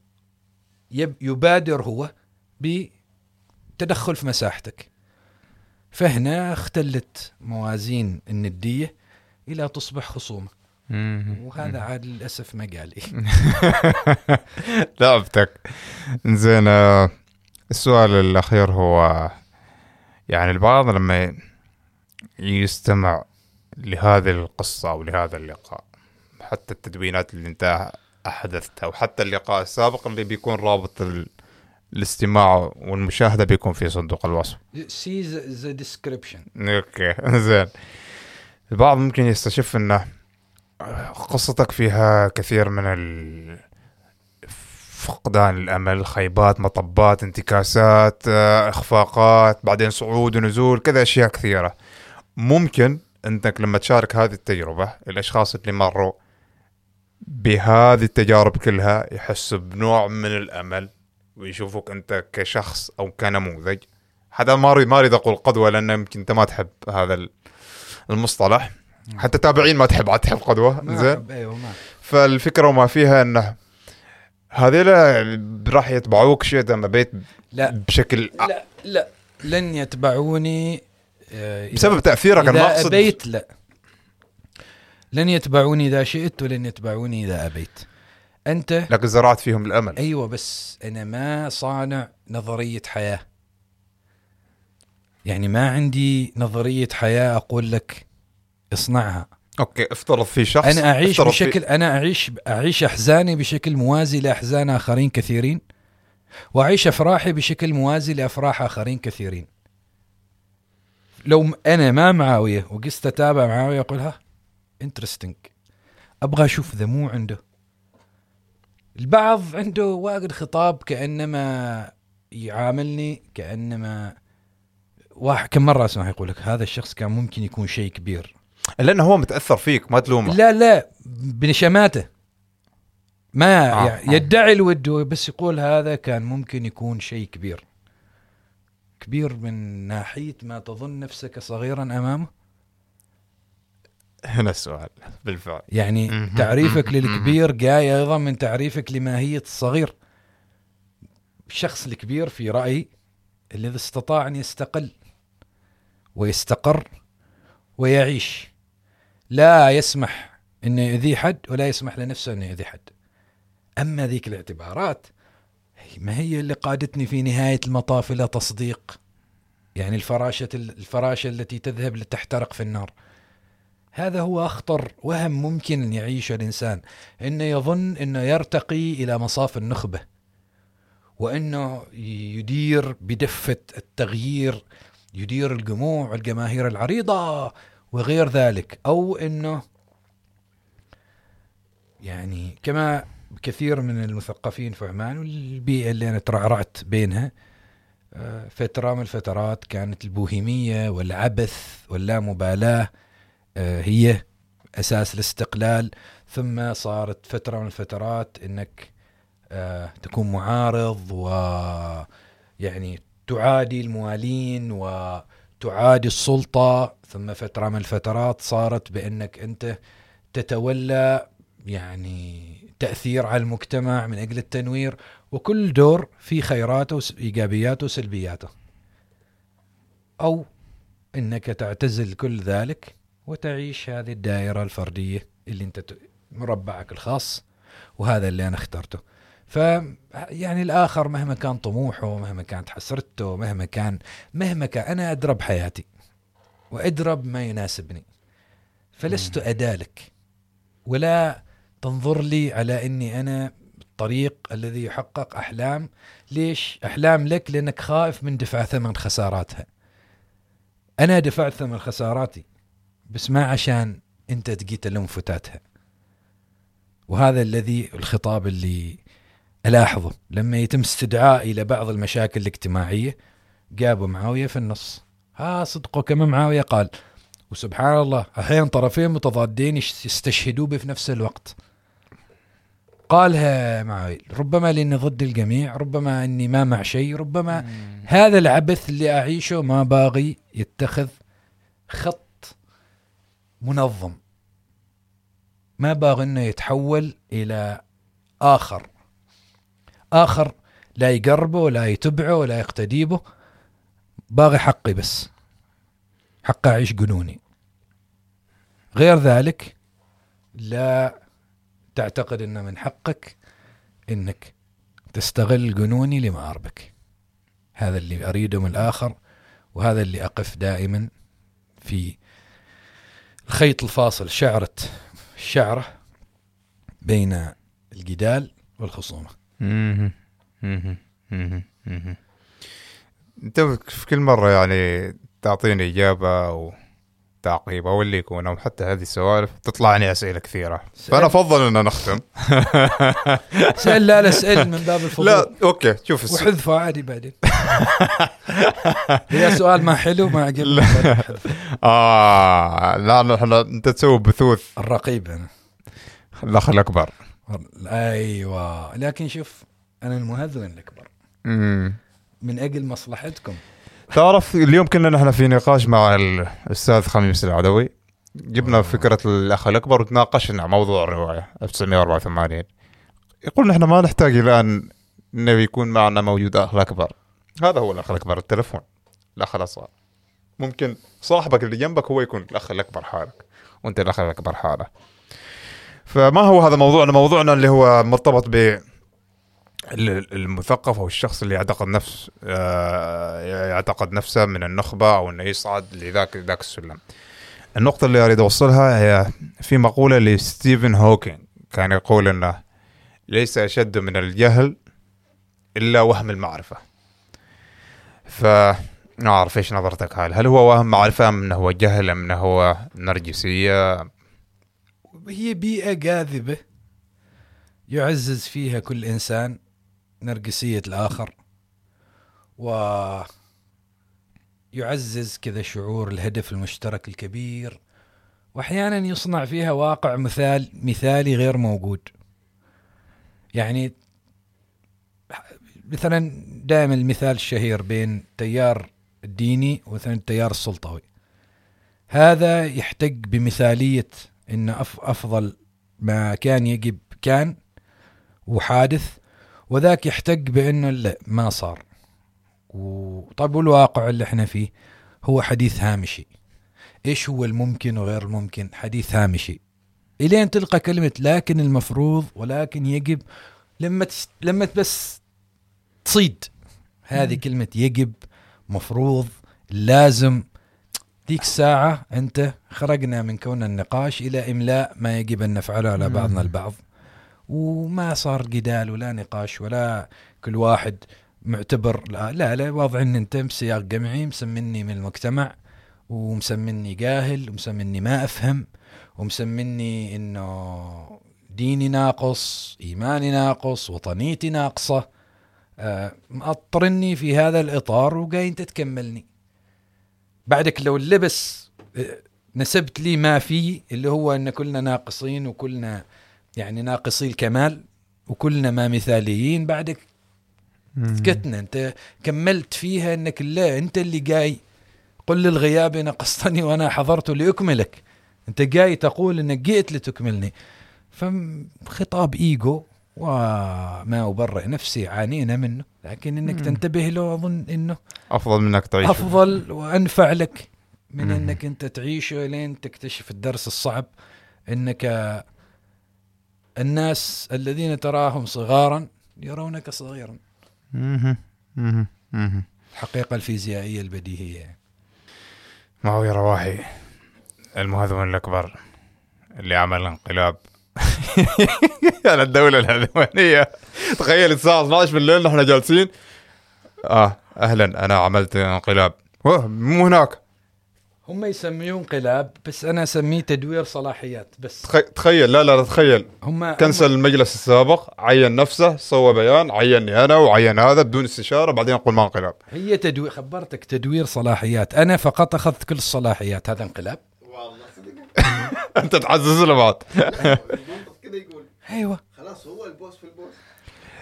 يب يبادر هو بتدخل في مساحتك فهنا اختلت موازين الندية إلى تصبح خصومة مم. وهذا عاد للأسف مقالي *laughs* لعبتك زين السؤال الأخير هو يعني البعض لما يستمع لهذه القصة أو لهذا اللقاء حتى التدوينات اللي أنت أحدثتها وحتى اللقاء السابق اللي بيكون رابط ال... الاستماع والمشاهدة بيكون في صندوق الوصف. See the, the description. أوكي زين البعض ممكن يستشف إنه قصتك فيها كثير من ال... فقدان الأمل خيبات مطبات انتكاسات آه، إخفاقات بعدين صعود ونزول كذا أشياء كثيرة. ممكن أنك لما تشارك هذه التجربة الأشخاص اللي مروا بهذه التجارب كلها يحس بنوع من الأمل ويشوفك أنت كشخص أو كنموذج. هذا ما اريد ما أريد أقول قدوة لأن يمكن أنت ما تحب هذا ال- المصطلح. حتى تابعين ما تحب عاد تحب قدوة. زين. أيوه ما فالفكرة وما فيها انه هذيلا راح يتبعوك شيء لما بيت لا. بشكل لا لا. لن يتبعوني آه، بسبب تأثيرك أنا ما اقصد أبيت لا. لن يتبعوني إذا شئت ولن يتبعوني إذا أبيت. أنت لكن زرعت فيهم الأمل. أيوة بس أنا ما صانع نظرية حياة. يعني ما عندي نظرية حياة أقول لك اصنعها. أوكي افترض في شخص أنا أعيش افترض في- بشكل أنا أعيش أعيش أحزاني بشكل موازي لأحزان آخرين كثيرين وأعيش أفراحي بشكل موازي لأفراح آخرين كثيرين. لو أنا ما معاوية وقست أتابع معاوية أقول ها interesting أبغى أشوف ذا مو عنده. البعض عنده واجد خطاب كأنما يعاملني كأنما واحد كم مرة أسمع يقول لك هذا الشخص كان ممكن يكون شيء كبير. لأنه هو متأثر فيك ما تلومه. لا لا بنشماته ما آه، يعني آه. يدعي الود بس يقول هذا كان ممكن يكون شيء كبير. كبير من ناحية ما تظن نفسك صغيرا أمامه؟ هنا السؤال بالفعل. يعني. تعريفك. للكبير جاي أيضا من تعريفك لماهية الصغير. الشخص الكبير في رأيي الذي استطاع أن يستقل ويستقر ويعيش. لا يسمح أنه يؤذي حد ولا يسمح لنفسه أنه يؤذي حد. أما ذيك الاعتبارات ما هي اللي قادتني في نهاية المطاف إلى تصديق؟ يعني الفراشة الفراشة التي تذهب لتحترق في النار. هذا هو أخطر وهم ممكن أن يعيشه الإنسان أنه يظن أنه يرتقي إلى مصاف النخبة وأنه يدير بدفة التغيير يدير الجموع الجماهير العريضة وغير ذلك أو أنه يعني كما كثير من المثقفين في عمان والبيئة اللي أنا ترعرعت بينها آه، فترة من الفترات كانت البوهيمية والعبث واللامبالاة آه، هي أساس الاستقلال. ثم صارت فترة من الفترات إنك آه، تكون معارض و يعني تعادي الموالين وتعادي السلطة ثم فترة من الفترات صارت بأنك أنت تتولى يعني تأثير على المجتمع من أجل التنوير وكل دور في خيراته إيجابياته وسلبياته. أو إنك تعتزل كل ذلك وتعيش هذه الدائرة الفردية اللي أنت ت- مربعك الخاص وهذا اللي أنا اخترته. ف يعني الآخر مهما كان طموحه مهما كانت حسرته مهما كان مهما كان أنا ادرى بحياتي وادرى بما يناسبني. فلست اداة لك ولا تنظر لي على إني أنا الطريق الذي يحقق أحلام. ليش أحلام لك؟ لأنك خائف من دفع ثمن خساراتها. أنا دفعت ثمن خساراتي بس ما عشان أنت تجي تلم فتاتها. وهذا الذي الخطاب اللي ألاحظه لما يتم استدعاء إلى بعض المشاكل الاجتماعية جابوا معاوية في النص. ها صدقوا كما معاوية قال. وسبحان الله أحيانا طرفين متضادين يستشهدوا به في نفس الوقت. قالها معاوية ربما لأني ضد الجميع ربما أني ما مع شيء ربما هذا العبث اللي أعيشه ما باغي يتخذ خط منظم. ما باغي إنه يتحول إلى آخر. آخر لا يقربه ولا يتبعه ولا يقتدي به باغي حقي بس. حق أعيش قانوني غير ذلك لا تعتقد إن من حقك إنك تستغل جنوني لمآربك هذا اللي أريده من الآخر وهذا اللي أقف دائما في الخيط الفاصل شعرة الشعرة بين الجدال والخصومة. انت في كل مرة يعني تعطيني إجابة أو تعقيب أو اللي يكون أو حتى هذه السوالف تطلعني أسئلة كثيرة. فأنا أفضل ان نختم. *laughs* سأل لا لا اسأل من باب الفضول. لا أوكي شوف. وحذفه عادي بعدين. اذا سؤال ما حلو ما عجبني. لا. آه لا لا إحنا أنت تسوي بثوث. الرقيب أنا. الأخ الأكبر. أيوه. لكن شوف أنا المهذون الاكبر من أجل مصلحتكم. تعرف اليوم كنا نحن في نقاش مع الأستاذ خميس العدوي. جبنا آه. فكرة الأخ الأكبر وتناقشنا موضوع الرواية 1984 يقول نحن ما نحتاج إلى أن انه يكون معنا موجود أخ الأكبر. هذا هو الأخ الأكبر التلفون الاخ الاصغر ممكن صاحبك اللي جنبك هو يكون الأخ الأكبر حالك. وأنت الأخ الأكبر حاله فما هو هذا موضوعنا موضوعنا اللي هو مرتبط ب ال- المثقف أو الشخص اللي يعتقد نفس آه، يعتقد نفسه من النخبة أو إنه يصعد لذاك ذاك السلم. النقطة اللي أريد أوصلها هي في مقولة لستيفن هوكينج كان يقول إنه ليس أشد من الجهل إلا وهم المعرفة. ف ما أعرف إيش نظرتك هل هل هو وهم معرفة أم إنه هو جهل أم إنه هو نرجسية هي بيئة جاذبة يعزز فيها كل إنسان نرجسية الآخر و يعزز كذا شعور الهدف المشترك الكبير وأحيانا يصنع فيها واقع مثال مثالي غير موجود. يعني مثلا دائما المثال الشهير بين تيار الديني ومثلا التيار السلطوي. هذا يحتج بمثالية إن أف أفضل ما كان يجب كان وحادث وذاك يحتج بإنه لا ما صار. وطيب والواقع اللي إحنا فيه هو حديث هامشي. إيش هو الممكن وغير الممكن؟ حديث هامشي. إلين تلقى كلمة لكن المفروض ولكن يجب لما تس... لما بس تصيد. هذه كلمة يجب مفروض لازم ذيك الساعة أنت خرجنا من كون النقاش إلى إملاء ما يجب أن نفعله على. بعضنا البعض. وما صار جدال ولا نقاش ولا كل واحد معتبر لا لا, لا واضح إن أنت بسياق جمعي مسمني من المجتمع ومسمني جاهل ومسمني ما أفهم ومسمني إنه ديني ناقص إيماني ناقص وطنيتي ناقصة. آه، مأطرني في هذا الإطار وجاي أنت تكملني. بعدك لو اللبس آه، نسبت لي ما فيه اللي هو إن كلنا ناقصين وكلنا يعني ناقصي الكمال وكلنا ما مثاليين بعدك سكتنا. أنت كملت فيها إنك لا أنت اللي جاي. قل للغياب نقصتني وأنا حضرت لأكملك. أنت جاي تقول إنك جئت لتكملني. فخطاب إيجو. وما أبرئ نفسي عانينا منه لكن إنك مم. تنتبه له اظن إنه أفضل منك تعيش أفضل وأنفع لك من مم. إنك أنت تعيشه لين تكتشف الدرس الصعب إنك الناس الذين تراهم صغارا يرونك صغيرا. مهم. الحقيقة الفيزيائية البديهية ما هو يا رواحي المهذون الأكبر اللي عمل انقلاب *laughs* على الدولة العثمانية تخيل الساعة 12 بالليل نحن جالسين. آه أهلا أنا عملت انقلاب. مو هناك. هم يسميه انقلاب بس أنا أسميه تدوير صلاحيات بس. تخ- تخيل لا لا تخيل. هم كنسل المجلس السابق عين نفسه سوى بيان عيني أنا وعين هذا بدون استشارة بعدين أقول ما انقلاب. هي تدوير خبرتك تدوير صلاحيات. أنا فقط أخذت كل الصلاحيات. هذا انقلاب؟ *laughs* انت بعد المنطق كذا يقول أيوه. خلاص هو البوس في البوس.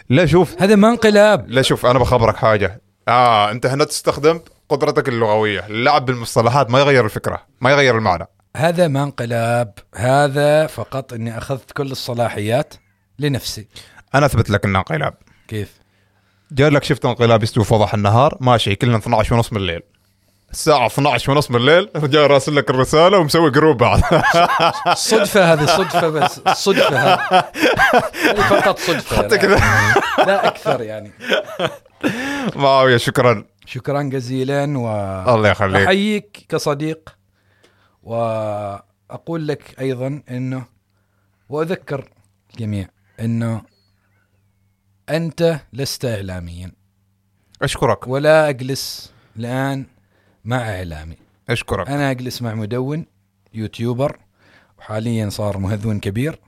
لا شوف. هذا ما انقلاب. لا شوف أنا بخبرك حاجة. آه أنت هنا تستخدم قدرتك اللغوية. اللعب بالمصطلحات ما يغير الفكرة ما يغير المعنى. هذا ما انقلاب. هذا فقط إني أخذت كل الصلاحيات لنفسي. أنا أثبت لك إنه انقلاب. كيف؟ جاء لك شفت انقلاب يستوي في وضح النهار؟ ماشي كلنا 12 ونص من الليل. الساعة 12 ونص من الليل جاء راسل لك الرسالة ومسوي جروب بعد. *laughs* صدفة هذه صدفة بس صدفة هذه. فقط صدفة حتى لا, كذا. لا أكثر يعني. *laughs* معاوية شكرا. شكرا جزيلا الله يخليك. وأحييك كصديق. وأقول لك أيضا أنه وأذكر الجميع أنه أنت لست إعلاميا. أشكرك. ولا أجلس الآن مع إعلامي. أشكرك. أنا أجلس مع مدون يوتيوبر وحاليا صار مهذون كبير.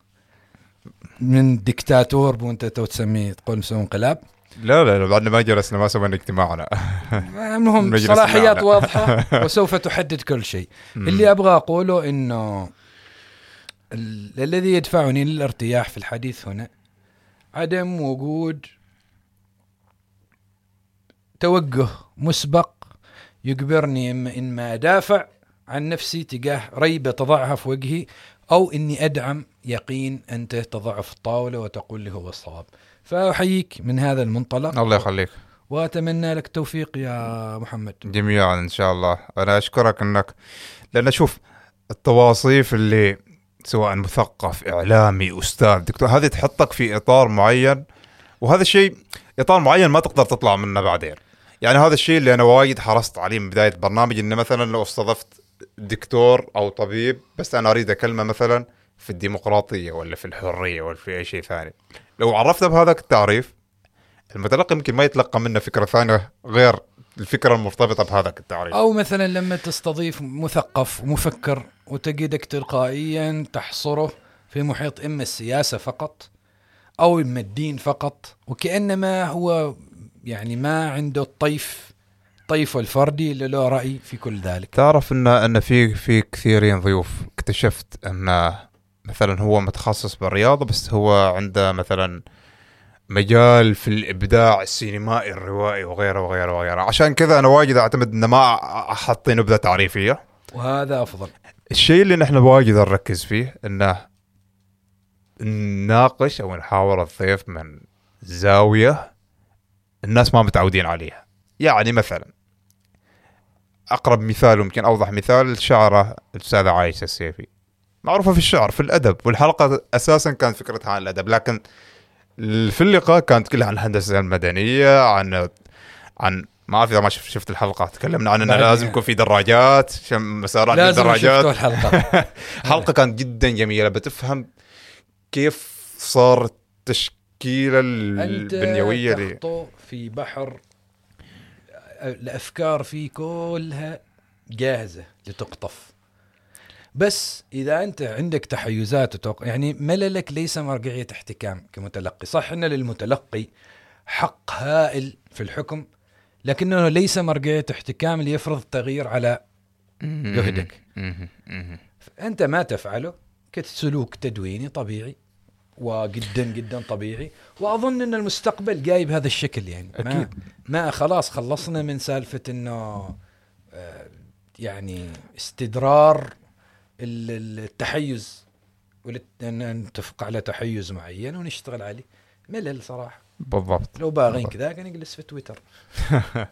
من دكتاتور وانت تو تسميه تقول مسوي انقلاب. لا لا لا بعدنا ما جلسنا ما سوينا اجتماعنا. *laughs* المهم صلاحيات. واضحة *laughs* وسوف تحدد كل شيء. اللي أبغى أقوله إنه ال- الذي يدفعني للارتياح في الحديث هنا عدم وجود توجه مسبق يجبرني إما إن ما أدافع عن نفسي تجاه ريبة تضعها في وجهي أو إني أدعم يقين أنت تضعه في الطاولة وتقول لي هو الصواب. فأحييك من هذا المنطلق. الله يخليك. وأتمنى لك التوفيق يا محمد. جميعا إن شاء الله. أنا أشكرك انك لأن شوف التواصيف اللي سواء مثقف إعلامي أستاذ دكتور هذه تحطك في إطار معين وهذا الشيء إطار معين ما تقدر تطلع منه بعدين. يعني هذا الشيء اللي أنا وايد حرصت عليه من بداية البرنامج إنه مثلا لو استضفت دكتور أو طبيب بس أنا أريد أكلمه مثلا في الديمقراطية ولا في الحرية ولا في أي شيء ثاني. لو عرفته بهذاك التعريف المتلقي يمكن ما يتلقى منه فكرة ثانية غير الفكرة المرتبطة بهذاك التعريف. أو مثلا لما تستضيف مثقف ومفكر وتجدك تلقائيا تحصره في محيط إما السياسة فقط أو إما الدين فقط وكأنما هو يعني ما عنده الطيف طيفه الفردي اللي له رأي في كل ذلك. تعرف إن إن في في كثيرين ضيوف اكتشفت أن مثلا هو متخصص بالرياضة بس هو عنده مثلا مجال في الإبداع السينمائي الروائي وغيره وغيره وغيره. عشان كذا أنا واجد أعتمد ان ما أحط نبذة تعريفية. وهذا أفضل. الشيء اللي نحن واجد نركز فيه إنه نناقش أو نحاور الضيف من زاوية الناس ما متعودين عليها. يعني مثلا أقرب مثال ويمكن أوضح مثال الشاعره الأستاذة عايشة السيفي. معروفة في الشعر في الأدب والحلقة أساسا كانت فكرتها عن الأدب لكن في اللقاء كانت كلها عن الهندسة المدنية عن عن ما أعرف إذا ما شفت, الحلقة تكلمنا عن إنه لازم يكون في دراجات مسارات للدراجات. الحلقة. *laughs* حلقة كانت جدا جميلة بتفهم كيف صارت التشكيله أنت البنيويه دي. تخطو في بحر الأفكار فيه كلها جاهزة لتقطف. بس إذا أنت عندك تحيزات وتوق... يعني مللك ليس مرجعية احتكام كمتلقي. صح أن للمتلقي حق هائل في الحكم لكنه ليس مرجعية احتكام ليفرض التغيير على جهدك. أنت ما تفعله كسلوك تدويني طبيعي. وجدا جدا طبيعي. وأظن إن المستقبل جاي بهذا الشكل يعني. ما أكيد. ما خلاص خلصنا من سالفة إنه آه، يعني استدرار ال- ال- التحيز. نتفق على تحيز معين ونشتغل عليه. ملل صراحة. بالضبط. لو باغين كذا كان نجلس في تويتر. *laughs*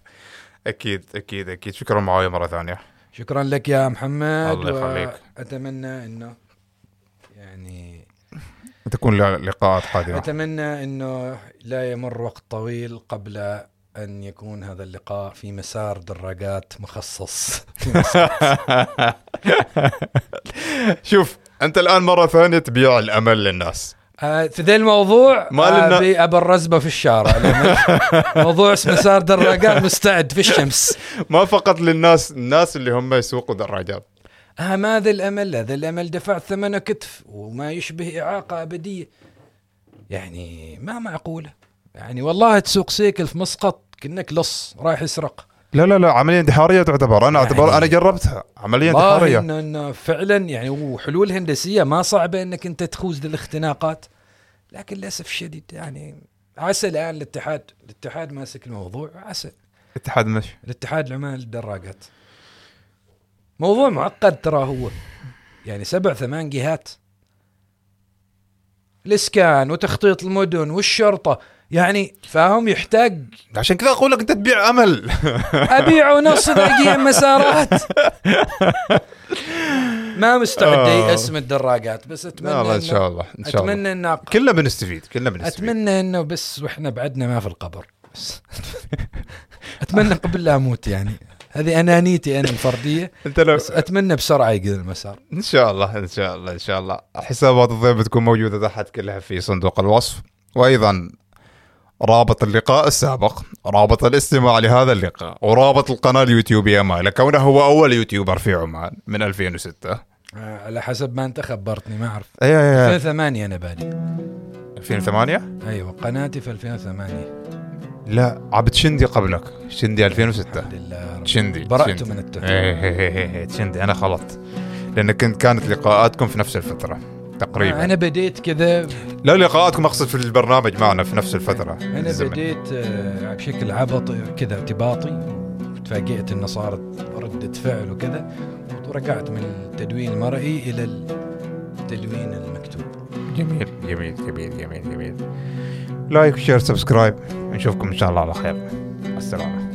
أكيد أكيد أكيد. شكرا معاوية مرة ثانية. شكرا لك يا محمد. الله يخليك. اتمنى إنه يعني تكون لقاءات قادمه أتمنى أنه لا يمر وقت طويل قبل أن يكون هذا اللقاء في مسار دراجات مخصص. *laughs* شوف أنت الآن مرة ثانية تبيع الأمل للناس. آه، في ذا الموضوع ما لنا- أبي أبى الرزبة في الشارع. *laughs* موضوع مسار دراجات مستعد في الشمس. *laughs* ما فقط للناس الناس اللي هم يسوقوا دراجات. آه ما ذا الأمل؟ هذا الأمل دفعت ثمنه كتف وما يشبه إعاقة أبدية. يعني ما معقولة. يعني والله تسوق سيكل في مسقط كأنك لص رايح يسرق. لا لا لا عملية انتحارية تعتبر. أنا يعني- اعتبر أنا جربتها. عملية انتحارية. انه إنه فعلا يعني وحلول هندسية ما صعبة إنك أنت تخوز للاختناقات. لكن للأسف الشديد يعني عسى الآن الاتحاد الاتحاد ماسك الموضوع عسى. اتحاد مشي الاتحاد العمال للدراجات موضوع معقد ترى هو. يعني سبع ثمان جهات. الإسكان وتخطيط المدن والشرطة. يعني فاهم يحتاج عشان كذا أقول لك أنت تبيع أمل. أبيع *laughs* ونص دقيقة مسارات ما مستعد آه. ييأس من الدراجات بس أتمنى إن شاء الله إن شاء الله. اتمنى انه كلنا بنستفيد كلنا بنستفيد. أتمنى إنه بس وإحنا بعدنا ما في القبر. بس. أتمنى قبل لا أموت يعني. هذه أنانيتي أنا الفردية. *laughs* أنت لو بس أتمنى بسرعة يقل المسار. إن شاء الله إن شاء الله إن شاء الله. حسابات الضيف بتكون موجودة تحت كلها في صندوق الوصف. وأيضا رابط اللقاء السابق رابط الاستماع لهذا اللقاء ورابط القناة اليوتيوبيه ماله كونه هو أول يوتيوبر في عمان من 2006 آه، على حسب ما أنت خبرتني ما أعرف. اي اي اي 2008 أنا بادي 2008 أيوه قناتي في 2008 لا عبد شندي قبلك. شندي 2006 الحمد لله شندي برأت. من التهم إيه إيه إيه إيه شندي أنا خلطت. لأن كنت كانت لقاءاتكم في نفس الفترة تقريبا. أنا بديت كذا. لا لقاءاتكم أقصد في البرنامج معنا في نفس الفترة أنا الزمن. بديت آه، بشكل عبط كذا ارتباطي تفاجئت انه صارت ردة فعل وكذا ورجعت من التدوين المرئي إلى التدوين المكتوب. جميل جميل جميل جميل جميل. like share subscribe نشوفكم إن شاء الله على خير. السلامه